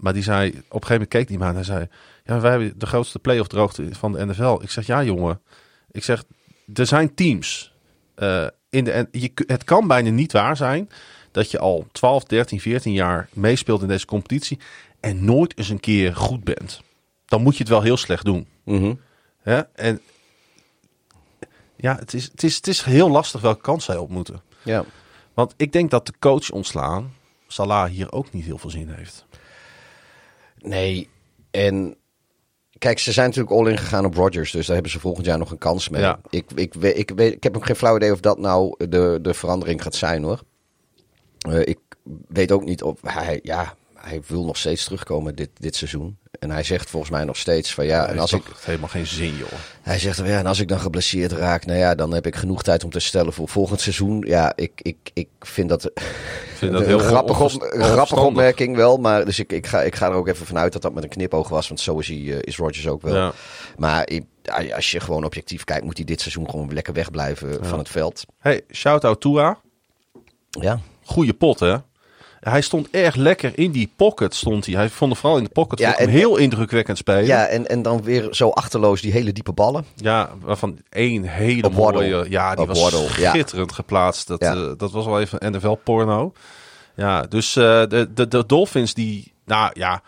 Maar die zei, op een gegeven moment keek die me aan. Hij zei, ja, wij hebben de grootste playoff droogte van de NFL. Ik zeg, ja jongen. Ik zeg, er zijn teams. eh, in de, en je, het kan bijna niet waar zijn dat je al 12, 13, 14 jaar meespeelt in deze competitie. En nooit eens een keer goed bent. Dan moet je het wel heel slecht doen. Mhm. Hè? En ja, het is, het, is, het is heel lastig welke kans zij op moeten. Ja. Want ik denk dat de coach ontslaan, Salah hier ook niet heel veel zin heeft. Nee, en kijk, ze zijn natuurlijk all in gegaan op Rodgers, dus daar hebben ze volgend jaar nog een kans mee. Ja. Ik, ik, ik, weet, ik heb ook geen flauw idee of dat nou de, de verandering gaat zijn hoor. Eh, ik weet ook niet of hij, ja, hij wil nog steeds terugkomen dit, dit seizoen. En hij zegt volgens mij nog steeds van ja, en als ik, helemaal geen zin, joh. hij zegt ja, en als ik dan geblesseerd raak, nou ja, dan heb ik genoeg tijd om te stellen voor volgend seizoen. Ja, ik, ik, ik vind dat, Ik vind dat een heel grappige, op, grappige opmerking wel. Maar dus ik, ik, ga, ik ga er ook even vanuit dat dat met een knipoog was. Want zo is, hij, eh, is Rodgers ook wel. Ja. Maar als je gewoon objectief kijkt, moet hij dit seizoen gewoon lekker wegblijven van het veld. Hey, shout-out Tua. Ja, Goeie pot, hè? Hij stond erg lekker in die pocket, stond hij. Hij vond vooral in de pocket Ja, en- heel indrukwekkend spelen. ja en, en dan weer zo achterloos die hele diepe ballen. Ja, waarvan één hele Op Waddle. mooie... Ja, die Op was Waddle, ja. schitterend geplaatst. Dat, Ja. eh, dat was wel even NFL-porno. Ja, dus eh, de, de, de Dolphins die... Nou ja,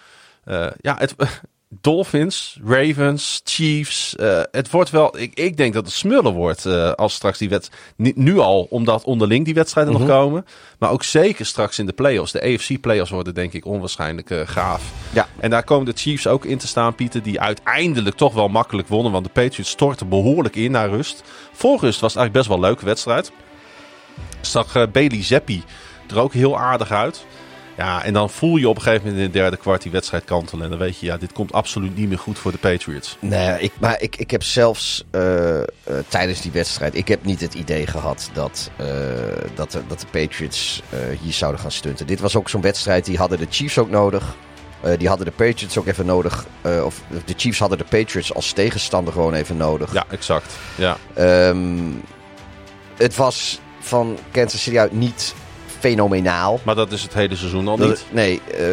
eh, ja het, Dolphins, Ravens, Chiefs. eh, het wordt wel... Ik, ik denk dat het smullen wordt eh, als straks die wedstrijd... Nu al, omdat onderling die wedstrijden Mhm. nog komen. Maar ook zeker straks in de playoffs. De AFC-playoffs worden denk ik onwaarschijnlijk eh, gaaf. Ja. En daar komen de Chiefs ook in te staan, Pieter. Die uiteindelijk toch wel makkelijk wonnen. Want de Patriots stortten behoorlijk in naar rust. Voor rust was het eigenlijk best wel een leuke wedstrijd. Zag Bailey Zappi er ook heel aardig uit. Ja, en dan voel je op een gegeven moment in het derde kwart die wedstrijd kantelen. En dan weet je, ja, dit komt absoluut niet meer goed voor de Patriots. Nee, ik, maar ik, ik heb zelfs eh, eh, tijdens die wedstrijd... Ik heb niet het idee gehad dat, eh, dat, de, dat de Patriots hier zouden gaan stunten. Dit was ook zo'n wedstrijd, die hadden de Chiefs ook nodig. Die hadden de Patriots ook even nodig. Of de Chiefs hadden de Patriots als tegenstander gewoon even nodig. Ja, exact. Ja, Ehm, het was van Kansas City uit niet fenomenaal. maar dat is het hele seizoen al Dat- niet. nee, eh,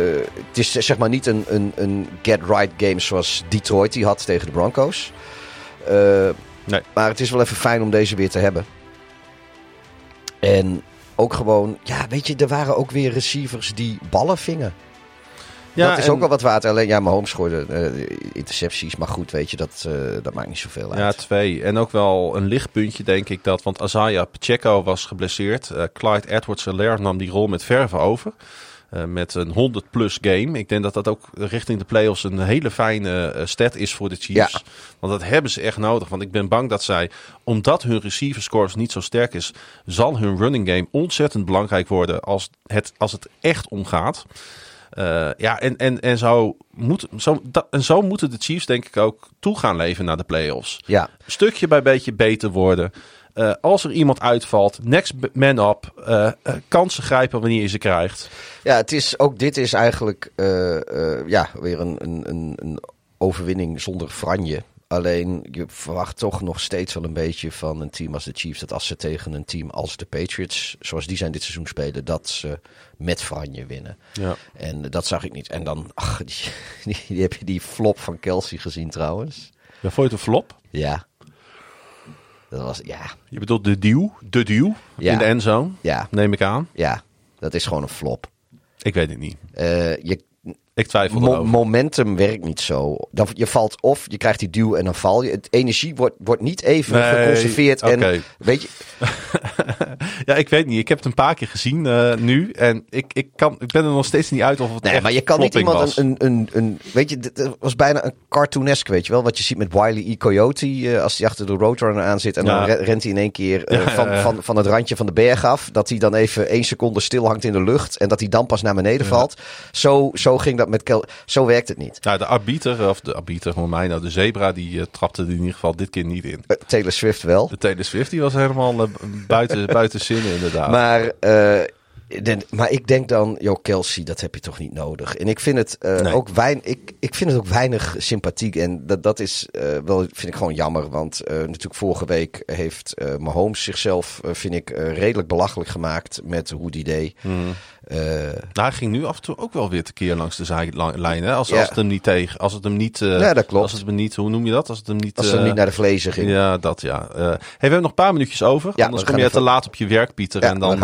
het is zeg maar niet een, een, een get-right game zoals Detroit die had tegen de Broncos. Eh, Nee. Maar het is wel even fijn om deze weer te hebben. En ook gewoon, ja, weet je, er waren ook weer receivers die ballen vingen. Ja, dat is en- ook wel wat waard. Alleen, ja, Mahomes gooide eh, intercepties. Maar goed, weet je, dat, eh, dat maakt niet zoveel uit. Ja, twee. En ook wel een lichtpuntje, denk ik, dat. Want Isaiah Pacheco was geblesseerd. Eh, Clyde Edwards-Helaire nam die rol met verve over. Met een 100-plus game. Ik denk dat dat ook richting de playoffs een hele fijne stat is voor de Chiefs. Ja. Want dat hebben ze echt nodig. Want ik ben bang dat zij, omdat hun receiverscores niet zo sterk is, zal hun running game ontzettend belangrijk worden als het, als het echt omgaat. Eh, ja, en, en, en, zo moet, zo, dat, en zo moeten de Chiefs denk ik ook toe gaan leven naar de playoffs Ja, stukje bij beetje beter worden. Eh, als er iemand uitvalt, next man up. eh, kansen grijpen wanneer je ze krijgt. Ja, het is, ook dit is eigenlijk ja, weer een, een, een overwinning zonder franje. Alleen je verwacht toch nog steeds wel een beetje van een team als de Chiefs. Dat als ze tegen een team als de Patriots, zoals die zijn dit seizoen spelen, dat ze met franje winnen. Ja. En dat zag ik niet. En dan, ach, die, die, die heb je die flop van Kelsey gezien trouwens. Ja, vond je het een flop? Ja. Dat was, ja, Je bedoelt de duw, de duw Ja. in de endzone, ja, neem ik aan. ja. Dat is gewoon een flop. Ik weet het niet. Eh, je, Ik twijfel Mo- momentum werkt niet zo. Dan, je valt of je krijgt die duw en dan val je. Het energie wordt, wordt niet even Nee, geconserveerd. En weet je, Ja, ik weet niet. Ik heb het een paar keer gezien eh, nu. En ik, ik, kan, ik ben er nog steeds niet uit of het nee, maar je kan niet iemand een, een, een, een. Weet je, dit was bijna een cartoonesk, weet je wel. Wat je ziet met Wiley E. Coyote. eh, als hij achter de Roadrunner aan zit. En Ja. dan re- rent hij in één keer eh, ja, van, ja. Van, van het randje van de berg af. Dat hij dan even één seconde stil hangt in de lucht. En dat hij dan pas naar beneden valt. Zo, zo ging dat met Kel. Zo werkt het niet. Ja, de arbiter, of de arbiter voor mij, nou de zebra, die eh, trapte er in ieder geval dit keer niet in. Eh, Taylor Swift wel. De Taylor Swift die was helemaal eh, buiten, buiten zinnen inderdaad. Maar, maar ik denk dan, joh, Kelsey, dat heb je toch niet nodig. En ik vind het, eh, Nee. ook, wein, ik, ik vind het ook weinig sympathiek. En dat, dat is eh, wel, vind ik gewoon jammer. Want eh, natuurlijk vorige week heeft Mahomes zichzelf, vind ik, redelijk belachelijk gemaakt met hoe die deed. Nou, hij ging nu af en toe ook wel weer tekeer langs de zijlijn. hè? Als, Ja. als het hem niet tegen, als het hem niet, Ja, dat klopt. Als het hem niet, hoe noem je dat? Als het hem niet, als eh, niet naar de vlezen ging. Ja, dat ja. Hey, we hebben nog een paar minuutjes over. Ja, anders kom je te laat op je werk, Pieter. Ja, en dan,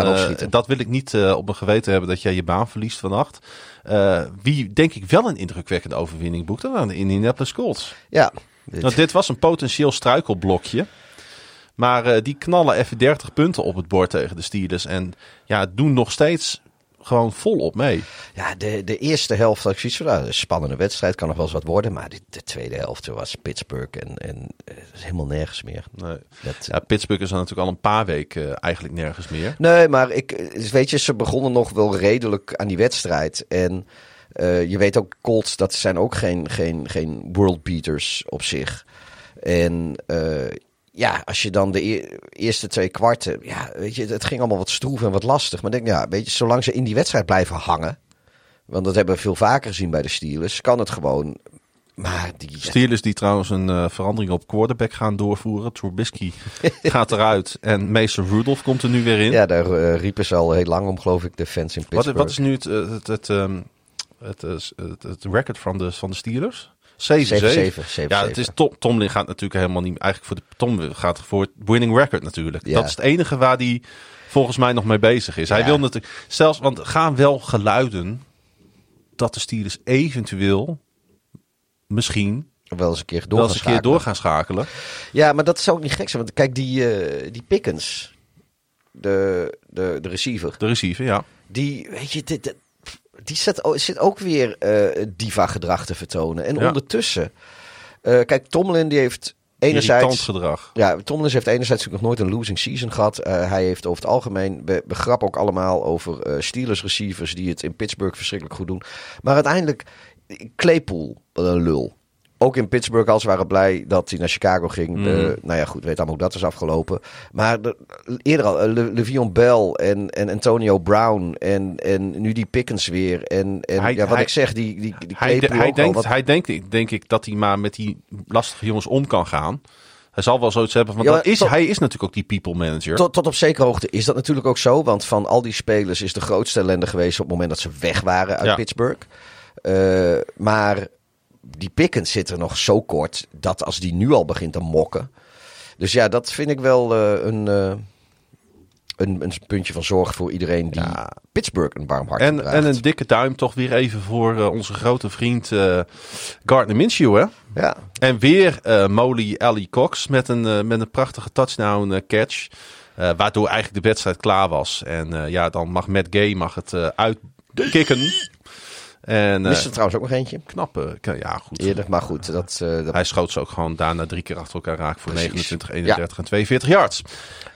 dat wil ik niet eh, op mijn geweten hebben dat jij je baan verliest vannacht. Eh, wie denk ik wel een indrukwekkende overwinning boekte? waren de Indianapolis Colts. Ja, dit- Nou, dit was een potentieel struikelblokje. Maar eh, die knallen even 30 punten op het bord tegen de Steelers. En ja, doen nog steeds gewoon volop mee. Ja, de, de eerste helft had ik zoiets van, nou, een spannende wedstrijd, kan nog wel eens wat worden. Maar de, de tweede helft was Pittsburgh en, en eh, helemaal nergens meer. Nee. Dat, Ja, Pittsburgh is dan natuurlijk al een paar weken eh, eigenlijk nergens meer. Nee, maar ik, dus weet je, ze begonnen nog wel redelijk aan die wedstrijd. En eh, je weet ook, Colts, dat zijn ook geen, geen, geen world beaters op zich. En eh, ja, als je dan de e- eerste twee kwarten, ja, weet je, het ging allemaal wat stroef en wat lastig. Maar denk, ja, weet je, zolang ze in die wedstrijd blijven hangen, want dat hebben we veel vaker gezien bij de Steelers, kan het gewoon. Maar die, Steelers die trouwens een eh, verandering op quarterback gaan doorvoeren. Trubisky gaat eruit en Mason Rudolph komt er nu weer in. ja, daar eh, riepen ze al heel lang om, geloof ik, de fans in Pittsburgh. wat is nu het, eh, het, het, ehm, het, eh, het, het record van de, van de Steelers? 7-7. 7-7. Ja, het is Tom, Tomlin gaat natuurlijk helemaal niet. Eigenlijk voor de Tom gaat voor het winning record natuurlijk. Ja. Dat is het enige waar hij volgens mij nog mee bezig is. Hij Ja. wil natuurlijk zelfs, want gaan wel geluiden dat de Steelers eventueel misschien wel eens een keer door wel gaan eens een keer schakelen. door gaan schakelen. Ja, maar dat zou ook niet gek zijn. Want kijk, die, eh, die Pickens, de, de, de receiver, De receiver, ja. die, weet je, dit, dit- die zit, zit ook weer eh diva-gedrag te vertonen. En Ja. ondertussen, eh, kijk, Tomlin die heeft enerzijds... gedrag. Ja, Tomlin heeft enerzijds natuurlijk nog nooit een losing season gehad. Eh, hij heeft over het algemeen, we, grappen ook allemaal over Steelers receivers die het in Pittsburgh verschrikkelijk goed doen. Maar uiteindelijk, Claypool, wat een lul. Ook in Pittsburgh als ze waren blij dat hij naar Chicago ging. Eh, nou ja, goed, weet allemaal hoe dat is afgelopen. Maar de- eerder al, eh, Le, Le'Veon Bell en, en Antonio Brown en, en nu die Pickens weer. En, en Hij- ja, wat hij- ik zeg, die, die, die Hij, de- hij, denkt, wat- hij denkt, denk ik, dat hij maar met die lastige jongens om kan gaan. Hij zal wel zoiets hebben, want Ja, dat maar is, tot- hij is natuurlijk ook die people manager. Tot, tot op zekere hoogte is dat natuurlijk ook zo. Want van al die spelers is de grootste ellende geweest op het moment dat ze weg waren uit Ja. Pittsburgh. Eh, maar die Pickens zit er nog zo kort dat als die nu al begint te mokken. Dus ja, dat vind ik wel eh, een, eh, een, een puntje van zorg voor iedereen die Ja. Pittsburgh een warm hart En, draagt. en een dikke duim toch weer even voor eh, onze grote vriend Gardner Minshew, hè? Ja, En weer Molly Ellie Cox met een, met een prachtige touchdown catch. waardoor eigenlijk de wedstrijd klaar was. En ja, dan mag Matt Gay mag het uitkicken. En eh, miste er trouwens ook nog eentje knappe, ja goed. eerder. Maar goed, dat, eh, dat Hij schoot ze ook gewoon daarna drie keer achter elkaar raak voor Precies. 29, 31 en 42 yards.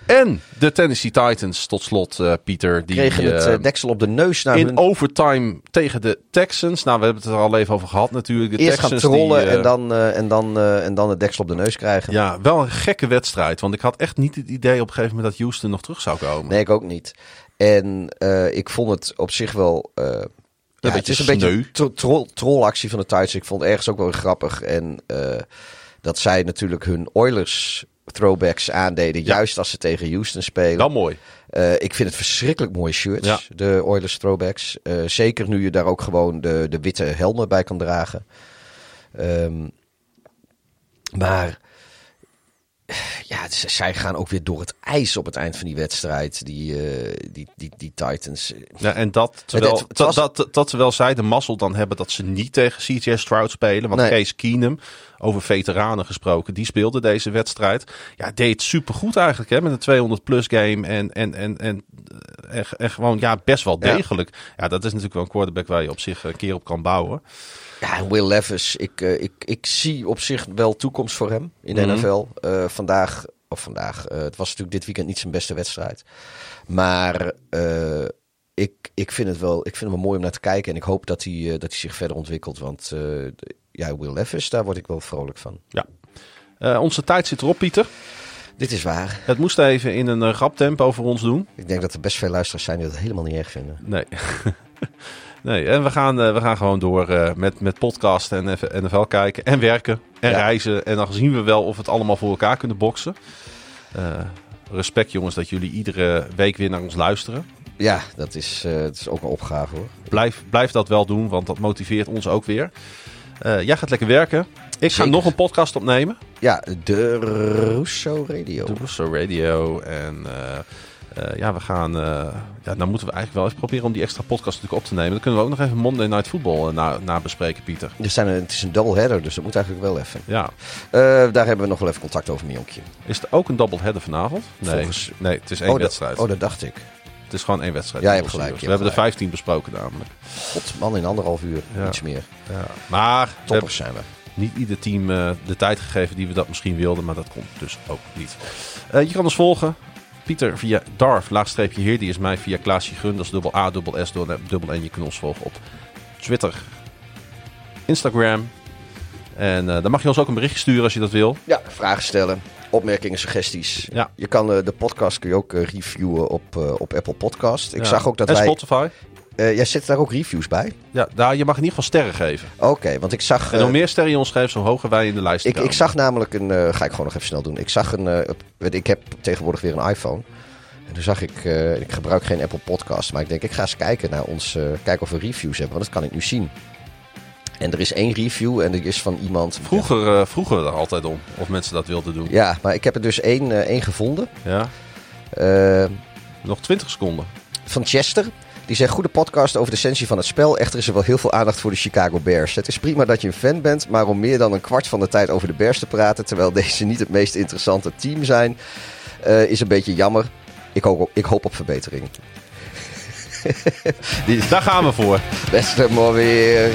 En de Tennessee Titans tot slot, eh, Pieter. Die kregen het eh, eh, deksel op de neus naar in hun overtime tegen de Texans. Nou, we hebben het er al even over gehad natuurlijk. De eerst gaan Texans trollen die, eh, en, dan, en, dan, en dan het deksel op de neus krijgen. Ja, wel een gekke wedstrijd. Want ik had echt niet het idee op een gegeven moment dat Houston nog terug zou komen. Nee, ik ook niet. En ik vond het op zich wel. Ja, het is een beetje sneu. tro- troll, trollactie van de Titans. Ik vond het ergens ook wel grappig. En eh, dat zij natuurlijk hun Oilers throwbacks aandeden. Juist als ze tegen Houston spelen. Wel mooi. Eh, ik vind het verschrikkelijk mooie shirts. Ja. De Oilers throwbacks. Eh, zeker nu je daar ook gewoon de, de witte helmen bij kan dragen. Ehm, maar zij gaan ook weer door het ijs op het eind van die wedstrijd. Die, eh, die, die, die Titans. Ja, en dat terwijl, Het- het was- dat, dat, dat terwijl zij de mazzel dan hebben dat ze niet tegen CJ Stroud spelen. Want Nee. Case Keenum, over veteranen gesproken, die speelde deze wedstrijd. Ja, deed supergoed eigenlijk hè, met een 200 plus game. En, en, en, en, en, en gewoon ja, best wel degelijk. Ja. dat is natuurlijk wel een quarterback waar je op zich een keer op kan bouwen. Ja, en Will Levis. Ik, eh, ik, ik zie op zich wel toekomst voor hem in de Mhm. NFL. Eh, vandaag, of vandaag, eh, het was natuurlijk dit weekend niet zijn beste wedstrijd. Maar eh, ik, ik, vind het wel, ik vind wel mooi om naar te kijken. En ik hoop dat hij, eh, dat hij zich verder ontwikkelt. Want ja, Will Levis, daar word ik wel vrolijk van. Eh, onze tijd zit erop, Pieter. Dit is waar. Het moest even in een rap tempo voor ons doen. Ik denk dat er best veel luisteraars zijn die dat helemaal niet erg vinden. Nee. nee, en we gaan, eh, we gaan gewoon door eh, met, met podcasten en even NFL kijken. En werken en Ja. reizen. En dan zien we wel of we het allemaal voor elkaar kunnen boksen. Eh, respect jongens dat jullie iedere week weer naar ons luisteren. Ja, dat is, dat is ook een opgave hoor. Blijf, blijf dat wel doen, want dat motiveert ons ook weer. Jij gaat lekker werken. Ik ga nog een podcast opnemen. Ja, de Russo Radio. De Russo Radio. En Eh, ja, we gaan. eh ja, dan moeten we eigenlijk wel even proberen om die extra podcast natuurlijk op te nemen. Dan kunnen we ook nog even Monday Night Football eh, na, na bespreken, Pieter. Er zijn, het is een doubleheader, dus dat moet eigenlijk wel even. Ja. Daar hebben we nog wel even contact over, Mionkje. Is er ook een doubleheader vanavond? Nee, Volgens- nee het is één oh, wedstrijd. oh, dat dacht ik. Het is gewoon één wedstrijd. Ja, je hebt gelijk, We hebben hebt er 15 besproken namelijk. God, man, in anderhalf uur. Ja. Iets meer. Ja. Maar Toppers zijn we. niet ieder team de tijd gegeven die we dat misschien wilden, maar dat komt dus ook niet. Je kan ons volgen. Pieter via Darf, laagstreepje hier. Die is mij via Klaasje is dubbel A, dubbel S, dubbel N. Je kunt ons volgen op Twitter, Instagram. En eh, dan mag je ons ook een berichtje sturen als je dat wil. Ja, vragen stellen, opmerkingen, suggesties. Ja. Je kan eh, de podcast kun je ook eh, reviewen op, op Apple Podcast. Ik Ja. zag ook dat en wij... Spotify. Eh, jij zet daar ook reviews bij? Ja, daar, je mag in ieder geval sterren geven. Oké, want ik zag... En eh, hoe meer sterren je ons geeft, zo hoger wij in de lijst ik, ik zag namelijk een... eh, ga ik gewoon nog even snel doen. Ik zag een... eh, ik heb tegenwoordig weer een iPhone. En toen zag ik... eh, ik gebruik geen Apple Podcast. Maar ik denk, ik ga eens kijken naar ons... eh, kijken of we reviews hebben. Want dat kan ik nu zien. En er is één review en die is van iemand... Vroeger eh, vroegen we er altijd om of mensen dat wilden doen. Ja, maar ik heb er dus één, eh, één gevonden. Ja. Eh, Nog 20 seconden. van Chester. Die zegt, goede podcast over de essentie van het spel. Echter is er wel heel veel aandacht voor de Chicago Bears. Het is prima dat je een fan bent, maar om meer dan een kwart van de tijd over de Bears te praten... terwijl deze niet het meest interessante team zijn, eh, is een beetje jammer. Ik hoop, ik hoop op verbetering. Daar gaan we voor. Beste maar weer.